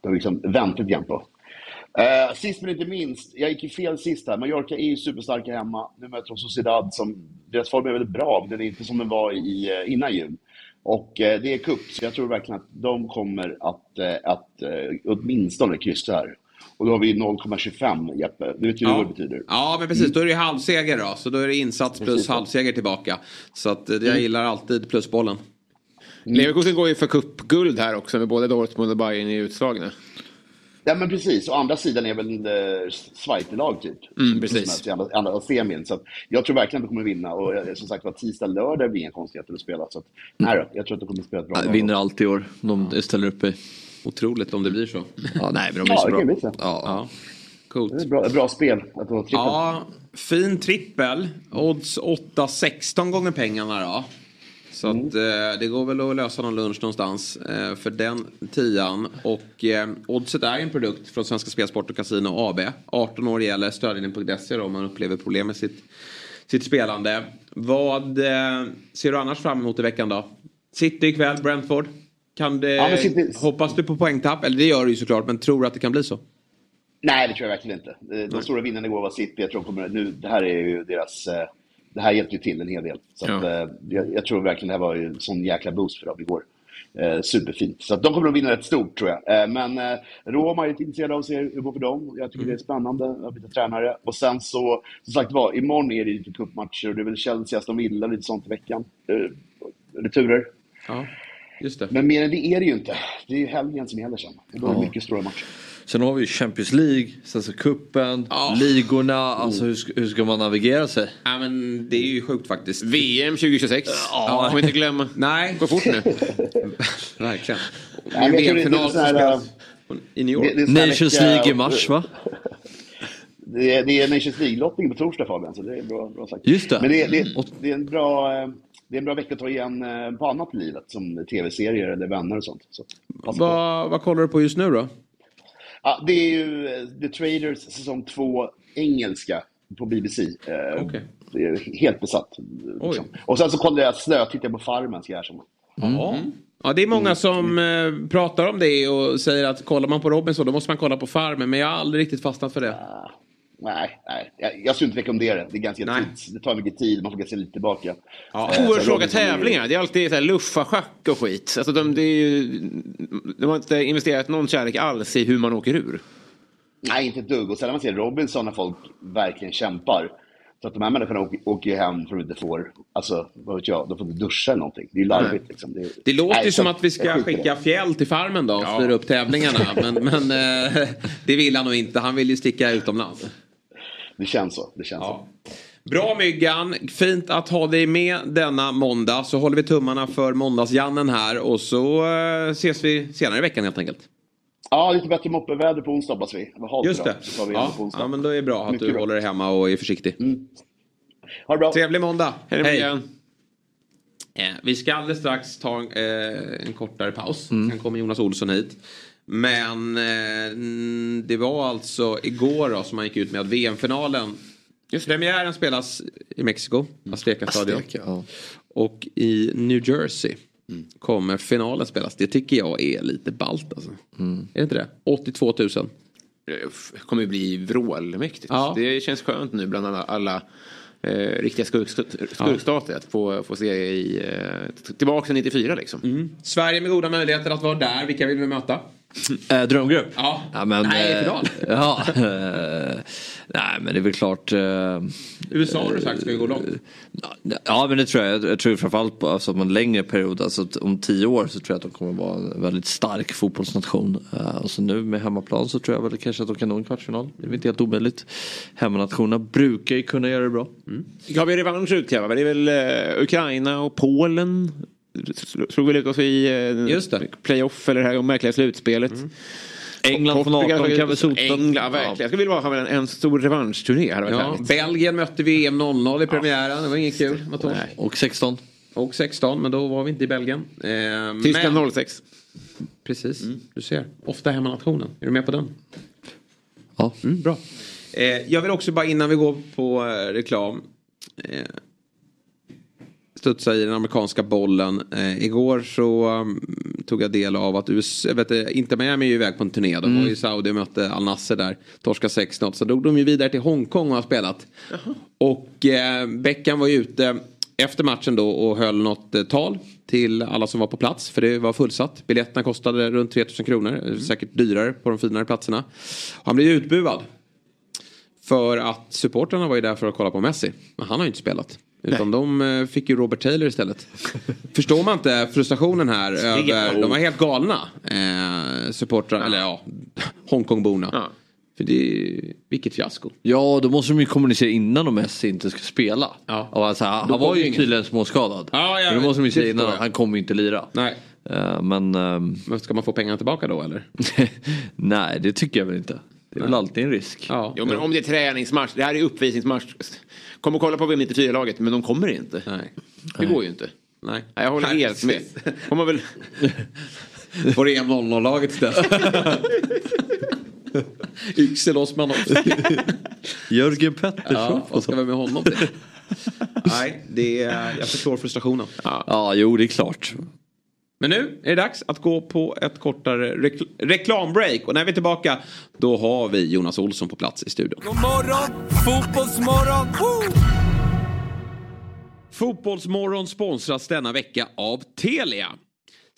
Det har vi liksom vänt lite grann på. Eh, sist men inte minst, jag gick ju fel sist här. Mallorca är ju superstarka hemma. Nu möter de Sociedad som, deras form är väldigt bra, men den är inte som den var i, eh, innan jul. Och eh, det är cup, så jag tror verkligen att de kommer att, eh, att eh, åtminstone kryssa här. Och då har vi 0,25 Jeppe, du vet ju vad det betyder. Ja, men precis. Då är det halvseger då. Så då är det insats plus Precis. halvseger tillbaka. Så att eh, jag Mm. gillar alltid plusbollen. Leverkusen går ju för cupguld här också med både Dortmund och Bayern i utslagna. Ja men precis, och andra sidan är väl eh, Schweiz-lag typ. Mm, precis. I andra, andra semin. Så att jag tror verkligen att de kommer vinna. Och eh, som sagt var, tisdag, lördag blir inga konstigheter att spela. Så att, nej jag tror att de kommer spela ett bra Nej, lag. vinner alltid i år. De ställer upp i. Otroligt om det blir så. Ja, nej, men de är så bra. Ja. Ja. Coolt. Det är bra, bra spel att ha trippel. Ja, fin trippel. Odds 8-16 gånger pengarna då. Så att, eh, det går väl att lösa någon lunch någonstans eh, för den tian. Och eh, Oddset är en produkt från Svenska Spelsport och Casino AB. 18 år gäller, stödlinjen.se om man upplever problem med sitt, sitt spelande. Vad eh, ser du annars fram emot i veckan då? City ikväll, Brentford. Kan det, Ja, City- Hoppas du på poängtapp? Eller det gör du ju såklart, men tror du att det kan bli så? Nej, det tror jag verkligen inte. De, de stora vinnarna igår var City. Jag tror kommer, nu, det här är ju deras... eh, Det här hjälpte ju till en hel del. Så att, eh, jag, jag tror verkligen det här var ju en sån jäkla boost för dem igår. Eh, superfint. Så de kommer att vinna rätt stort tror jag. Eh, men eh, Roma är lite intresserad av att se hur det går för dem. Jag tycker det är spännande att byta tränare. Och sen så, som sagt var, imorgon är det lite cupmatcher och det är väl Chelsea, Aston Villa, lite sånt i veckan. Eh, returer. Ja. Men mer än det är det ju inte. Det är ju helgen som gäller sen. Då är det Ja. mycket stora matcher. Sen har vi ju Champions League, sen så cupen, ligorna. Alltså hur ska, hur ska man navigera sig? Ja, men det är ju sjukt faktiskt. VM 2026. Ja. Får vi inte glömma. Nej. Gå fort nu. Verkligen. Det- det är VM-final som spelas i New York. det- det Nations League i mars va? Det är, det är Nations League-lottning på torsdag Fabian, så det är bra, bra sagt. Just det. Men det, är- det, är- det, är en bra, eh, det är en bra vecka att ta igen eh, på annat i livet, som tv-serier eller vänner och sånt. Så. Vad, vad kollar du på just nu då? Ja, det är ju eh, The Traders säsong 2, engelska, på BBC. Eh, är helt besatt. Liksom. Och sen så kollar jag slötittar jag på Farmen, ska jag erkänna. Ja. Ja, det är många som eh, pratar om det och säger att kollar man på Robinson då måste man kolla på Farmen. Men jag har aldrig riktigt fastnat för det. Nej, nej. Jag, jag skulle inte rekommendera det. Det är ganska tids, Det tar mycket tid, man får se lite tillbaka. Ja, Eh, Oerhört är ju- tävlingar. Det är alltid så här luffarschack och skit. Alltså de, det är ju, de har inte investerat någon kärlek alls i hur man åker ur. Nej, inte ett dugg. Och sen när man ser Robinson när folk verkligen kämpar. Så att de här människorna åker, åker ju hem för att de inte får, alltså vad vet jag, de får inte duscha eller någonting. Det är ju larvigt liksom. Det, är- Det låter Nej, ju som att vi ska i det. skicka Fjäll till Farmen då och styra upp tävlingarna. Men, men eh, det vill han nog inte. Han vill ju sticka utomlands. Det känns så. Det känns så. Bra Myggan, fint att ha dig med denna måndag. Så håller vi tummarna för måndagsjannen här och så eh, ses vi senare i veckan helt enkelt. Ja, lite bättre moppeväder på onsdag hoppas vi. Halt Just det. Så Ja, ja, men då är det bra att Mycket du bra. håller dig hemma och är försiktig. Ha det bra. Trevlig måndag. Hej Myggan. Eh, vi ska alldeles strax ta eh, en kortare paus. Mm. Sen kommer Jonas Olsson hit. Men eh, mm, det var alltså igår då som man gick ut med att VM-finalen Premiären spelas i Mexiko. Azteca, ja. Och i New Jersey kommer finalen spelas. Det tycker jag är lite ballt alltså. Är det inte det? 82 000. Det kommer bli vrålmäktigt. Ja. Det känns skönt nu bland alla, alla eh, riktiga skurk, skurkstater att få, få se i, eh, tillbaka till 94 liksom. Sverige med goda möjligheter att vara där. Vilka vill vi möta? Äh, drömgrupp? Ja. men, Nej, eh, final. Ja, eh, nej men det är väl klart. eh, USA har du sagt ska gå långt. Ja men det tror jag. Jag tror framförallt på alltså, om en längre period. Alltså, att om tio år så tror jag att de kommer vara en väldigt stark fotbollsnation. Eh, och så nu med hemmaplan så tror jag väl kanske att de kan nå en kvartsfinal. Det är väl inte helt omöjligt. Hemmanationerna brukar ju kunna göra det bra. Har vi revansch att utkräva? Det är väl eh, Ukraina och Polen. Sl- Slog väl ut oss i eh, playoff eller det här märkliga slutspelet. England från Portugal 18 slog kan väl sota. England, ja, verkligen. Jag skulle vilja ha en, en stor revanschturné. Varit Ja. Belgien mötte vi EM 00 i premiären. Det var inget kul. Och 16. Och 16, men då var vi inte i Belgien. Eh, Tyskland men- 06. Precis, du ser. Ofta hemmanationen. Är du med på den? Ja. Mm, bra. Eh, jag vill också bara innan vi går på eh, reklam. Eh, studsa i den amerikanska bollen. Eh, igår så um, tog jag del av att USA, vet du, inte Miami är ju iväg på en turné. De var i Saudi och mötte Al Nasser där. Torska 6-0. Så drog de ju vidare till Hongkong och har spelat. Och eh, Beckham var ju ute efter matchen då och höll något eh, tal till alla som var på plats. För det var fullsatt. Biljetterna kostade runt 3000 kronor. eh, Säkert dyrare på de finare platserna. Och han blev utbuad. För att supportrarna var ju där för att kolla på Messi. Men han har ju inte spelat. Utan de eh, fick ju Robert Taylor istället. Förstår man inte frustrationen här över... De var helt galna. Eh, supportrar, eller ja, Hongkongborna. För det vilket fiasko. Ja, då måste de ju kommunicera innan om Messi inte ska spela. Ja. Alltså, han kommer var ju ingen. tydligen småskadad. Ja, ja, Men då måste de ju säga innan han kommer inte lira. Nej. Eh, men... ehm, Men ska man få pengarna tillbaka då eller? nej, det tycker jag väl inte. Det är väl alltid en risk. Ja. Jo men om det är träningsmatch, det här är uppvisningsmatch. Kom och kolla på VM94-laget men de kommer inte. Nej. Det går ju inte. Nej. Nej, jag håller helt med. Man väl... Får det 0-0-laget istället. Yxel Osman också. Jörgen Pettersson. Ja, vad ska vi med honom till? Nej, det är, jag förstår frustrationen. Ja. ja, jo det är klart. Men nu är det dags att gå på ett kortare rekl reklambreak. Och när vi är tillbaka då har vi Jonas Olsson på plats i studion. God morgon, fotbollsmorgon! Woo! Fotbollsmorgon sponsras denna vecka av Telia.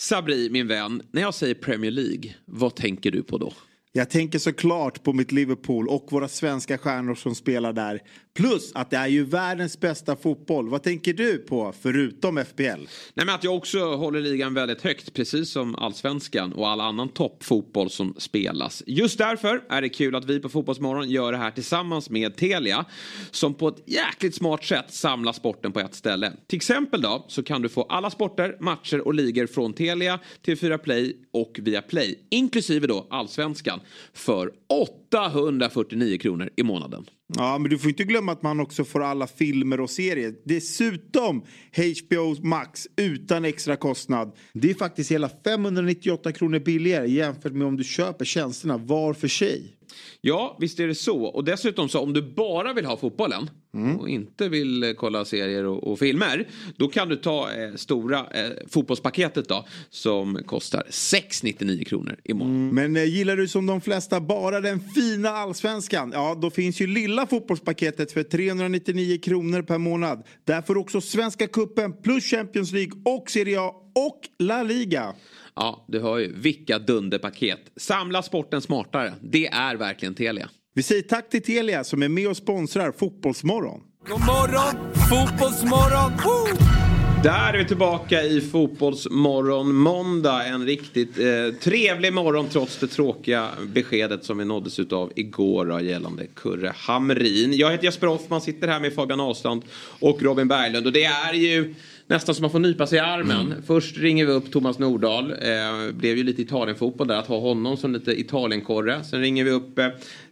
Sabri, min vän, när jag säger Premier League, vad tänker du på då? Jag tänker såklart på mitt Liverpool och våra svenska stjärnor som spelar där. Plus att det är ju världens bästa fotboll. Vad tänker du på förutom FBL? Nej, men att jag också håller ligan väldigt högt, precis som allsvenskan och all annan toppfotboll som spelas. Just därför är det kul att vi på Fotbollsmorgon gör det här tillsammans med Telia som på ett jäkligt smart sätt samlar sporten på ett ställe. Till exempel då så kan du få alla sporter, matcher och ligor från Telia, TV4 Play och via Play, inklusive då allsvenskan, för 849 kronor i månaden. Ja, men du får inte glömma att man också får alla filmer och serier. Dessutom HBO Max utan extra kostnad. Det är faktiskt hela 598 kronor billigare jämfört med om du köper tjänsterna var för sig. Ja, visst är det så. Och dessutom så om du bara vill ha fotbollen och inte vill eh, kolla serier och, och filmer. Då kan du ta eh, stora eh, fotbollspaketet då som kostar 699 kronor i månaden. Men eh, gillar du som de flesta bara den fina allsvenskan? Ja, då finns ju lilla fotbollspaketet för 399 kronor per månad. Där får du också Svenska Cupen plus Champions League och Serie A och La Liga. Ja, du hör ju. Vilka dunderpaket. Samla sporten smartare. Det är verkligen Telia. Vi säger tack till Telia som är med och sponsrar Fotbollsmorgon. God morgon, fotbollsmorgon! Woo! Där är vi tillbaka i Fotbollsmorgon måndag. En riktigt eh, trevlig morgon trots det tråkiga beskedet som vi nåddes av igår då, gällande Kurre Hamrin. Jag heter Jesper Hoffman, sitter här med Fabian Ahlstrand och Robin Berglund. Och det är ju nästan som man får nypa sig i armen. Mm. Först ringer vi upp Thomas Nordahl. Eh, blev ju lite Italienfotboll där, att ha honom som lite Italienkorre. Sen ringer vi upp eh,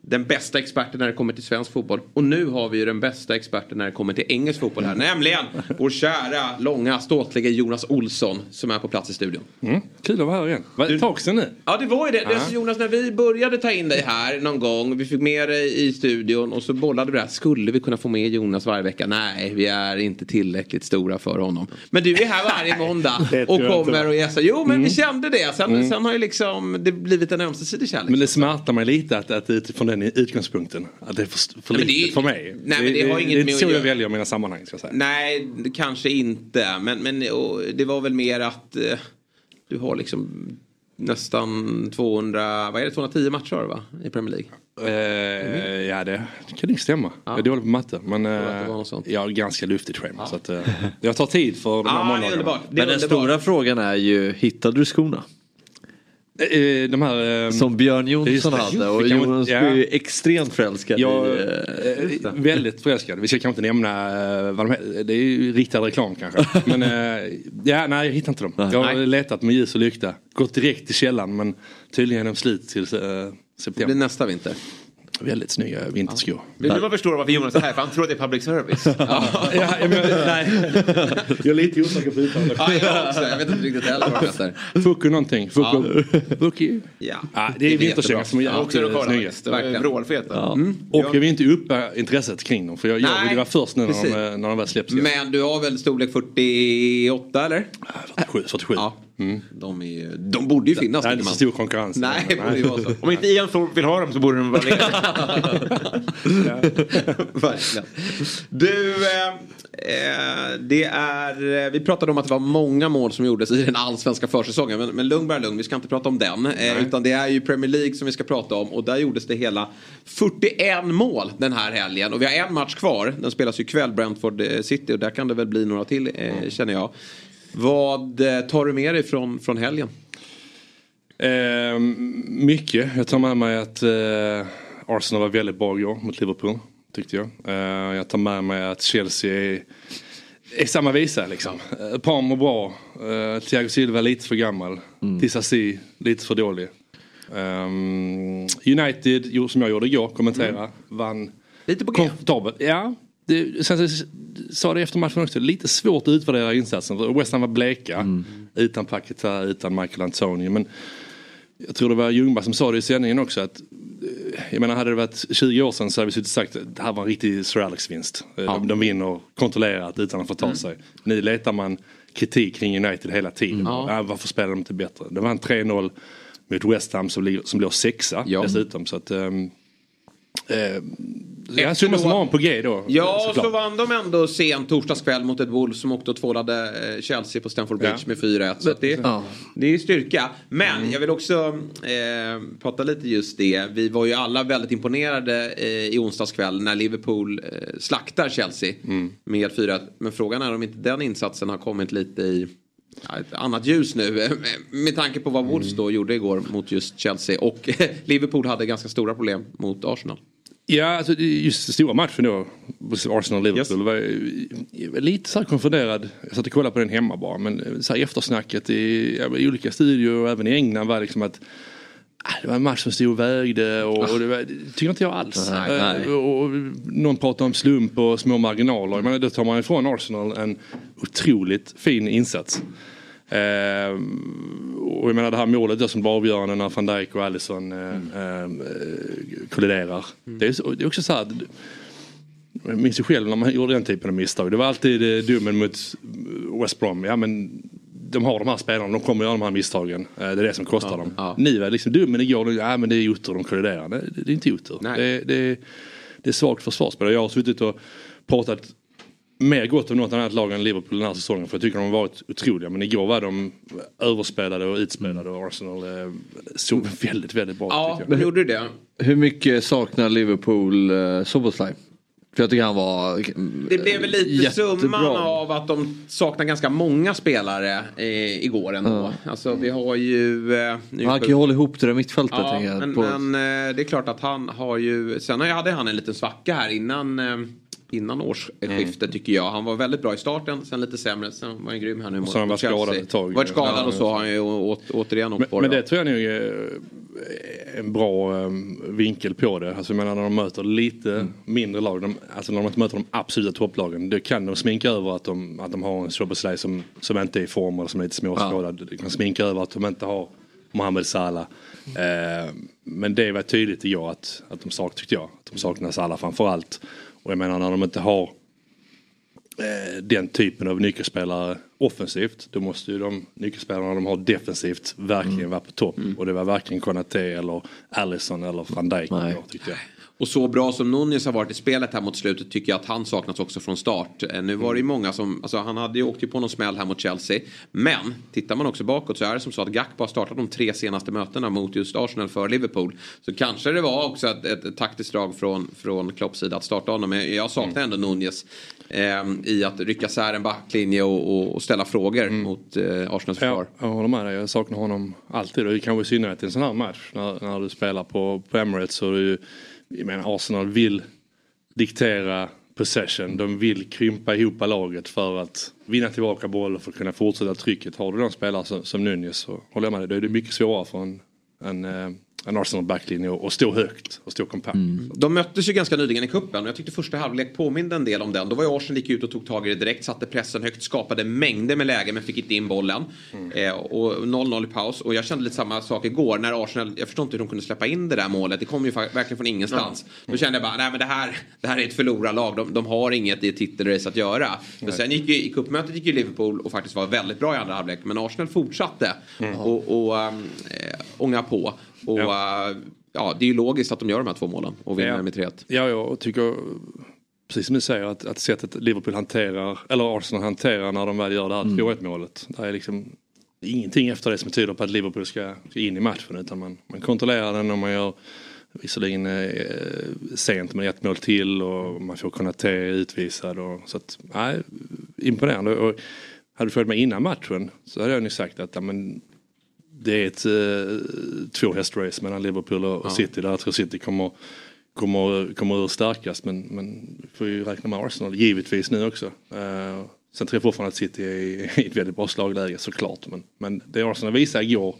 den bästa experten när det kommer till svensk fotboll. Och nu har vi ju den bästa experten när det kommer till engelsk fotboll här. Nämligen vår kära, långa, ståtliga Jonas Olsson som är på plats i studion. Mm, kul att vara här igen. Var det ett tag sedan nu? Ja det var ju det. Ja. det Jonas när vi började ta in dig här någon gång. Vi fick med dig i studion och så bollade vi det här. Skulle vi kunna få med Jonas varje vecka? Nej, vi är inte tillräckligt stora för honom. Men du är här varje måndag Det och kommer och gästar. Jo men vi Mm. kände det. Sen, Mm. sen har ju liksom det blivit en ömsesidig kärlek. Men det smärtar mig lite att, att utifrån den utgångspunkten. Att det är för, för Nej, lite det- för mig. nej, men det har inget det är inte så jag göra- väljer mina sammanhang ska jag säga. Nej, det kanske inte. Men, men och, det var väl mer att eh, du har liksom nästan 200, vad är det, 210 matcher va? I Premier League. Eh, ja det kan nog stämma. Jag är dålig på matte. Men det eh, var något sånt. jag har ganska luftigt schema. Så att, eh, jag tar tid för de här Ja, det är månaderna. Det Men den underbart. stora frågan är ju, hittade du skorna? Eh, de här, eh, Som Björn Jonsson hade och Jonas ja. blev ju extremt förälskad Jag i... är väldigt förälskad. Vi ska kanske inte nämna eh, vad de heter. Det är ju riktad reklam kanske. Men eh, ja, nej jag hittar inte dem. Jag har Nej. letat med ljus och lykta. Gått direkt till källan men tydligen är de slut till eh, Det september. blir nästa vinter. Väldigt snygga vinterskor. Vill du bara förstå varför Jonas är här? För han tror att det är public service. ja, jag, men, nej. jag är lite osäker på uttalet. Ja, jag också. Jag vet inte riktigt heller vad de heter. Fuku någonting. Fuku. Fuku. Ja. Ja, det är Det vinterkängor som jävligt Också är vrålfeta. Ja. Mm. Och jag vill inte uppa intresset kring dem för jag, jag vill vara först nu när de, när de väl släpps. Men du har väl storlek 48 eller? 47. 47. Ja. De, är, de borde ju finnas. Det är inte så stor konkurrens. Nej, det borde ju vara så. Om inte Ian vill ha dem så borde de vara lediga. Verkligen. Du, eh, eh, det är, vi pratade om att det var många mål som gjordes i den allsvenska försäsongen. Men, men lugn bara lugn, vi ska inte prata om den. Eh, utan det är ju Premier League som vi ska prata om. Och där gjordes det hela 41 mål den här helgen. Och vi har en match kvar. Den spelas ju ikväll, Brentford eh, City. Och där kan det väl bli några till, eh, känner jag. Vad eh, tar du med dig från, från helgen? Eh, mycket. Jag tar med mig att eh, Arsenal var väldigt bra igår mot Liverpool. Tyckte jag. Eh, jag tar med mig att Chelsea är, är samma visa liksom. Eh, Palmer bra. Eh, Thiago Silva lite för gammal. Mm. Tissasi lite för dålig. Ehm, United, som jag gjorde igår, kommentera, vann Lite på komfortabelt. Ja, det, sen så sa det efter matchen också, lite svårt att utvärdera insatsen. West Ham var bleka, utan Paketa, utan Michael Antonio. Men jag tror det var Ljungberg som sa det i sändningen också att eh, jag menar hade det varit 20 år sedan så hade vi suttit sagt att det här var en riktig Sir Alex-vinst. Eh, De, de vinner kontrollerat utan att få ta sig. Nu letar man kritik kring United hela tiden. Ja. Ja, varför spelar de inte bättre? Det var en 3-0 mot West Ham som, som låg sexa dessutom. Så att, ehm, eh, ja, summa summarum på G då. Ja, såklart. så vann de ändå sent torsdagskväll mot ett Wolves som åkte och tvålade eh, Chelsea på Stamford Bridge Ja. med 4-1. Så det, Ja. det är styrka. Men Mm. jag vill också eh, prata lite just det. Vi var ju alla väldigt imponerade eh, i onsdags kväll när Liverpool eh, slaktar Chelsea Mm. med 4-1. Men frågan är om inte den insatsen har kommit lite i ett annat ljus nu. Med tanke på vad Wolves Mm. då gjorde igår mot just Chelsea. Och Liverpool hade ganska stora problem mot Arsenal. Ja, alltså just stora matchen då. Arsenal-Liverpool. Jag var lite så här konfunderad. Jag satt och kollade på den hemma bara. Men så här eftersnacket i, i olika studior och även i England var liksom att det var en match som stod och vägde och, och det, var, det tycker inte jag alls. Nej, nej. Eh, Och, och, någon pratar om slump och små marginaler. Men då tar man ifrån Arsenal en otroligt fin insats. Eh, och jag menar det här målet då som var avgörande när van Dijk och Alisson eh, eh, kolliderar. Det, är, det är också så här. Jag minns ju själv när man gjorde den typen av misstag. Det var alltid eh, domen mot West Brom. Ja men de har de här spelarna, de kommer göra de här misstagen. Eh, Det är det som kostar dem. Nu är liksom domen igår, ja men det är otur, de kolliderar. Det, det är inte otur. Det, det, det är svagt försvarsspel. Jag har suttit och pratat mer gott om något annat lag än Liverpool den här säsongen. För jag tycker de har varit otroliga. Men igår var de överspelade och utspelade och Arsenal eh, såg väldigt, väldigt bra ut. Ja, de gjorde det. Hur mycket saknar Liverpool uh, Soboslaj? För jag tycker han var Det blev väl lite jättebra. summan av att de saknar ganska många spelare eh, igår ändå. Alltså vi har ju... Eh, nu- Han kan ju hålla ihop det där mittfältet. Ja, jag, men, på- men eh, det är klart att han har ju... Sen hade han en liten svacka här innan, eh, innan årsskiftet Mm. tycker jag. Han var väldigt bra i starten, sen lite sämre. Sen var han grym här nu mot så har han varit Chelsea. skadad ett tag. Varit skadad Ja, och så har han ju å, återigen åkt Men, på men det. det tror jag nog är en bra eh, vinkel på det. Alltså jag menar när de möter lite mindre lag, de, alltså när de inte möter de absoluta topplagen, då kan de sminka över att de, att de har en Soboslaj som, som inte är i form eller som är lite småskadad. De kan sminka över att de inte har Mohamed Salah. Eh, men det var tydligt igår att, att de sak, tyckte jag, att de saknar Salah framförallt. Och jag menar när de inte har den typen av nyckelspelare offensivt. Då måste ju de nyckelspelarna de har defensivt verkligen vara på topp. Och det var varken Konate eller Allison eller van Dijk igår, tyckte jag. Och så bra som Nunez har varit i spelet här mot slutet tycker jag att han saknas också från start. Eh, Nu var det ju många som, alltså han hade ju åkt ju på någon smäll här mot Chelsea. Men tittar man också bakåt så är det som så att Gakpo har startat de tre senaste mötena mot just Arsenal för Liverpool. Så kanske det var också ett, ett, ett taktiskt drag från, från Klopps sida att starta honom. Men jag saknar ändå Nunez eh, i att rycka isär en backlinje och, och, och ställa frågor mot eh, Arsenals försvar. Ja, jag håller med dig. Jag saknar honom alltid. Och kanske i synnerhet i en sån här match. När, när du spelar på, på Emirates. Och du, jag menar, Arsenal vill diktera possession. De vill krympa ihop laget för att vinna tillbaka boll och för att kunna fortsätta trycket. Har du de spelare som, som Nunez så håller jag med dig. Då är det mycket svårare för en, en, eh, en Arsenal backlinje att att stå högt och stå kompakt. De möttes ju ganska nyligen i kuppen och jag tyckte första halvlek påminde en del om den. Då var ju Arsenal gick ut och tog tag i det direkt, satte pressen högt, skapade mängder med lägen men fick inte in bollen. Eh, och 0-0 i paus. Och jag kände lite samma sak igår när Arsenal, jag förstår inte hur de kunde släppa in det där målet. Det kom ju verkligen från ingenstans. Då kände jag bara, nej men det här, det här är ett förlorarlag. De, de har inget i titelrace att göra. Men sen gick ju, i cupmötet gick ju Liverpool och faktiskt var väldigt bra i andra halvlek. Men Arsenal fortsatte och, och ähm, äh, ånga på. Och ja. ja, det är ju logiskt att de gör de här två målen och vinner Ja. med 3-1. Ja, jag tycker precis som du säger att, att sättet Liverpool hanterar, eller Arsenal hanterar när de väl gör det här 2-1 målet. Det är liksom ingenting efter det som tyder på att Liverpool ska ska in i matchen utan man, man kontrollerar den och man gör visserligen eh, sent men ett mål till och man får kunna ta utvisad. Och, så att, nej, imponerande. Och hade du följt med innan matchen så hade jag nu sagt att ja, men, det är ett eh, två hästrace mellan Liverpool och, Ja. City där jag tror City kommer, kommer, kommer ur starkast men, men får ju räkna med Arsenal givetvis nu också. Eh, sen tror jag fortfarande att City är i, i ett väldigt bra slagläge såklart men, men det Arsenal visade igår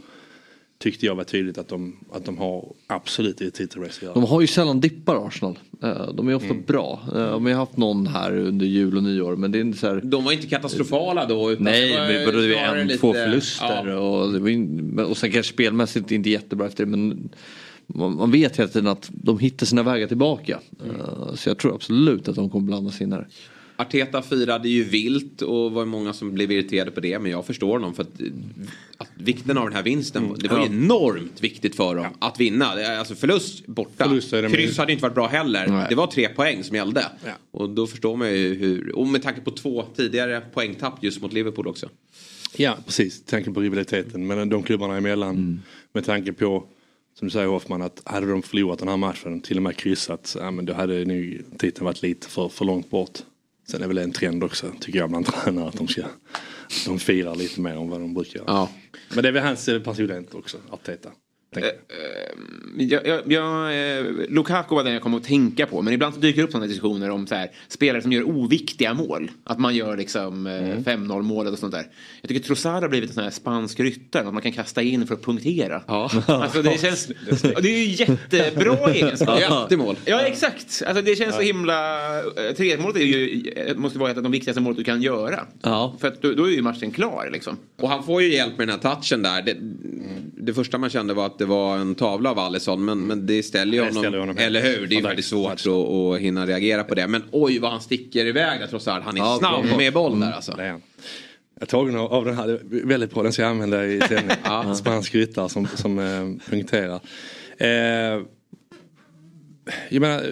tyckte jag var tydligt att de, att de har absolut i ett titelrace att göra. De har ju sällan dippar Arsenal. Eh, De är ofta Mm. bra. Eh, De har haft någon här under jul och nyår men det är inte så här... De var inte katastrofala då. Utan Nej, det var men det var en, lite- två förluster Ja. och, det var in, och sen kanske spelmässigt inte jättebra efter det men man, vet hela tiden att de hittar sina vägar tillbaka. Eh, Så jag tror absolut att de kommer blanda sig in här. Arteta firade ju vilt och var många som blev irriterade på det. Men jag förstår honom för att, att vikten av den här vinsten. Det var Ja. enormt viktigt för dem att vinna. Alltså förlust borta. Förlust är det med- Kryss hade inte varit bra heller. Nej. Det var tre poäng som gällde. Ja. Och då förstår man ju hur. Och med tanke på två tidigare poängtapp just mot Liverpool också. Ja, precis. Tanken på rivaliteten mellan de klubbarna emellan. Med tanke på, som du säger Hoffman, att hade de förlorat den här matchen, till och med kryssat, ja, men då hade nog titeln varit lite för, för långt bort. Sen är väl en trend också, tycker jag, bland tränare att de ska de firar lite mer än vad de brukar göra. Men det är väl hans personlighet också, Arteta. Tänker jag. Jag, jag, jag, eh, Lukaku var den jag kom att tänka på. Men ibland så dyker det upp sådana diskussioner om så här, spelare som gör oviktiga mål. Att man gör liksom eh, 5-0 målet och sånt där. Jag tycker Trossard har blivit en sån här spansk ryttare. Att man kan kasta in för att punktera. Alltså det känns... det är ju jättebra egenskap. Jättemål. Ja exakt. Alltså det känns så himla... 3 målet är ju, eh, måste vara ett av de viktigaste mål du kan göra. För att då, då är ju matchen klar liksom. Och han får ju hjälp med den här touchen där. Det, det första man kände var att det var en tavla av Alisson. Men, men det ställer ju Det honom. ställer honom eller hur? Det är ju väldigt svårt att, att hinna reagera på det. Men oj vad han sticker iväg där trots allt. Han är Ja, snabb bra. med boll där Mm, alltså. det han. Jag är tagen av, den här, det är väldigt bra, den ska jag använda i sändning. Spansk ryttare som, som eh, punkterar. Eh, jag menar,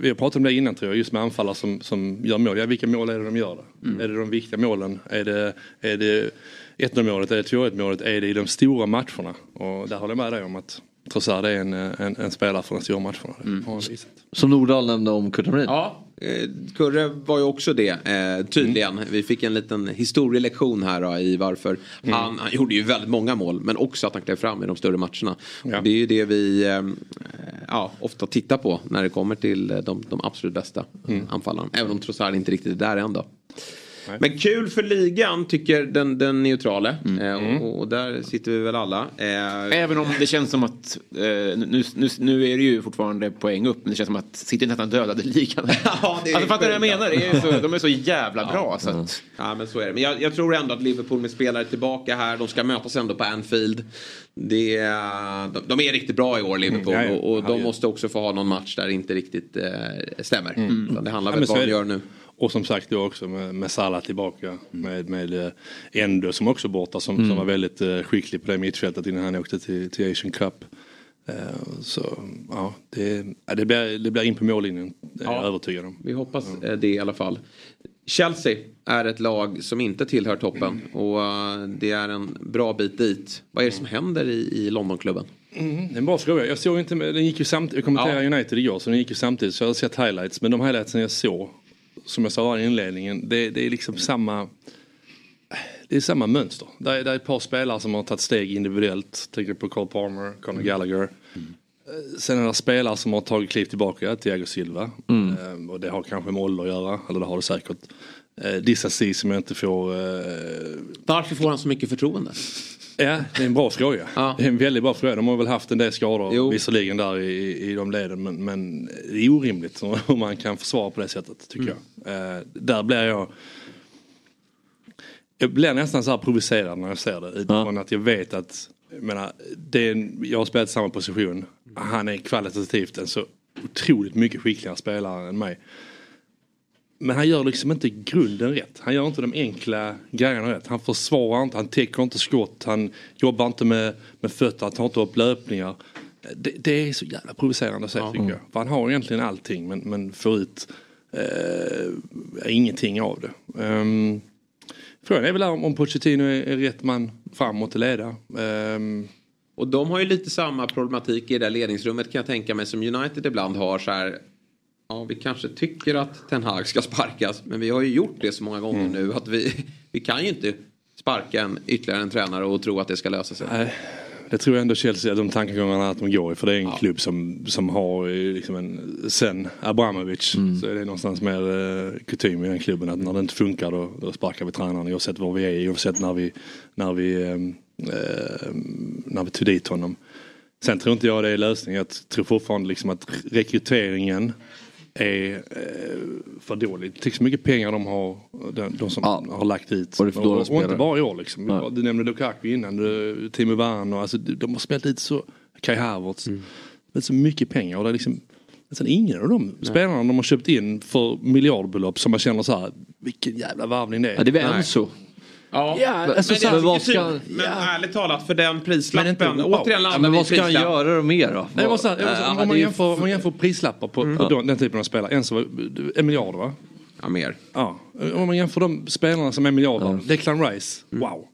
vi har pratat om det innan tror jag, just med anfallare som, som gör mål. Ja, vilka mål är det de gör då? Mm. Är det de viktiga målen? Är det, är det 1-0 målet? Det 2-1 målet? Är det i de stora matcherna? Och där håller jag med dig om att Trossard är en, en, en spelare för de stora matcherna. Mm. Som Nordahl nämnde om Kurt Hamrin. Ja, eh, Kurre var ju också det eh, tydligen. Vi fick en liten historielektion här då, i varför han, han gjorde ju väldigt många mål men också att han klev fram i de större matcherna. Och det är ju det vi eh, ja, ofta tittar på när det kommer till eh, de, de absolut bästa mm. anfallarna. Även om Trossard inte riktigt är där än då. Men kul för ligan tycker den, den neutrale. Eh, och, och där sitter vi väl alla. Eh, Även om det känns som att, eh, nu, nu, nu är det ju fortfarande poäng upp, men det känns som att City nästan dödade ligan. ja, det är alltså fattar du vad jag menar? Det är så, de är så jävla bra. Så att, Ja men så är det. Men jag, jag tror ändå att Liverpool med spelare tillbaka här. De ska mötas ändå på Anfield. Det de, de är riktigt bra i år Liverpool. Mm, ja, ja. Och, och de måste också få ha någon match där det inte riktigt eh, stämmer. Mm. Det handlar väl om vad de det. gör nu. Och som sagt då också med, med Salah tillbaka. Med, med eh, Endo som också borta som, Mm. som var väldigt eh, skicklig på det mittfältet innan han åkte till, till Asian Cup. Eh, så ja, det, ja, det, blir, det blir in på mållinjen. Det är jag övertygad om. Vi hoppas det i alla fall. Chelsea är ett lag som inte tillhör toppen. Och det är en bra bit dit. Vad är det som händer i, i Londonklubben? Mm, det är en bra fråga. Jag såg inte, den gick ju samtidigt, jag kommenterade United igår så den gick ju samtidigt så jag har sett highlights. Men de highlightsen jag såg, som jag sa i inledningen, det, det är liksom samma det är samma mönster. Det är, det är ett par spelare som har tagit steg individuellt. Tänker på Cole Palmer, Conor Gallagher. Eh, Sen är det spelare som har tagit kliv tillbaka, Thiago Silva. Mm. Eh, Och det har kanske med ålder att göra, eller det har det säkert. Eh, Dissasi som jag inte får... eh, Varför får han så mycket förtroende? Ja, det är en bra fråga. Det är en väldigt bra fråga. De har väl haft en del skador visserligen där i, i de leden. Men, men det är orimligt hur man kan försvara på det sättet tycker jag. Eh, där blir jag... Jag blir nästan så här provocerad när jag ser det. Utifrån att jag vet att jag, menar, det är en, jag har spelat samma position. Han är kvalitativt en så otroligt mycket skickligare spelare än mig. Men han gör liksom inte grunden rätt. Han gör inte de enkla grejerna rätt. Han försvarar inte, han täcker inte skott, han jobbar inte med, med fötter, han tar inte upp löpningar. Det, det är så jävla provocerande att se tycker jag. För han har egentligen allting men, men får ut eh, ingenting av det. Um, frågan är väl om, om Pochettino är, är rätt man framåt att leda. Ehm, Och de har ju lite samma problematik i det där ledningsrummet kan jag tänka mig som United ibland har så här. Ja, vi kanske tycker att Ten Hag ska sparkas. Men vi har ju gjort det så många gånger nu att vi, vi kan ju inte sparka en, ytterligare en tränare och tro att det ska lösa sig. Nej, det tror jag ändå Chelsea, de tankegångarna att de går i. För det är en klubb som, som har eh, liksom en, sen Abramovic så är det någonstans mer eh, kutym i den klubben att när det inte funkar då, då sparkar vi tränaren oavsett var vi är, oavsett när vi, när vi, eh, eh, när vi tog dit honom. Sen tror inte jag det är lösningen. Jag tror fortfarande liksom att rekryteringen är eh, för dålig. Tänk så mycket pengar de har, de, de som har lagt ut. Och det och, och inte bara i år liksom. Nej. Du nämnde Lukaku innan, du, Timo Werner, alltså, de har spelat lite så, Kai Havertz. Mm. Så mycket pengar och det är liksom Nästan ingen av de spelarna de har köpt in för miljardbelopp som man känner så här, vilken jävla varvning det är. Ja, det är väl Nej. Enzo. Ja, Ja, men, alltså, men, så här, jag vad tycker ska- typ, men ärligt talat för den prislappen. Men inte- wow. Återigen Ja, men vad ska han göra då mer då? Nej, måste, måste, Äh, om, man jämför, om man jämför prislappar på, på den, den typen av spelare. En som var en miljard va? Ja, mer. Ja. Om man jämför de spelarna som är miljarder. Declan Rice, wow.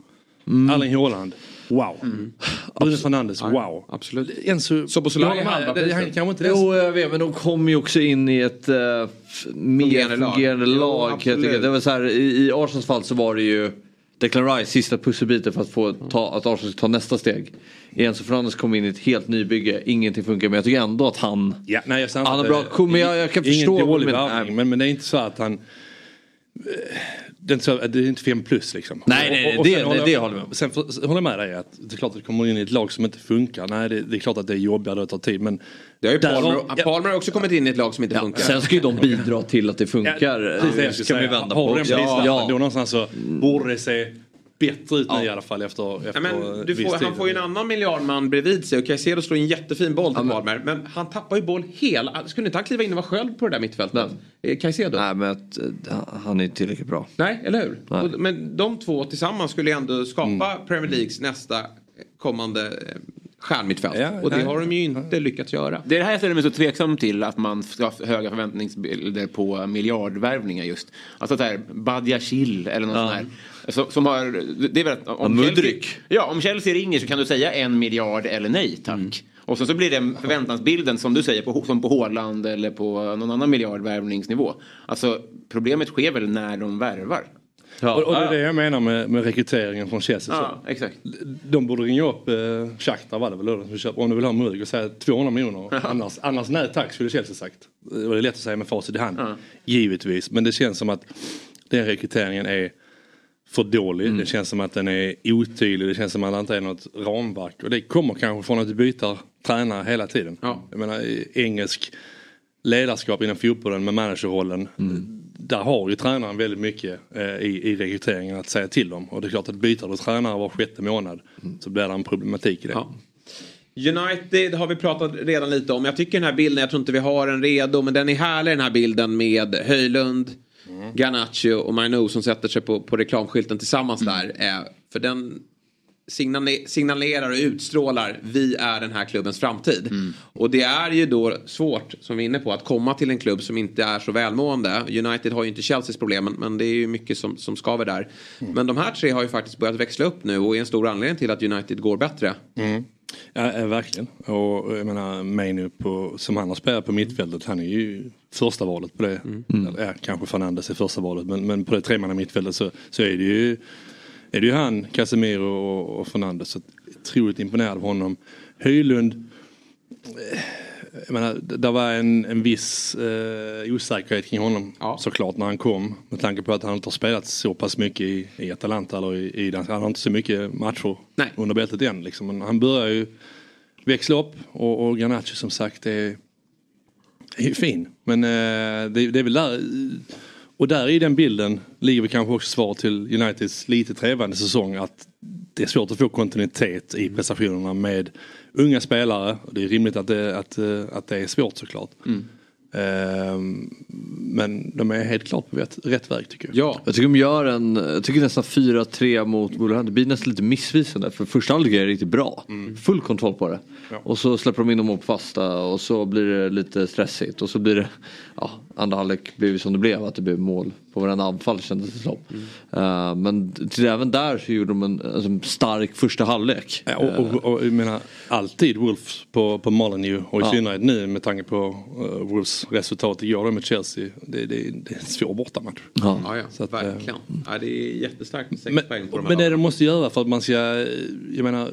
Mm. Erling Haaland, wow. Bruno Fernandes, wow. Absolut. Enzo, Soboslaj halva Det-. Han kanske inte Jo, jag vet, men de kom ju också in i ett uh, mer Fungerande lag. fungerande Jo, lag. jag tycker. Det var så här, i, I Arsenals fall så var det ju Declan Rice sista pusselbiten för att få ta, att Arsenal ska ta nästa steg. Enzo Fernandes kom in i ett helt nybygge, ingenting funkar men jag tycker ändå att han... Ja, nej, jag Han har bra. men jag, jag kan ingen förstå... dålig men- men, men det är inte så att han... Det är inte, det är inte fem plus liksom. Nej, nej, nej, Och- och det- håller det jag- håller jag med. Sen för, håller jag med dig att det är klart att det kommer in i ett lag som inte funkar. Nej, det, det är klart att det är jobbigare och tar tid. Men Det har ju Palmer, har- Palmer har också kommit in i ett lag som inte funkar. Sen ska ju de bidra till att det funkar. Precis det jag ska vi vända Har på. du den prislappen Ja, då ja. någonstans så borde det se bättre ut nu i alla fall efter, efter Ja, men du viss får, tid. han får ju en annan miljardman bredvid sig och Caicedo slår en jättefin boll till Palmer. Men han tappar ju boll hela... Skulle inte han kliva in och vara sköld på det där mittfältet? Eh, Caicedo? Nej, men att, eh, han är inte tillräckligt bra. Nej, eller hur? Nej. Och, men de två tillsammans skulle ju ändå skapa Premier Leagues nästa kommande eh, stjärnmittfält. Ja, och det nej. har de ju inte lyckats göra. Det är det här jag ställer mig så tveksam till att man ska ha höga förväntningsbilder på miljardvärvningar just. Alltså så här Badiashil eller något Ja. sånt här. Så, som har, det är väl att Ja, om Chelsea, ja, om Chelsea ringer så kan du säga en miljard eller nej tack. Mm. Och så, så blir det förväntansbilden som du säger på, som på Håland eller på någon annan miljardvärvningsnivå. Alltså problemet sker väl när de värvar. Och, och det är det jag menar med, med rekryteringen från Chelsea. Ja, exakt. De borde ringa upp eh, Shakhtar var det väl då, som köper, om du vill ha Mudryk och säga 200 miljoner. annars, annars nej tack skulle Chelsea sagt. Det var lätt att säga med facit i hand. Givetvis. Men det känns som att den rekryteringen är för dålig. Det känns som att den är otydlig. Det känns som att det inte är något ramverk. Och det kommer kanske från att du byter tränare hela tiden. Jag menar engelsk ledarskap inom fotbollen med managerrollen. Där har ju tränaren väldigt mycket eh, i, i rekryteringen att säga till om. Och det är klart att byter du tränare var sjätte månad så blir det en problematik i det. United har vi pratat redan lite om. Jag tycker den här bilden, jag tror inte vi har den redo, men den är härlig den här bilden med Höjlund, Garnacho och Mainu som sätter sig på, på reklamskylten tillsammans där. Eh, för den signalerar och utstrålar vi är den här klubbens framtid. Och det är ju då svårt, som vi är inne på, att komma till en klubb som inte är så välmående. United har ju inte Chelseas problem, men- det är ju mycket som, som skaver där. Men de här tre har ju faktiskt börjat växla upp nu och är en stor anledning till att United går bättre. Mm. Ja, verkligen. Och jag menar Mainu på, som han har spelat på mittfältet, han är ju första valet på det. Eller, ja, kanske Fernandes är första valet, men, men på det tremanna mittfältet så, så är det ju är det ju han, Casemiro och, och Fernandes. Så otroligt imponerad av honom. Höjlund, eh, jag menar, det var en, en viss eh, osäkerhet kring honom såklart när han kom. Med tanke på att han inte har spelat så pass mycket i, i Atalanta eller i, i. Han har inte så mycket matcher under bältet än. Liksom. Men han börjar ju växla upp och, och Garnacho som sagt är, är fin. Men eh, det, det är väl där och där i den bilden ligger vi kanske också svar till Uniteds lite trevande säsong att det är svårt att få kontinuitet i prestationerna med unga spelare. Och Det är rimligt att det, att, eh, att det är svårt såklart. Ehm, Men de är helt klart på rätt, rätt väg tycker jag. Ja. Jag tycker de gör en, jag tycker nästan 4-3 mot Wolverhampton. Det blir nästan lite missvisande för första halvlek är det riktigt bra. Full kontroll på det. Och så släpper de in dem på fasta och så blir det lite stressigt och så blir det, ja, andra halvlek blev som det blev att det blev mål på varenda anfall kändes det som. Eh, men till även där så gjorde de en, alltså, en stark första halvlek. Ja, och, och, och jag menar alltid Wolves på, på Molineux och i Ja. synnerhet nu med tanke på uh, Wolves resultat igår med Chelsea. Det, det, det är en svår bortamatch. Ja, ja, Så att, eh, verkligen. Ja, det är jättestarkt med sex Men, poäng på de här men det de måste göra för att man ska, jag menar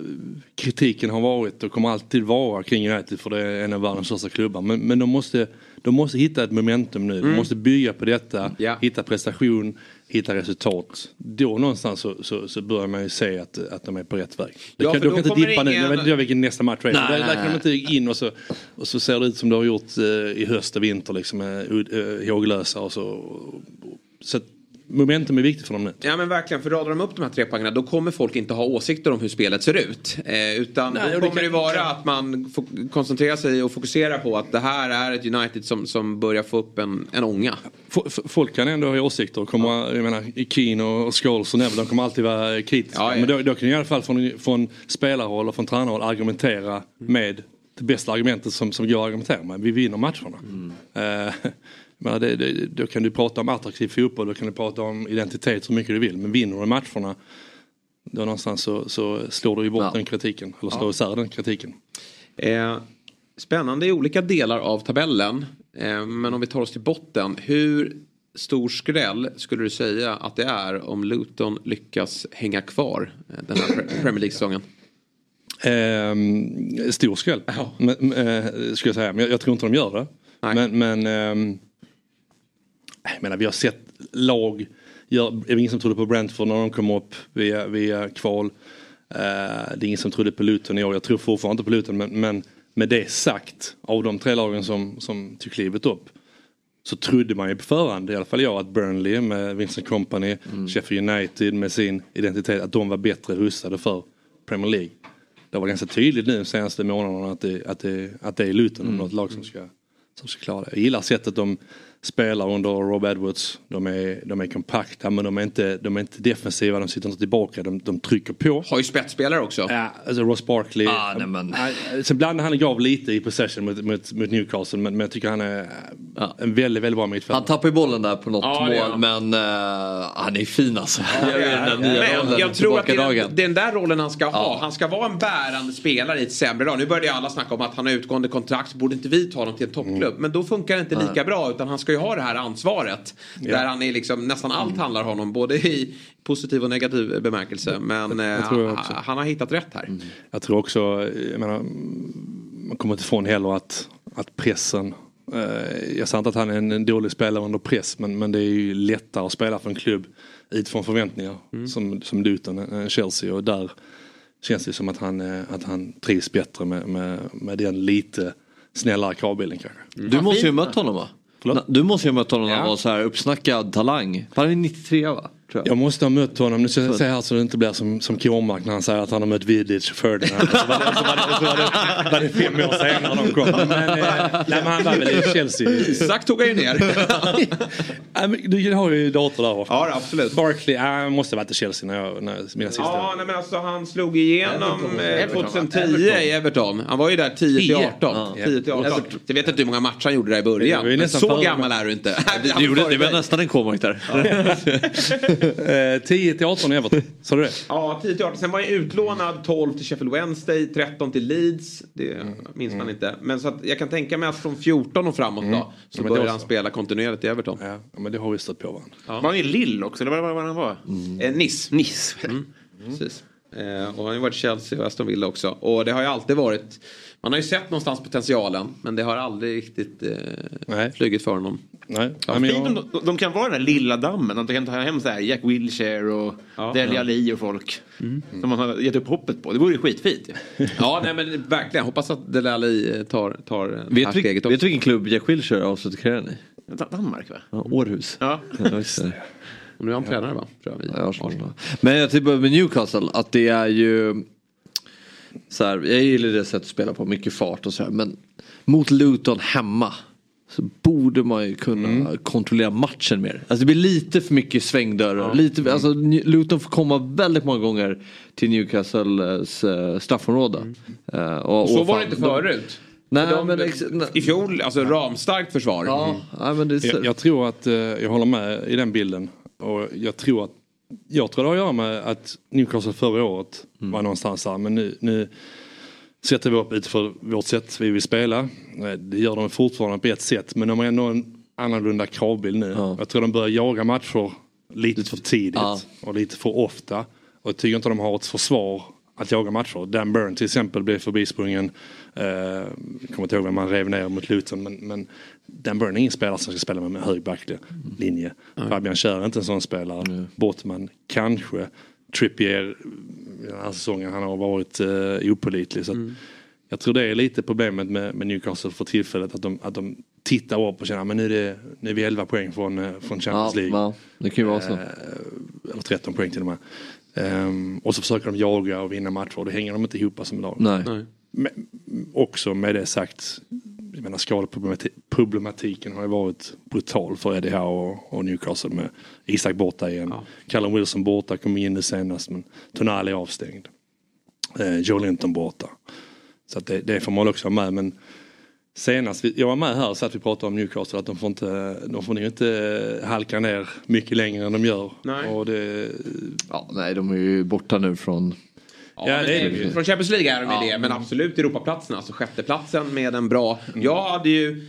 kritiken har varit och kommer alltid vara kring United för det är en av världens största klubbar. Men, men de, måste, de måste hitta ett momentum nu. De Mm. måste bygga på detta, Ja. hitta prestation, hitta resultat. Då någonstans så, så, så börjar man ju se att, att de är på rätt väg. Ja, kan, de kan inte dippa nu, ingen- jag vet inte vilken nästa match är. Där, där kan de inte in och så, och så ser det ut som det har gjort eh, i höst och vinter liksom, med uh, håglösa och så. Så att momentum är viktigt för dem nu. Ja men verkligen, för radar de upp de här tre poängerna då kommer folk inte ha åsikter om hur spelet ser ut. Eh, utan Nej, då det kommer det kan- vara att man koncentrerar sig och fokuserar på att det här är ett United som, som börjar få upp en, en ånga. F- Folk kan ändå ha åsikter. och Kommer, jag menar, Keane och Scholes och Neville de kommer alltid vara kritiska. Ja, ja. Men då, då kan du i alla fall från, från spelarhåll och från tränarhåll argumentera med det bästa argumentet som, som går att argumentera med. Vi vinner matcherna. Eh, menar, det, det, då kan du prata om attraktiv fotboll, då kan du prata om identitet så mycket du vill. Men vinner du matcherna då någonstans så, så slår du ju bort den kritiken. Eller slår Ja. isär den kritiken. Eh, spännande i olika delar av tabellen. Eh, men om vi tar oss till botten. Hur stor skräll skulle du säga att det är om Luton lyckas hänga kvar eh, den här Pre- Premier League-säsongen? Eh, stor skräll, men, eh, skulle jag säga. Men jag, jag tror inte de gör det. Men, men ehm, jag menar, vi har sett lag, gör, det var ingen som trodde på Brentford när de kom upp via, via kval. Eh, det är ingen som trodde på Luton i år, jag tror fortfarande inte på Luton. Men, men med det sagt, av de tre lagen som, som tog klivet upp så trodde man ju på förhand, i alla fall jag, att Burnley med Vincent Company, Sheffield United med sin identitet, att de var bättre rustade för Premier League. Det var ganska tydligt nu de senaste månaderna att det, att det, att det är Luton, mm. något lag som ska, som ska klara det. Jag gillar sättet de spelar under Rob Edwards. De är, de är kompakta men de är, inte, de är inte defensiva, de sitter inte tillbaka, de, de trycker på. Har ju spetsspelare också. Ja, alltså Ross Barkley. Ah, nej, men. Ja, Sen blandar han gav lite i possession mot, mot, mot Newcastle men, men jag tycker han är en väldigt, väldigt bra mittfältare. Han tappar ju bollen där på något Ja, mål men uh, han är fin alltså. Ja, Jag nya Men rollen, jag tror att det är den, den där rollen han ska ha. Han ska vara en bärande spelare i ett sämre lag. Nu började alla snacka om att han har utgående kontrakt. Så borde inte vi ta honom till en toppklubb? Men då funkar det inte lika Nej. bra. Utan han ska ju ha det här ansvaret. Ja. Där han är liksom, nästan allt handlar om honom. Både i positiv och negativ bemärkelse. Men eh, jag tror jag han, han har hittat rätt här. Jag tror också, jag menar, man kommer inte ifrån heller att, att pressen eh, jag säger inte att han är en, dålig spelare under press men, men det är ju lättare att spela för en klubb utifrån förväntningar som, som Luton än Chelsea och där känns det som att han, eh, att han trivs bättre med, med, med den lite snällare kravbilden kanske. Du måste ju ha mött honom va? Förlåt? Du måste ju ha mött honom när han var så här uppsnackad talang. Han är 93 va? Tror jag. Jag måste ha mött honom, nu ska jag säga här så det inte blir som, som Kåmark när han säger att han har mött Vidic och Ferdinand. Så var det, så var det, så var det, var det fem år senare de kom. Men, eh, nej, men han var väl i Chelsea. Isak tog han ju ner. Men du har ju dator där va? Ja absolut. Barkley, äh, måste ha varit i Chelsea när jag, när, mina sista Ja, nej, men alltså han slog igenom Everton. eh, Everton? 2010 i Everton. Han var ju där 10 till 18. Ja. 10 till 18. Everton. Jag vet inte hur många matcher han gjorde där i början. Men så gammal är du inte. Det, var nästan en Kåmark där. Eh, 10 till 18 i Everton, sa du det? Ja, 10 till 18. Sen var han ju utlånad 12 till Sheffield Wednesday, 13 till Leeds. Det minns man inte. Men så att jag kan tänka mig att från 14 och framåt Mm. då. Så Ja, då han spela kontinuerligt i Everton. Ja, men det har vi stött på varandra. Ja. Var han i Lille också? Eller vad var han var? Eh, Nice. Nice. Mm. Precis. Eh, och han har ju varit i Chelsea och Aston Villa också. Och det har ju alltid varit, man har ju sett någonstans potentialen. Men det har aldrig riktigt eh, flugit för honom. Nej. Ja, men om de, de kan vara den där lilla dammen. Att de kan ta hem så här Jack Wilshere och Ja. Dele Ja. Alli och folk. Som man har gett upp hoppet på. Det vore ju skitfint. Ja, nej men verkligen. Hoppas att Dele Alli eh, tar, tar det här Vet, du, steget vet också. du vilken klubb Jack Wilshere avslutar karriären i? Da- Danmark va? Ja, Århus. Ja. Och nu är han tränare va? Tror jag, i Ja, Arsenal. Men jag tycker med Newcastle att det är ju så här, jag gillar det sättet att spela på, mycket fart och så här, men mot Luton hemma så borde man ju kunna kontrollera matchen mer. Alltså det blir lite för mycket svängdörrar. Lite, alltså, New- Luton får komma väldigt många gånger till Newcastles eh, straffområde. Eh, och, Så och var fan, det inte de- förut. Nej, de, men ex- nej. I fjol, alltså ramstarkt försvar. Ja, nej, men det är så. Jag, jag tror att, eh, jag håller med i den bilden. Och jag tror att, jag tror det har att göra med att Newcastle förra året var någonstans där. Men nu, nu sätter vi upp utifrån vårt sätt vi vill spela. Eh, Det gör de fortfarande på ett sätt. Men de har ändå en annorlunda kravbild nu. Jag tror de börjar jaga matcher lite för tidigt. Ja. Och lite för ofta. Och jag tycker inte de har ett försvar att jaga matcher. Dan Burn till exempel blev förbisprungen. Eh, kommer inte ihåg vem man rev ner mot Luton. Men, men Dan Burn är ingen spelare som ska spela med en hög backlinje. Fabian Schär är inte en sån spelare. Bottman kanske. Trippier den här säsongen han har varit uh, opålitlig. Så att Jag tror det är lite problemet med, med Newcastle för tillfället. Att de, att de tittar upp och känner att nu, är det, nu är vi 11 poäng från, eh, från Champions League. ja, det kan ju vara så. Eh, eller 13 poäng till och med. Ehm, och så försöker de jaga och vinna matcher och då hänger de inte ihop som lag. Nej. Nej. Men, också med det sagt, jag menar skadeproblematiken har ju varit brutal för Eddie Howe och, och Newcastle med Isak borta igen. Callum Wilson borta, kom in nu senast men Tonali är avstängd. Eh, Joe Linton borta. Så att det, det får man också ha med men Senast vi, jag var med här så att vi pratade om Newcastle att de får inte, de får inte halka ner mycket längre än de gör. Nej. Och det, ja, nej, de är ju borta nu från... Ja, men det ju- Från Champions League är de ju det, men absolut Europaplatsen, alltså sjätteplatsen med en bra... Jag hade ju...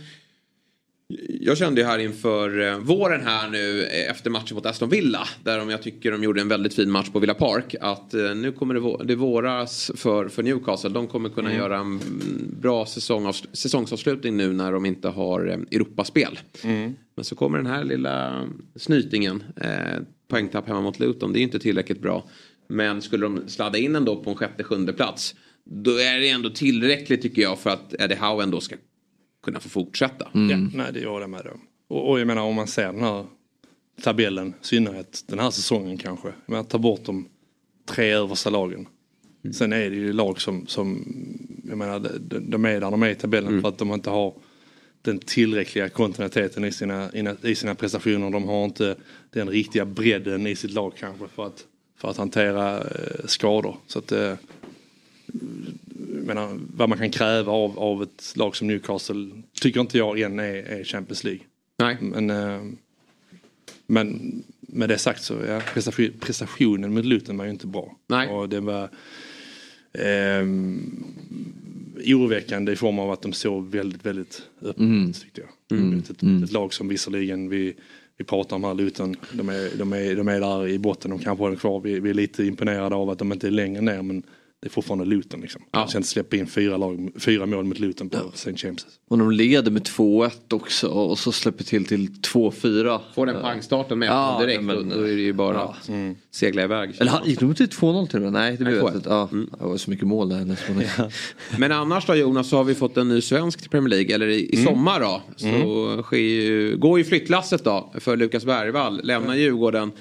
Jag kände ju här inför eh, våren här nu eh, efter matchen mot Aston Villa, där de, jag tycker de gjorde en väldigt fin match på Villa Park, att eh, nu kommer det, vå- det våras för, för Newcastle. De kommer kunna Mm. göra en mm, bra säsong, säsongsavslutning nu när de inte har Europaspel. Men så kommer den här lilla snytingen. Eh, poängtapp hemma mot Luton. Det är inte tillräckligt bra. Men skulle de sladda in ändå på en sjätte, sjunde plats. Då är det ändå tillräckligt tycker jag för att Eddie Howe ändå ska kunna få fortsätta. Ja, nej det gör det med då. Och, och jag menar om man ser den här tabellen, i synnerhet den här säsongen kanske. Menar, ta bort de tre översta lagen. Sen är det ju lag som, som jag menar, de, de är där de är i tabellen för att de inte har den tillräckliga kontinuiteten i sina, i- i sina prestationer. De har inte den riktiga bredden i sitt lag kanske för att, för att hantera eh, skador. Så att, eh, menar, vad man kan kräva av, av ett lag som Newcastle tycker inte jag än är, är Champions League. Nej. Men, eh, men med det sagt så ja, prestation, prestationen med Luton var ju inte bra. Nej. Och det var ehm, oroväckande i form av att de såg väldigt, väldigt öppet Mm. tyckte jag. Mm. Ett, ett, ett lag som visserligen vi, vi pratar om här Luton, de är, de, är, de är där i botten, de kanske håller kvar. Vi, vi är lite imponerade av att de inte är längre ner men det är fortfarande Luton liksom. De ska inte släppa in fyra, lag, fyra mål mot Luton på St. James. Och de leder med 2-1 också och så släpper till till 2-4. Får den pangstarten med Ja, direkt men- då, då är det ju bara Ja. att segla iväg. Eller gick de till 2-0 till och med? Nej, det jag 2-1. inte. Ja, det var så mycket mål där. nästan. Men annars då Jonas så har vi fått en ny svensk till Premier League. Eller i, i Mm. sommar då. Så sker ju, går ju flyttlasset då för Lukas Bergvall. Lämnar Djurgården.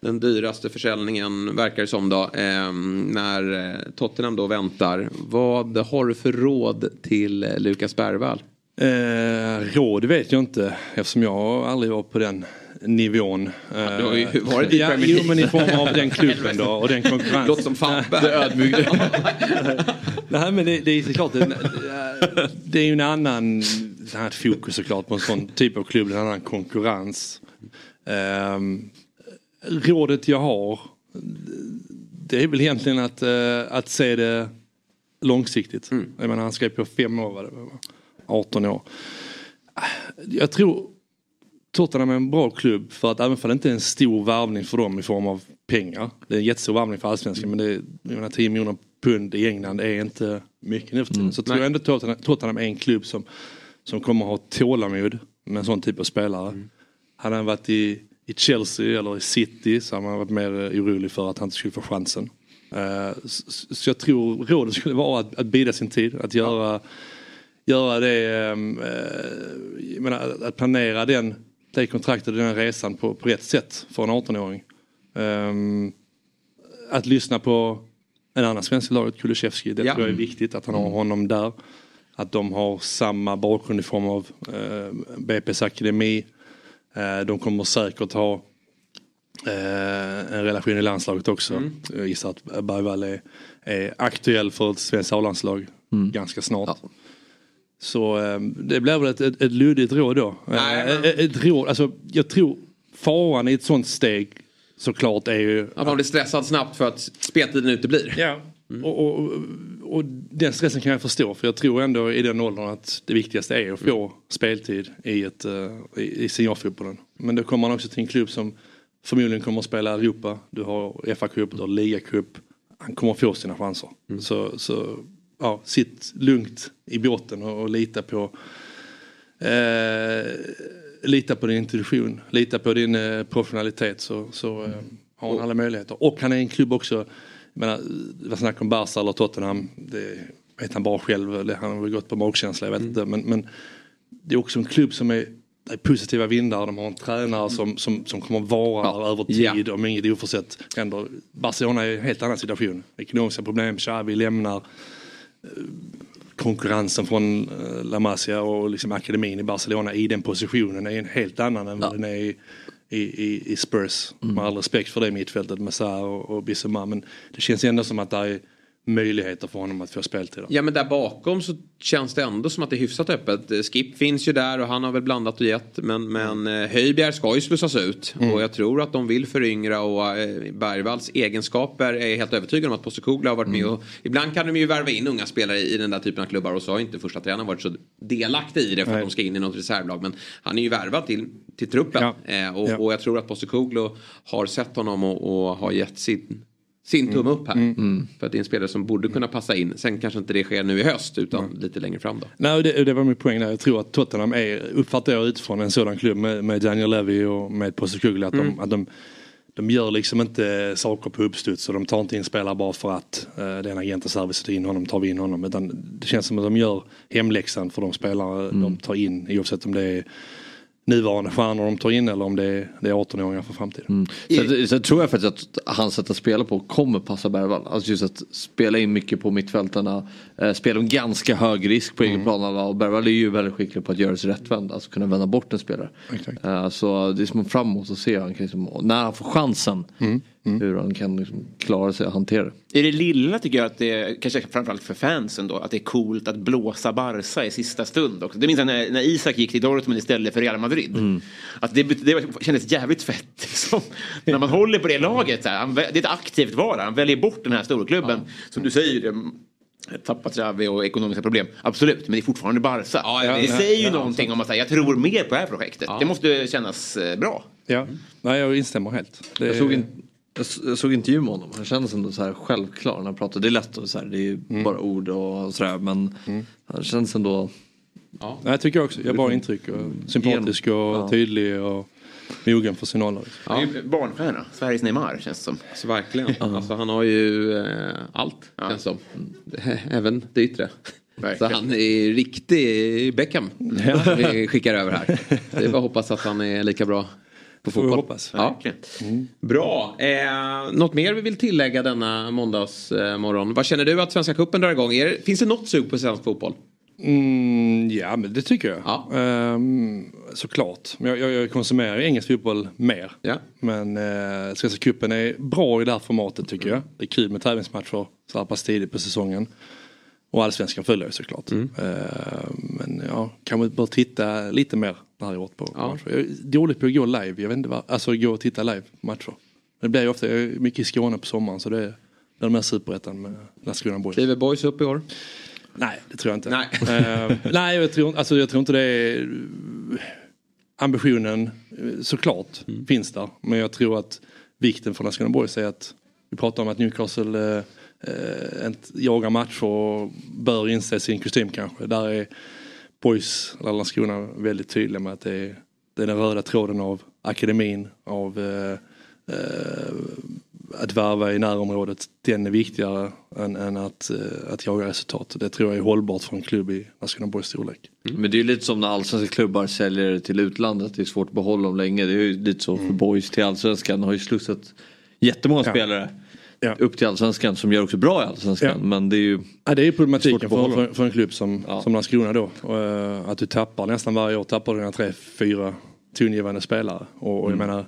Den dyraste försäljningen verkar det som då. Eh, när eh, Tottenham då väntar. Vad har du för råd till eh, Lukas Bergvall? Eh, råd vet jag inte eftersom jag aldrig var på den nivån. Eh, du har ju varit i ja, Premier Jo League. men i form av den klubben då och den konkurrensen. Låter som Fabbe. Det. Nej men det, det är såklart en, det är ju en annan ett annat fokus såklart på en sån typ av klubb. En annan konkurrens. Ehm, rådet jag har det är väl egentligen att, eh, att se det långsiktigt. Jag menar han skrev på fem år, var det, 18 år. Jag tror Tottenham är en bra klubb för att även om det inte är en stor värvning för dem i form av pengar. Det är en jättestor värvning för allsvenskan men det jag menar, 10 miljoner pund i England är inte mycket nu för tiden. Så tror jag ändå Tottenham, Tottenham är en klubb som, som kommer ha tålamod med en sån typ av spelare. Hade han varit i, i Chelsea eller i City så hade man varit mer eh, orolig för att han inte skulle få chansen. Eh, så, jag tror rådet skulle vara att, att bida sin tid, att göra, göra det, ehm, eh, jag menar, att- planera den, det kontraktet och den resan på, på rätt sätt för en 18-åring. Ehm, att lyssna på en annan svensk i laget, Kulusevski, det Ja. tror jag är viktigt att han har honom där. Att de har samma bakgrund i form av BP's akademi. Eh, de kommer säkert ha eh, en relation i landslaget också. Mm. Jag gissar att Bergvall är, är aktuell för ett svenskt A-landslag ganska snart. Så eh, det blir väl ett, ett, ett luddigt råd då. Nej, ett, ett råd, alltså, jag tror faran i ett sånt steg såklart är ju Att man blir stressad snabbt för att speltiden uteblir. Ja. Och, och, och den stressen kan jag förstå för jag tror ändå i den åldern att det viktigaste är att få speltid i, ett, eh, i, i seniorfotbollen. Men då kommer man också till en klubb som förmodligen kommer att spela Europa. Du har FA-cup, du har ligacup. Han kommer att få sina chanser. Så, så ja, sitt lugnt i båten och, och lita på eh, lita på din intuition, lita på din eh, professionalitet så, så eh, har han alla möjligheter. Och han är en klubb också, menar, det var snack om? Barca eller Tottenham, det vet han bara själv, han har väl gått på magkänsla, jag vet inte. Men, men det är också en klubb som är det är positiva vindar, de har en tränare som, som, som kommer vara där över tid. Om inget oförsett händer. Barcelona är i en helt annan situation. Ekonomiska problem, Xavi lämnar. Eh, konkurrensen från eh, La Masia och liksom akademin i Barcelona i den positionen är en helt annan än vad den är i, i, i, i Spurs. Med all respekt för det mittfältet med Sarr och, och Bissoma men det känns ändå som att det är möjligheter för honom att få speltid. Ja men där bakom så känns det ändå som att det är hyfsat öppet. Skip finns ju där och han har väl blandat och gett. Men, men eh, Höjbjerg ska ju slussas ut. Mm. Och jag tror att de vill föryngra och eh, Bergvalls egenskaper är helt övertygad om att Postecoglou har varit med och ibland kan de ju värva in unga spelare i den där typen av klubbar och så har inte första tränaren varit så delaktig i det för att Nej. de ska in i något reservlag. Men han är ju värvad till, till truppen. Eh, och, Ja. och jag tror att Postecoglou har sett honom och, och har gett sin sin tumme upp här. För att det är en spelare som borde kunna passa in. Sen kanske inte det sker nu i höst utan lite längre fram då. Nej, det, det var min poäng där. Jag tror att Tottenham är, uppfattar jag utifrån en sådan klubb med, med Daniel Levy och med Postecoglou att, Mm. de, att de, de gör liksom inte saker på uppstuds och de tar inte in spelare bara för att uh, det är en agentservice tar in honom, tar vi in honom. Utan det känns som att de gör hemläxan för de spelare de tar in oavsett om det är nuvarande stjärnor de tar in eller om det är, det är 18-åringar för framtiden. Sen, sen tror jag faktiskt att hans sätt att spela på kommer passa Bergvall. Alltså just att spela in mycket på mittfältarna. Eh, spela med ganska hög risk på egen plan. Och Bergvall är ju väldigt skicklig på att göra sig rättvänd. Alltså kunna vända bort en spelare. Eh, så det är som framåt att se han kan liksom, när han får chansen. Hur han kan liksom klara sig och hantera det. I det lilla tycker jag att det är, kanske framförallt för fansen då, att det är coolt att blåsa Barca i sista stund också. Det minns jag när, när Isak gick till Dortmund istället för Real Madrid. Att det, det kändes jävligt fett. Liksom. när man håller på det laget, så här, han, det är ett aktivt val. Han väljer bort den här storklubben. Som du säger, det, tappat Xavi och ekonomiska problem. Absolut, men det är fortfarande Barca. ja, det ja, säger ju ja, någonting om att säga, jag tror mer på det här projektet. Det måste kännas eh, bra. Ja, Nej, jag instämmer helt. Det, Jag såg, in, jag, såg intervju med honom. Han kändes ändå så här självklar när han pratade. Det är lätt att så här, det är ju bara ord och sådär. Men han känns ändå... Nej, jag tycker också, jag har bra intryck. Och sympatisk och Ja. tydlig och mogen för sin ålder. Han är ju barnstjärna, Sveriges Neymar känns det som. Så verkligen. Alltså, han har ju eh, allt känns som. Även det yttre. Så han är riktig Beckham. Vi skickar över här. Det är bara att hoppas att han är lika bra på fotboll. hoppas. Ja. Bra. Eh, något mer vi vill tillägga denna måndagsmorgon? Vad känner du att Svenska Cupen drar igång? Är, finns det något sug på svensk fotboll? Mm, ja, men det tycker jag. Ehm, såklart. Men jag, jag, jag konsumerar engelsk fotboll mer. Men eh, Svenska cupen är bra i det här formatet tycker jag. Det är kul med tävlingsmatcher så här pass tidigt på säsongen. Och allsvenskan följer jag såklart. Mm. Ehm, men ja, kanske bör titta lite mer det här året på på matcher. Jag är dålig på att gå live. Jag vet inte vad, alltså gå och titta live på matcher. Det blir ju ofta, jag är mycket i Skåne på sommaren så det är det är mer superettan med Landskrona Boys. Kliver Boys upp i år? Nej, det tror jag inte. Nej, Eh, nej jag, tror, alltså, jag tror inte det är... Ambitionen eh, såklart Mm. finns där. Men jag tror att vikten för Landskrona Boys är att vi pratar om att Newcastle eh, eh, inte jagar matcher och bör inse sin kostym kanske. Där är Boys, eller Landskrona, väldigt tydliga med att det är, det är den röda tråden av akademin, av eh, eh, att värva i närområdet, den är viktigare än, än att, eh, att jaga resultat. Det tror jag är hållbart för en klubb i Landskrona Borgs storlek. Men det är ju lite som när allsvenska klubbar säljer till utlandet. Det är svårt att behålla dem länge. Det är ju lite så för boys till allsvenskan. har ju slussat jättemånga Ja. spelare upp till allsvenskan som gör också bra i allsvenskan. Men det är ju Ja, det är problematiken för, för, för en klubb som, som Landskrona då. Och, eh, att du tappar nästan varje år, tappar du dina tre, fyra tongivande spelare. Och, och jag Mm. menar,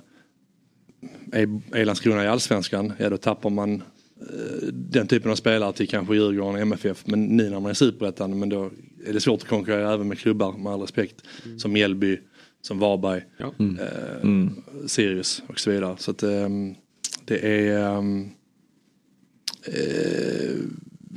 är, Landskrona i allsvenskan, ja då tappar man eh, den typen av spelare till kanske Djurgården och MFF. Men nu när man är superettan, men då är det svårt att konkurrera även med klubbar med all respekt. Som Mjällby, som Varberg, Mm. eh, Mm. Sirius och så vidare. Så att ehm, det är ehm, eh,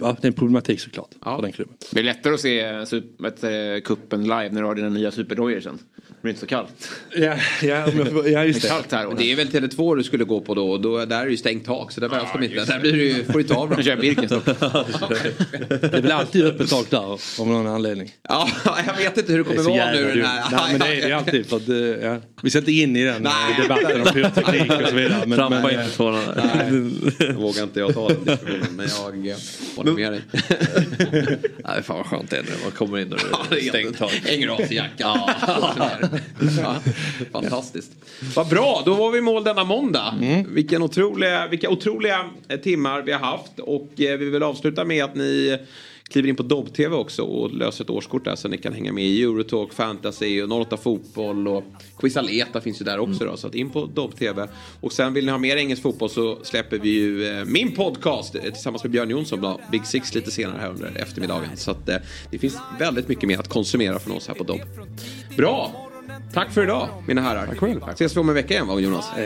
ja, det är en problematik såklart för den klubben. Det är lättare att se super, kuppen live när du har dina nya superdojor sen. blir inte så kallt. Ja, ja, får- ja just Det är det. kallt här. Det är väl Tele2 du skulle gå på då och då, där är det ju stängt tak så där behövs de inte. Där blir det ju, får du ta av dem. kör Birkenstock. Det blir alltid öppet tak där av någon anledning. Ja, jag vet inte hur det Det är kommer så vara nu den här. Nej, men det är det är alltid för att, eh, ja. Vi ska inte in i den Nej. eh, debatten om pyroteknik och så vidare. Men, Trampa men, inte. Nej, då vågar inte jag ta den diskussionen men jag eh, håller med dig. Nej, fan vad skönt det är när man kommer in och det är stängt tak. Hänger av sig jackan. Ja, fantastiskt. Vad bra, då var vi i mål denna måndag. Vilken otroliga, vilka otroliga eh, timmar vi har haft. Och eh, vi vill avsluta med att ni kliver in på Dobb-TV också och löser ett årskort där så ni kan hänga med i Eurotalk, Fantasy och 08 Fotboll och Quizaleta finns ju där också då. Så att in på Dobb-TV. Och sen vill ni ha mer engelsk fotboll så släpper vi ju eh, min podcast tillsammans med Björn Jonsson då, Big Six lite senare här under eftermiddagen. Så att det finns väldigt mycket mer att konsumera från oss här på Dobb. Bra! Tack för idag mina herrar. Tack själv. Ses vi om en vecka igen va Jonas? Eh,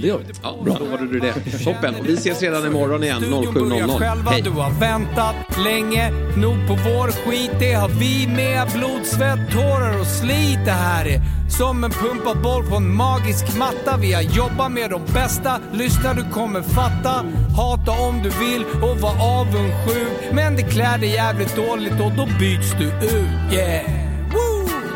det gör vi. Ja, bra. Då var du det. Toppen. Och vi ses redan imorgon igen Studion börjar 07.00. själva, Hej. du har väntat länge nog på vår skit. Det har vi med. Blod, svett, tårar och slit. Det här är som en pumpad boll på en magisk matta. Vi har jobbat med de bästa. Lyssna, du kommer fatta. Hata om du vill och var avundsjuk. Men det klär dig jävligt dåligt och då byts du ut. Yeah!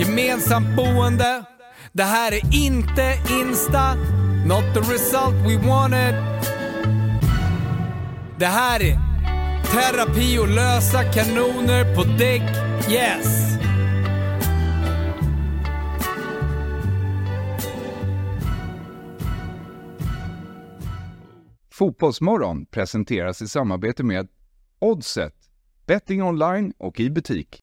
gemensamt boende. Det här är inte Insta, not the result we wanted. Det här är terapi och lösa kanoner på däck, yes. Fotbollsmorgon presenteras i samarbete med Oddset, betting online och i butik.